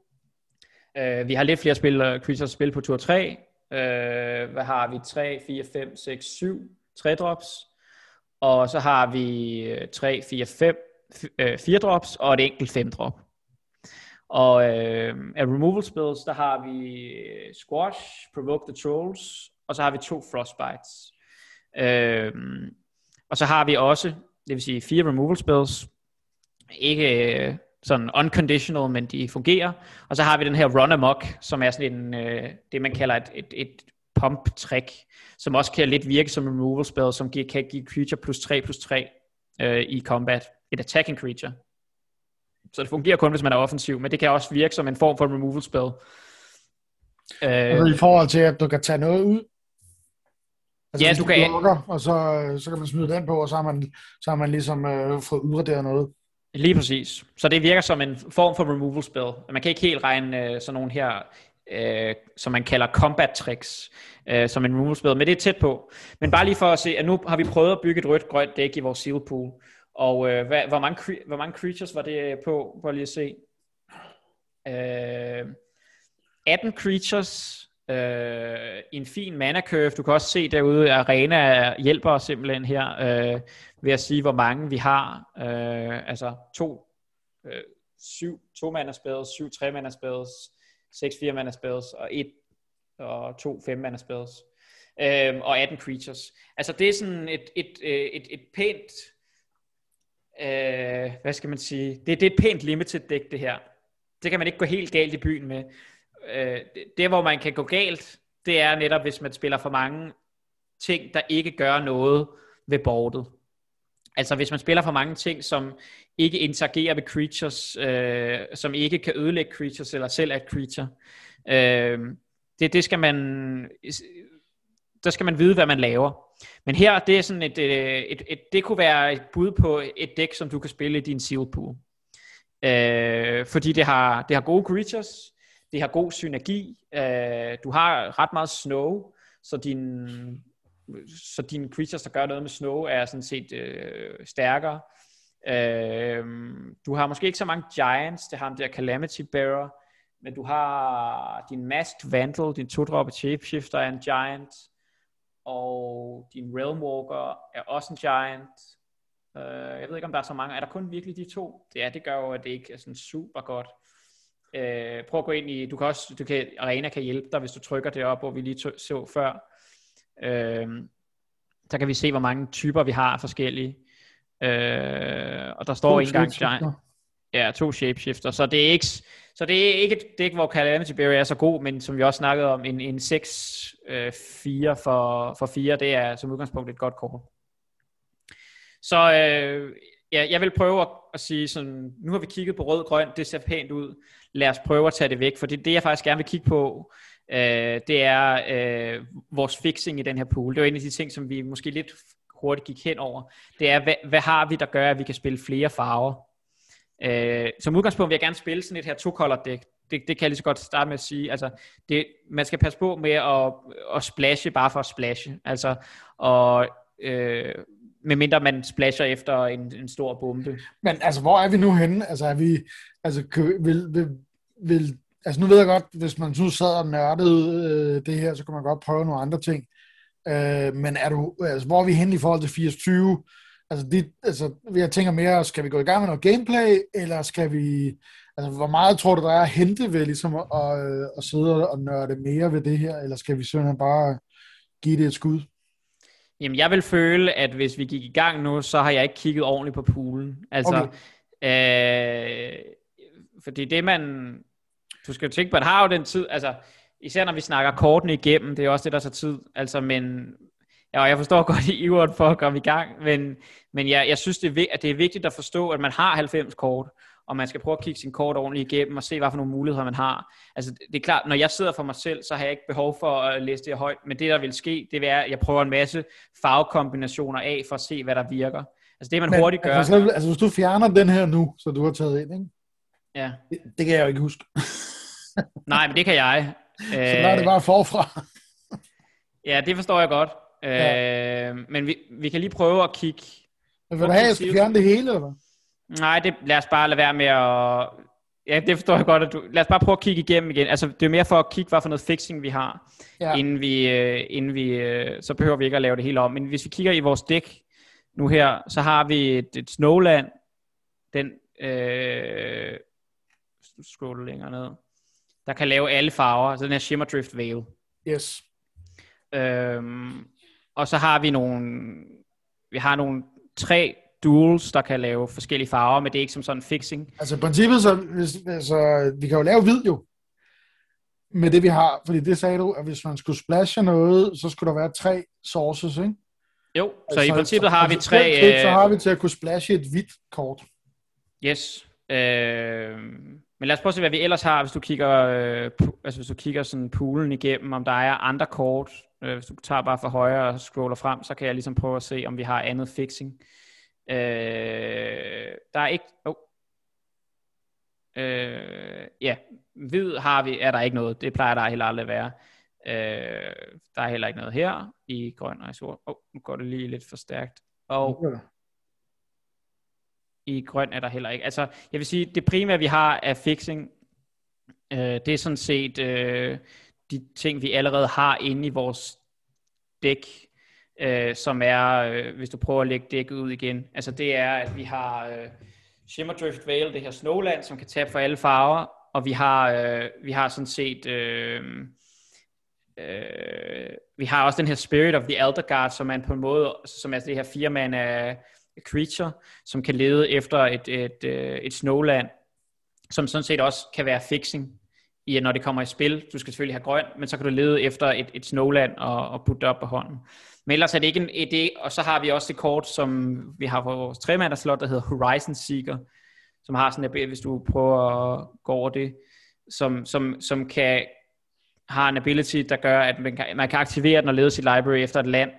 Øh, vi har lidt flere spil, øh, creatures at spille på tur 3. Øh, hvad har vi? 3, 4, 5, 6, 7 3 drops. Og så har vi 3, 4, 5 4 øh, drops og et enkelt 5 drop. Og øh, af removal spells, der har vi øh, Squash, Provoke the Trolls, og så har vi to Frostbites. Øh, og så har vi også, det vil sige fire removal spells, ikke øh, sådan unconditional, men de fungerer. Og så har vi den her Run Amok, som er sådan en, øh, det man kalder et, et, et pump-trick, som også kan lidt virke som en removal spell, som kan give creature plus 3 plus 3 øh, i combat. Et attacking creature. Så det fungerer kun, hvis man er offensiv, men det kan også virke som en form for removal spell. Øh, altså I forhold til, at du kan tage noget ud? Altså, ja, du, du kan... Blokker, og så, så kan man smide den på, og så har man, så har man ligesom øh, fået udraderet noget. Lige præcis. Så det virker som en form for removal spell. Man kan ikke helt regne øh, sådan nogle her, øh, som man kalder combat tricks, øh, som en runesbed, men det er tæt på. Men bare lige for at se, at nu har vi prøvet at bygge et rødt-grønt dæk i vores seal pool, og øh, hvad, hvor, mange, hvor mange creatures var det øh, på, for lige at se. Øh, 18 creatures, øh, en fin mana curve. Du kan også se derude, at Arena hjælper os simpelthen her øh, ved at sige, hvor mange vi har. Øh, altså to, øh, syv to mana spells, syv tre-manderspades, 6 4 mana spells, og 1 og 2 5 mana spells, øhm, og 18 creatures. Altså det er sådan et, et, et, et, et pænt, øh, hvad skal man sige, det, det er et pænt limited deck det her. Det kan man ikke gå helt galt i byen med. Øh, det, hvor man kan gå galt, det er netop, hvis man spiller for mange ting, der ikke gør noget ved bordet. Altså hvis man spiller for mange ting, som ikke interagerer med creatures, øh, som ikke kan ødelægge creatures, eller selv er et creature. Øh, det, det skal man, der skal man vide, hvad man laver. Men her, det er sådan et, et, et, et, det kunne være et bud på et dæk, som du kan spille i din seal pool. Øh, fordi det har, det har gode creatures, det har god synergi, øh, du har ret meget snow, så din, så dine creatures, der gør noget med snow, er sådan set øh, stærkere. Øh, du har måske ikke så mange giants, det har ham der Calamity Bearer, men du har din Masked Vandal, din 2-drop shapeshifter er en giant, og din Realmwalker er også en giant. Øh, jeg ved ikke, om der er så mange. Er der kun virkelig de to? Det er, det gør jo, at det ikke er sådan super godt. Øh, prøv at gå ind i, du kan også, du kan, Arena kan hjælpe dig, hvis du trykker det op, hvor vi lige så før. Uh, så kan vi se, hvor mange typer vi har forskellige. Uh, og der står en gang giant. Ja, to shapeshifter. Så det er ikke, så det er ikke et dæk, hvor Calamity Berry er så god, men som vi også snakkede om, en, en 6-4 øh, for, for 4, det er som udgangspunkt et godt kort. Så øh, ja, jeg vil prøve at, at sige sådan, nu har vi kigget på rød-grøn, det ser pænt ud. Lad os prøve at tage det væk, for det, det jeg faktisk gerne vil kigge på, øh, det er øh, vores fixing i den her pool. Det er en af de ting, som vi måske lidt hurtigt gik hen over. Det er, hvad, hvad har vi, der gør, at vi kan spille flere farver? Øh, som udgangspunkt vil jeg gerne spille sådan et her to-color dæk. Det, det kan jeg lige så godt starte med at sige. Altså, det, man skal passe på med at, at splashe bare for at splashe. Altså, og øh, medmindre man splasher efter en, en stor bombe. Men altså, hvor er vi nu henne? Altså, er vi, altså, vil, vil, vil, altså nu ved jeg godt, hvis man nu sad og nørdede øh, det her, så kan man godt prøve nogle andre ting. Øh, men er du, altså, hvor er vi henne i forhold til 8020? Altså, det, altså, jeg tænker mere, skal vi gå i gang med noget gameplay, eller skal vi, altså, hvor meget tror du, der er at hente ved ligesom at, at, at sidde og nørde mere ved det her, eller skal vi simpelthen bare give det et skud? Jamen, jeg vil føle, at hvis vi gik i gang nu, så har jeg ikke kigget ordentligt på poolen. Altså, okay. øh, fordi det man, du skal jo tænke på, at har jo den tid, altså, især når vi snakker kortene igennem, det er også det, der tager tid, altså, men Ja, og jeg forstår godt i iveren for at komme i gang, men, men jeg, jeg synes, det er, at det er vigtigt at forstå, at man har 90 kort, og man skal prøve at kigge sin kort ordentligt igennem, og se, hvad for nogle muligheder man har. Altså, det er klart, når jeg sidder for mig selv, så har jeg ikke behov for at læse det højt, men det, der vil ske, det er, at jeg prøver en masse farvekombinationer af, for at se, hvad der virker. Altså, det man men, hurtigt gør... Altså, altså, hvis du fjerner den her nu, så du har taget ind, ikke? Ja. Det, det kan jeg jo ikke huske. Nej, men det kan jeg. så er det bare forfra. ja, det forstår jeg godt. Ja. Øh, men vi, vi kan lige prøve at kigge... Men vil du have, at jeg skal fjerne det hele, eller Nej, det, lad os bare lade være med at... Ja, det forstår jeg godt. At du, lad os bare prøve at kigge igennem igen. Altså, det er mere for at kigge, hvad for noget fixing vi har, ja. inden vi, øh, inden vi øh, så behøver vi ikke at lave det hele om. Men hvis vi kigger i vores dæk nu her, så har vi et, et Snowland, den øh, scroller længere ned, der kan lave alle farver, så den her Shimmer Drift Veil. Yes. Øhm, og så har vi nogle, vi har nogle tre duals, der kan lave forskellige farver, men det er ikke som sådan fixing. Altså i princippet, så, hvis, altså, vi kan jo lave hvid jo, med det vi har, fordi det sagde du, at hvis man skulle splashe noget, så skulle der være tre sources, ikke? Jo, så altså, i princippet har vi altså, tre... Klip, så har vi til at kunne splashe et hvidt kort. Yes. Øh, men lad os prøve at se, hvad vi ellers har, hvis du kigger, øh, altså hvis du kigger sådan poolen igennem, om der er andre kort. Øh, hvis du tager bare for højre og scroller frem, så kan jeg ligesom prøve at se, om vi har andet fixing. Øh, der er ikke... Oh. Øh, ja, hvid har vi, er der ikke noget. Det plejer der heller aldrig at være. Øh, der er heller ikke noget her i grøn og i sort. Oh, nu går det lige lidt for stærkt. Og i grøn er der heller ikke. Altså, jeg vil sige, det primære vi har af fixing, øh, det er sådan set øh, de ting, vi allerede har inde i vores dæk, øh, som er, øh, hvis du prøver at lægge dækket ud igen, altså det er, at vi har øh, Shimmer Drift Veil, det her Snowland, som kan tabe for alle farver, og vi har, øh, vi har sådan set, øh, øh, vi har også den her Spirit of the Elder Guard, som er på en måde, som er det her fire af creature, som kan lede efter et, et, et, et snowland, som sådan set også kan være fixing, i, når det kommer i spil. Du skal selvfølgelig have grøn, men så kan du lede efter et, et snowland og, og putte det op på hånden. Men ellers er det ikke en idé, og så har vi også det kort, som vi har på vores tremanderslot, der hedder Horizon Seeker, som har sådan en, hvis du prøver at gå over det, som, som, som kan har en ability, der gør, at man kan, man kan aktivere den og lede sit library efter et land,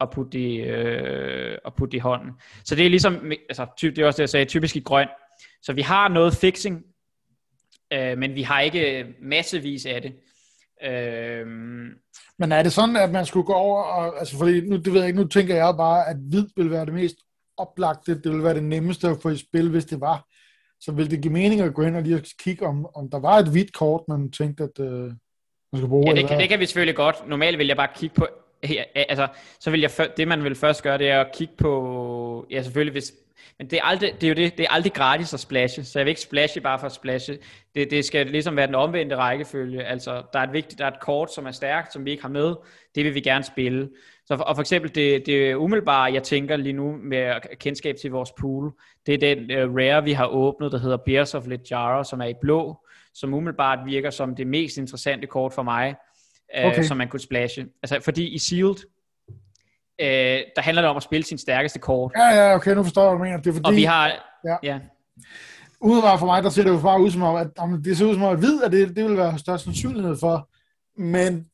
og putte det, øh, og putte det i hånden. Så det er ligesom, altså, typ, det er også det, jeg sagde, typisk i grøn. Så vi har noget fixing, øh, men vi har ikke massevis af det. Øh, men er det sådan, at man skulle gå over, og, altså fordi nu, det ved jeg ikke, nu tænker jeg bare, at hvid vil være det mest oplagte, det vil være det nemmeste at få i spil, hvis det var. Så ville det give mening at gå ind og lige kigge, om, om der var et hvidt kort, man tænkte, at øh, man skulle bruge? Ja, det, kan, det kan vi selvfølgelig godt. Normalt vil jeg bare kigge på Ja, altså, så vil jeg, det man vil først gøre, det er at kigge på, ja selvfølgelig hvis, men det er, aldrig, det er jo det, det er aldrig gratis at splashe, så jeg vil ikke splashe bare for at splashe. Det, det skal ligesom være den omvendte rækkefølge. Altså, der er et vigtigt, der er et kort, som er stærkt, som vi ikke har med. Det vil vi gerne spille. Så for, og for eksempel det, det umiddelbare, jeg tænker lige nu med kendskab til vores pool, det er den uh, rare, vi har åbnet, der hedder Bears of Lejara, som er i blå, som umiddelbart virker som det mest interessante kort for mig øh, okay. som man kunne splashe. Altså, fordi i Sealed, øh, der handler det om at spille sin stærkeste kort. Ja, ja, okay, nu forstår jeg, hvad du mener. Det er fordi, og vi har... Ja. ja. Udefra for mig, der ser det jo bare ud som om, at om det ser ud som om, at hvid, at det, det vil være størst sandsynlighed for. Men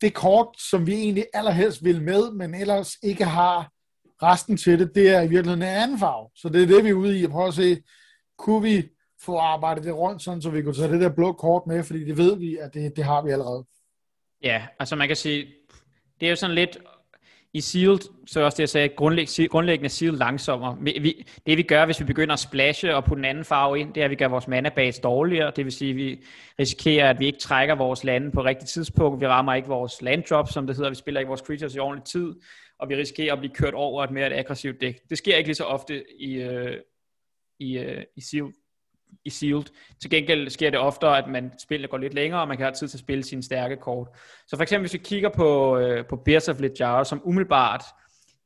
det kort, som vi egentlig allerhelst vil med, men ellers ikke har resten til det, det er i virkeligheden en anden farve. Så det er det, vi er ude i at prøve at se, kunne vi få arbejdet det rundt, sådan, så vi kunne tage det der blå kort med, fordi det ved vi, at det, det har vi allerede. Ja, altså man kan sige, det er jo sådan lidt, i Sealed, så er også det, jeg sagde, grundlæg, grundlæggende Sealed langsommere. Vi, det vi gør, hvis vi begynder at splashe og putte en anden farve ind, det er, at vi gør vores mana base dårligere. Det vil sige, at vi risikerer, at vi ikke trækker vores lande på rigtigt tidspunkt. Vi rammer ikke vores land drop, som det hedder. Vi spiller ikke vores creatures i ordentlig tid. Og vi risikerer at blive kørt over et mere aggressivt dæk. Det sker ikke lige så ofte i, øh, i, øh, i Sealed i Sealed. Til gengæld sker det oftere, at man spiller går lidt længere, og man kan have tid til at spille sine stærke kort. Så for eksempel, hvis vi kigger på, øh, på Bears of Littjara, som umiddelbart,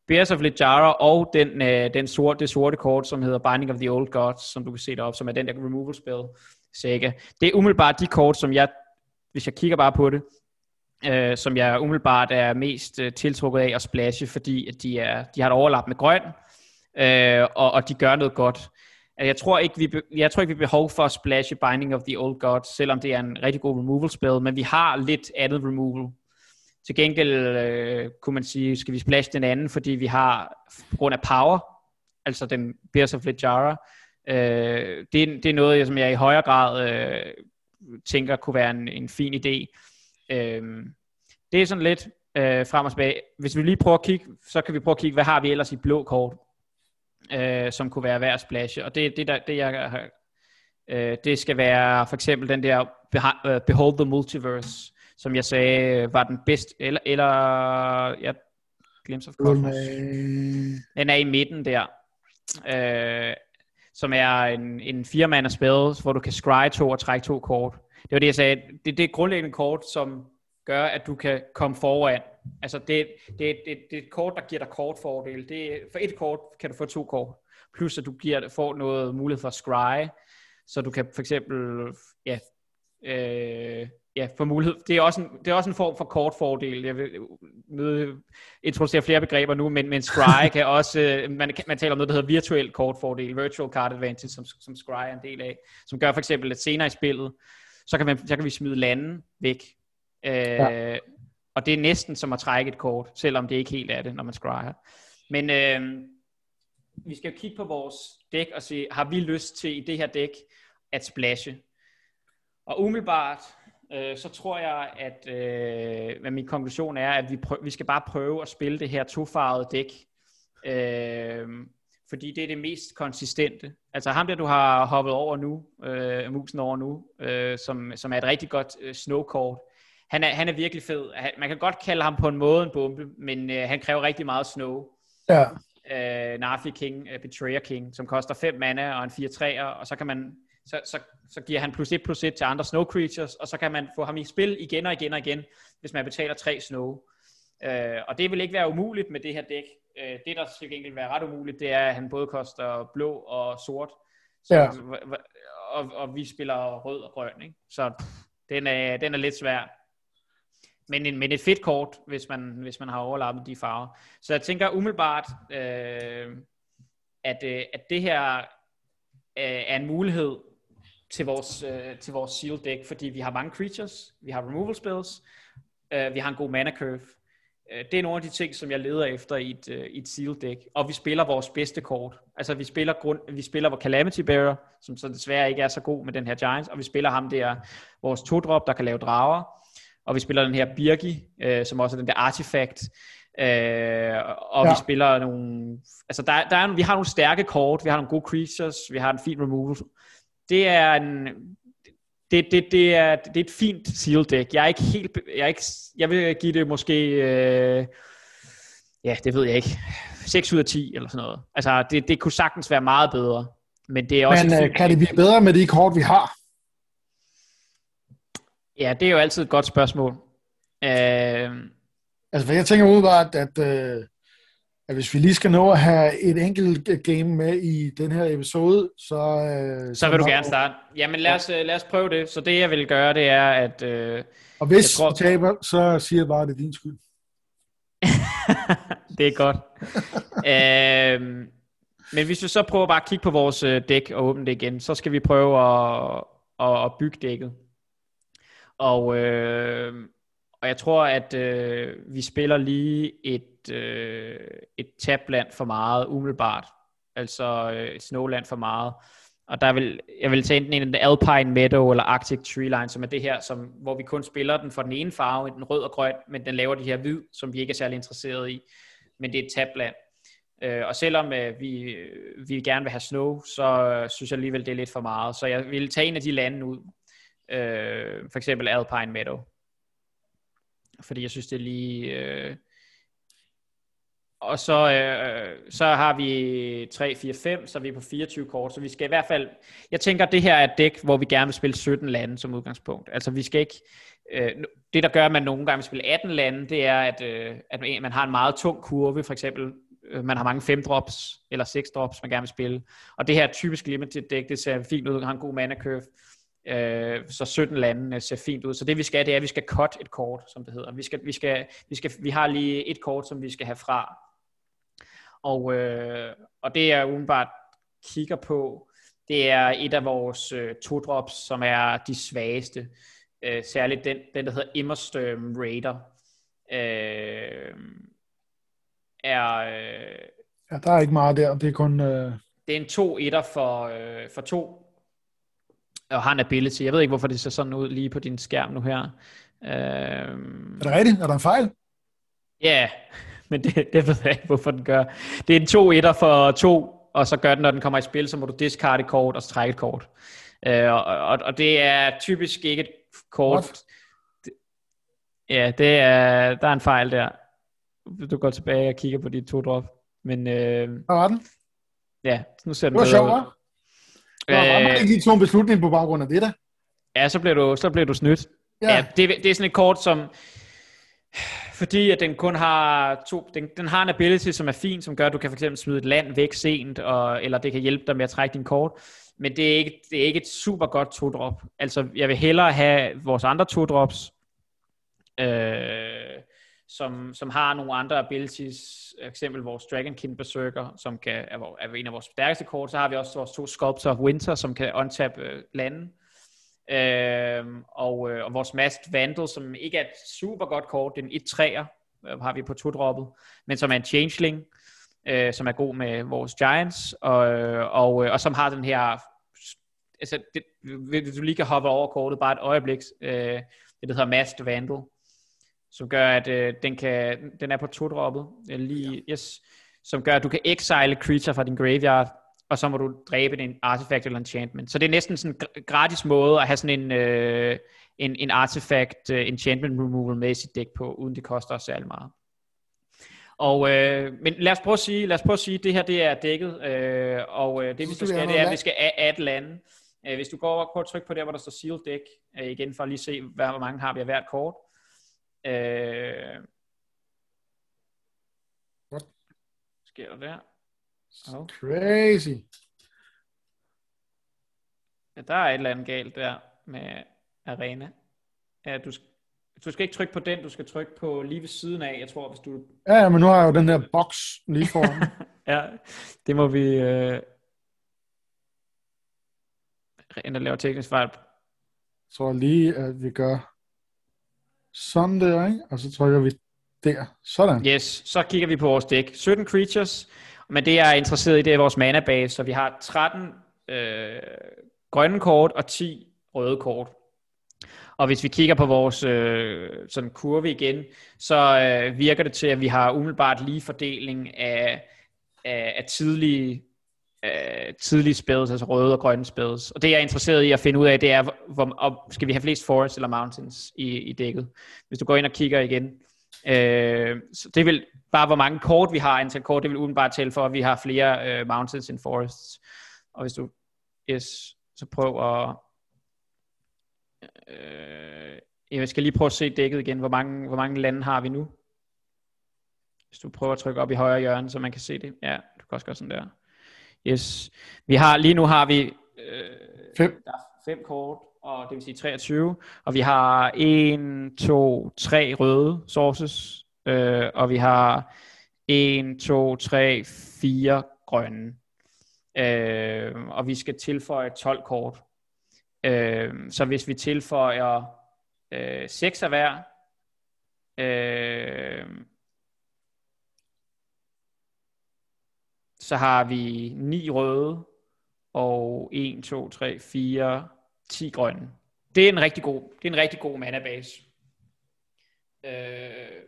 Bears of Littjara og den, øh, den sorte, det sorte kort, som hedder Binding of the Old Gods, som du kan se deroppe, som er den der removal spell Sega. Det er umiddelbart de kort, som jeg, hvis jeg kigger bare på det, øh, som jeg umiddelbart er mest øh, tiltrukket af at splashe, fordi at de, er, de har et overlap med grøn, øh, og, og de gør noget godt. Jeg tror ikke, vi, jeg tror ikke, vi har behov for at splashe Binding of the Old God, selvom det er en rigtig god removal spell, men vi har lidt andet removal. Til gengæld øh, kunne man sige, skal vi splash den anden, fordi vi har, på grund af power, altså den Bears of Lejara, øh, det, det er noget, som jeg i højere grad øh, tænker kunne være en, en fin idé. Øh, det er sådan lidt øh, frem og tilbage. Hvis vi lige prøver at kigge, så kan vi prøve at kigge, hvad har vi ellers i blå kort, øh, som kunne være værd at splashe. Og det, det, der, det jeg har, øh, det skal være for eksempel den der øh, Behold the Multiverse, som jeg sagde var den bedste, eller, eller ja, Glimpse of Cosmos. Den er i midten der. Øh, som er en, en fire spil, hvor du kan scry to og trække to kort. Det var det, jeg sagde. Det, det er grundlæggende kort, som gør, at du kan komme foran. Altså, det, det, det, det er et kort, der giver dig kortfordel. Det, for et kort kan du få to kort. Plus, at du giver, får noget mulighed for at scry, så du kan for eksempel ja, øh, ja, få mulighed. Det er, også en, det er også en form for kortfordel. Jeg vil møde, introducere flere begreber nu, men, men scry kan også, øh, man, man taler om noget, der hedder virtuel kortfordel, virtual card advantage, som, som scry er en del af, som gør for eksempel, at senere i spillet, så kan, man, så kan vi smide landen væk, Øh, ja. Og det er næsten som at trække et kort, selvom det ikke helt er det, når man scryer. Men øh, vi skal jo kigge på vores dæk og se, har vi lyst til i det her dæk at splashe? Og umiddelbart, øh, så tror jeg, at øh, min konklusion er, at vi, prøv, vi skal bare prøve at spille det her tofarvede dæk. Øh, fordi det er det mest konsistente. Altså ham der, du har hoppet over nu, øh, musen over nu, øh, som, som er et rigtig godt øh, snowkort, han er, han er virkelig fed. Man kan godt kalde ham på en måde en bombe, men øh, han kræver rigtig meget snow. Ja. Øh, Narfi King, uh, Betrayer King, som koster 5 mana og en 4-3'er, og så kan man så, så, så giver han plus 1 plus 1 til andre snow creatures, og så kan man få ham i spil igen og igen og igen, hvis man betaler 3 snow. Øh, og det vil ikke være umuligt med det her dæk. Øh, det, der til gengæld være ret umuligt, det er, at han både koster blå og sort. Så, ja. og, og vi spiller rød og grøn, ikke? Så pff, den, er, den er lidt svær men, en, men et fedt kort, hvis man, hvis man har overlappet de farver. Så jeg tænker umiddelbart, øh, at, øh, at det her øh, er en mulighed til vores, øh, til vores seal deck, fordi vi har mange creatures, vi har removal spells, øh, vi har en god mana curve. Øh, det er nogle af de ting, som jeg leder efter i et, øh, i et seal deck. Og vi spiller vores bedste kort. Altså vi spiller, grund, vi spiller vores Calamity Bearer, som så desværre ikke er så god med den her Giants, og vi spiller ham der, vores to-drop, der kan lave drager og vi spiller den her Birgi, øh, som også er den der artifact, øh, og ja. vi spiller nogle, altså der, der er, vi har nogle stærke kort, vi har nogle gode creatures, vi har en fin removal. Det er en, det, det, det, er, det er et fint seal deck. Jeg er ikke helt, jeg, er ikke, jeg vil give det måske, øh, ja, det ved jeg ikke, 6 ud af 10 eller sådan noget. Altså, det, det kunne sagtens være meget bedre. Men det er også Men øh, kan det blive bedre med de kort, vi har? Ja, det er jo altid et godt spørgsmål. Øh... Altså, for jeg tænker udebart, at, øh, at hvis vi lige skal nå at have et enkelt game med i den her episode, så... Øh, så vil du gerne starte. Jamen, lad os. Øh, lad os prøve det. Så det, jeg vil gøre, det er, at... Øh, Og hvis tror... du taber, så siger jeg bare, at det er din skyld. det er godt. øh, men hvis vi så prøver bare at kigge på vores øh, dæk og åbne det igen, så skal vi prøve at, at, at bygge dækket. Og, øh, og jeg tror, at øh, vi spiller lige et, øh, et tabland for meget umiddelbart. Altså øh, et snowland for meget. Og der vil, jeg vil tage enten en Alpine Meadow eller Arctic Tree Line, som er det her, som, hvor vi kun spiller den for den ene farve, den rød og grøn, men den laver de her hvid, som vi ikke er særlig interesseret i. Men det er et tabland. Øh, og selvom øh, vi, vi gerne vil have snow, så øh, synes jeg alligevel, det er lidt for meget. Så jeg vil tage en af de lande ud, Øh, for eksempel Alpine Meadow. Fordi jeg synes, det er lige... Øh, og så, øh, så har vi 3, 4, 5, så er vi på 24 kort, så vi skal i hvert fald, jeg tænker, at det her er et dæk, hvor vi gerne vil spille 17 lande som udgangspunkt. Altså vi skal ikke, øh, det der gør, at man nogle gange vil spille 18 lande, det er, at, øh, at man har en meget tung kurve, for eksempel, øh, man har mange 5 drops, eller 6 drops, man gerne vil spille. Og det her typisk limited dæk, det ser fint ud, har en god mana curve, Øh, så 17 lande ser fint ud. Så det vi skal, det er, at vi skal cut et kort, som det hedder. Vi, skal, vi, skal, vi, skal, vi har lige et kort, som vi skal have fra. Og, øh, og det er umiddelbart kigger på, det er et af vores øh, to-drops, som er de svageste. Øh, særligt den, den, der hedder Immersturm Raider. Øh, er... Øh, ja, der er ikke meget der. Det er kun... Øh... Det er en to etter for, øh, for to. Og har en ability. Jeg ved ikke, hvorfor det ser sådan ud lige på din skærm nu her. Øh, er det rigtigt? Er der en fejl? Ja, yeah, men det, det ved jeg ikke, hvorfor den gør. Det er en to etter for to, og så gør den, når den kommer i spil, så må du discard et kort og strække et kort. Øh, og, og, og det er typisk ikke et kort. Det, ja, det er, der er en fejl der. Du går tilbage og kigger på de to drop. Men, øh, Hvad var den? Ja, nu ser den bedre ud. Sjovt, øh, ikke lige tog en beslutning på baggrund af det der. Ja, så bliver du, så bliver du snydt. Ja. ja det, det er sådan et kort, som fordi at den kun har to, den, den har en ability, som er fin, som gør, at du kan for eksempel smide et land væk sent, og, eller det kan hjælpe dig med at trække din kort. Men det er ikke, det er ikke et super godt to-drop. Altså, jeg vil hellere have vores andre to-drops, øh, som, som har nogle andre abilities, eksempel vores Dragonkin Berserker, som kan, er, er en af vores stærkeste kort. Så har vi også vores to Sculptor of Winter, som kan untap øh, landen. Øh, og, øh, og vores Mast Vandal, som ikke er et super godt kort, den er 1-3'er, øh, har vi på to-droppet, men som er en changeling, øh, som er god med vores Giants, og, øh, og, øh, og som har den her, altså det, hvis du lige kan hoppe over kortet bare et øjeblik, øh, det der hedder Mast Vandal, som gør, at øh, den, kan, den er på to-droppet, lige, yes, som gør, at du kan exile creature fra din graveyard, og så må du dræbe en artifact eller enchantment. Så det er næsten sådan en gratis måde at have sådan en, øh, en, en artifact uh, enchantment removal med i sit dæk på, uden det koster os særlig meget. Og, øh, men lad os prøve at sige, lad os prøve at sige, det her det er dækket, øh, og øh, det vi skal, det er, at vi skal add lande. Øh, hvis du går over og tryk på der, hvor der står seal deck, øh, igen for at lige se, hvad, hvor mange har vi af hvert kort. Øh, What? sker der der? Oh. Crazy. Ja, der er et eller andet galt der med arena. Ja, du, du skal ikke trykke på den, du skal trykke på lige ved siden af, jeg tror, hvis du... Ja, men nu har jeg jo den der boks lige foran. ja, det må vi... Øh... Rent at lave teknisk fejl. Tror lige, at vi gør sådan der, ikke? Og så trykker vi der. Sådan. Yes, så kigger vi på vores dæk. 17 creatures, men det, jeg er interesseret i, det er vores mana base. Så vi har 13 øh, grønne kort og 10 røde kort. Og hvis vi kigger på vores øh, sådan kurve igen, så øh, virker det til, at vi har umiddelbart lige fordeling af, af, af tidlige, øh, tidlige spells, altså røde og grønne spells. Og det jeg er interesseret i at finde ud af, det er, hvor, hvor, skal vi have flest forests eller mountains i, i dækket. Hvis du går ind og kigger igen, Øh, så det vil bare, hvor mange kort vi har, antal kort, det vil uden bare tælle for, at vi har flere øh, mountains and forests. Og hvis du, yes, så prøv at, øh, jeg skal lige prøve at se dækket igen. Hvor mange, hvor mange lande har vi nu? Hvis du prøver at trykke op i højre hjørne, så man kan se det. Ja, du kan også gøre sådan der. Yes. Vi har, lige nu har vi øh, fem. Der er fem kort og det vil sige 23, og vi har 1, 2, 3 røde sources, øh, og vi har 1, 2, 3, 4 grønne. Øh, og vi skal tilføje 12 kort. Øh, så hvis vi tilføjer øh, 6 af hver, øh, så har vi 9 røde, og 1, 2, 3, 4, 10 grønne. Det er en rigtig god, det er en rigtig god mana base. Øh,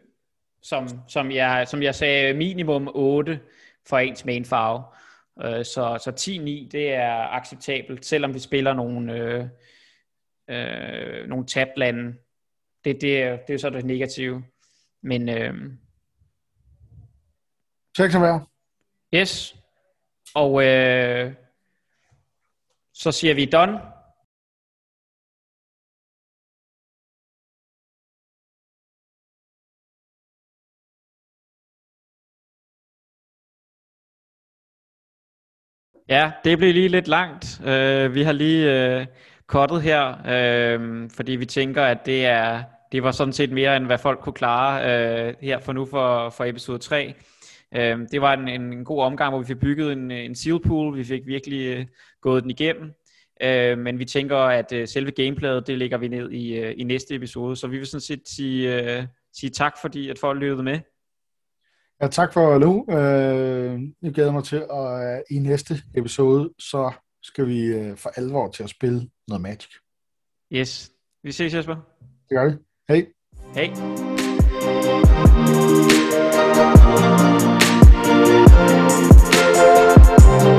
som, som, jeg, som jeg sagde, minimum 8 for ens main farve. Øh, så, så 10-9, det er acceptabelt, selvom vi spiller nogle, øh, øh, nogle tablande. Det, det, er, det er så det negative. Men... Øh, 6 hver. Yes. Og øh, så siger vi done. Ja, det blev lige lidt langt. Uh, vi har lige øh, uh, kottet her, uh, fordi vi tænker, at det er det var sådan set mere, end hvad folk kunne klare uh, her for nu for, for episode 3. Øh, det var en, en, god omgang, hvor vi fik bygget en, en seal pool. Vi fik virkelig øh, gået den igennem. Øh, men vi tænker, at øh, selve gameplayet, det lægger vi ned i, øh, i næste episode. Så vi vil sådan set sige, øh, sige tak, fordi at folk lyttede med. Ja, tak for nu. Øh, jeg glæder mig til, at øh, i næste episode, så skal vi øh, for alvor til at spille noget Magic. Yes. Vi ses, Jesper. Det gør vi. Hej. Hej.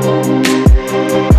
Thank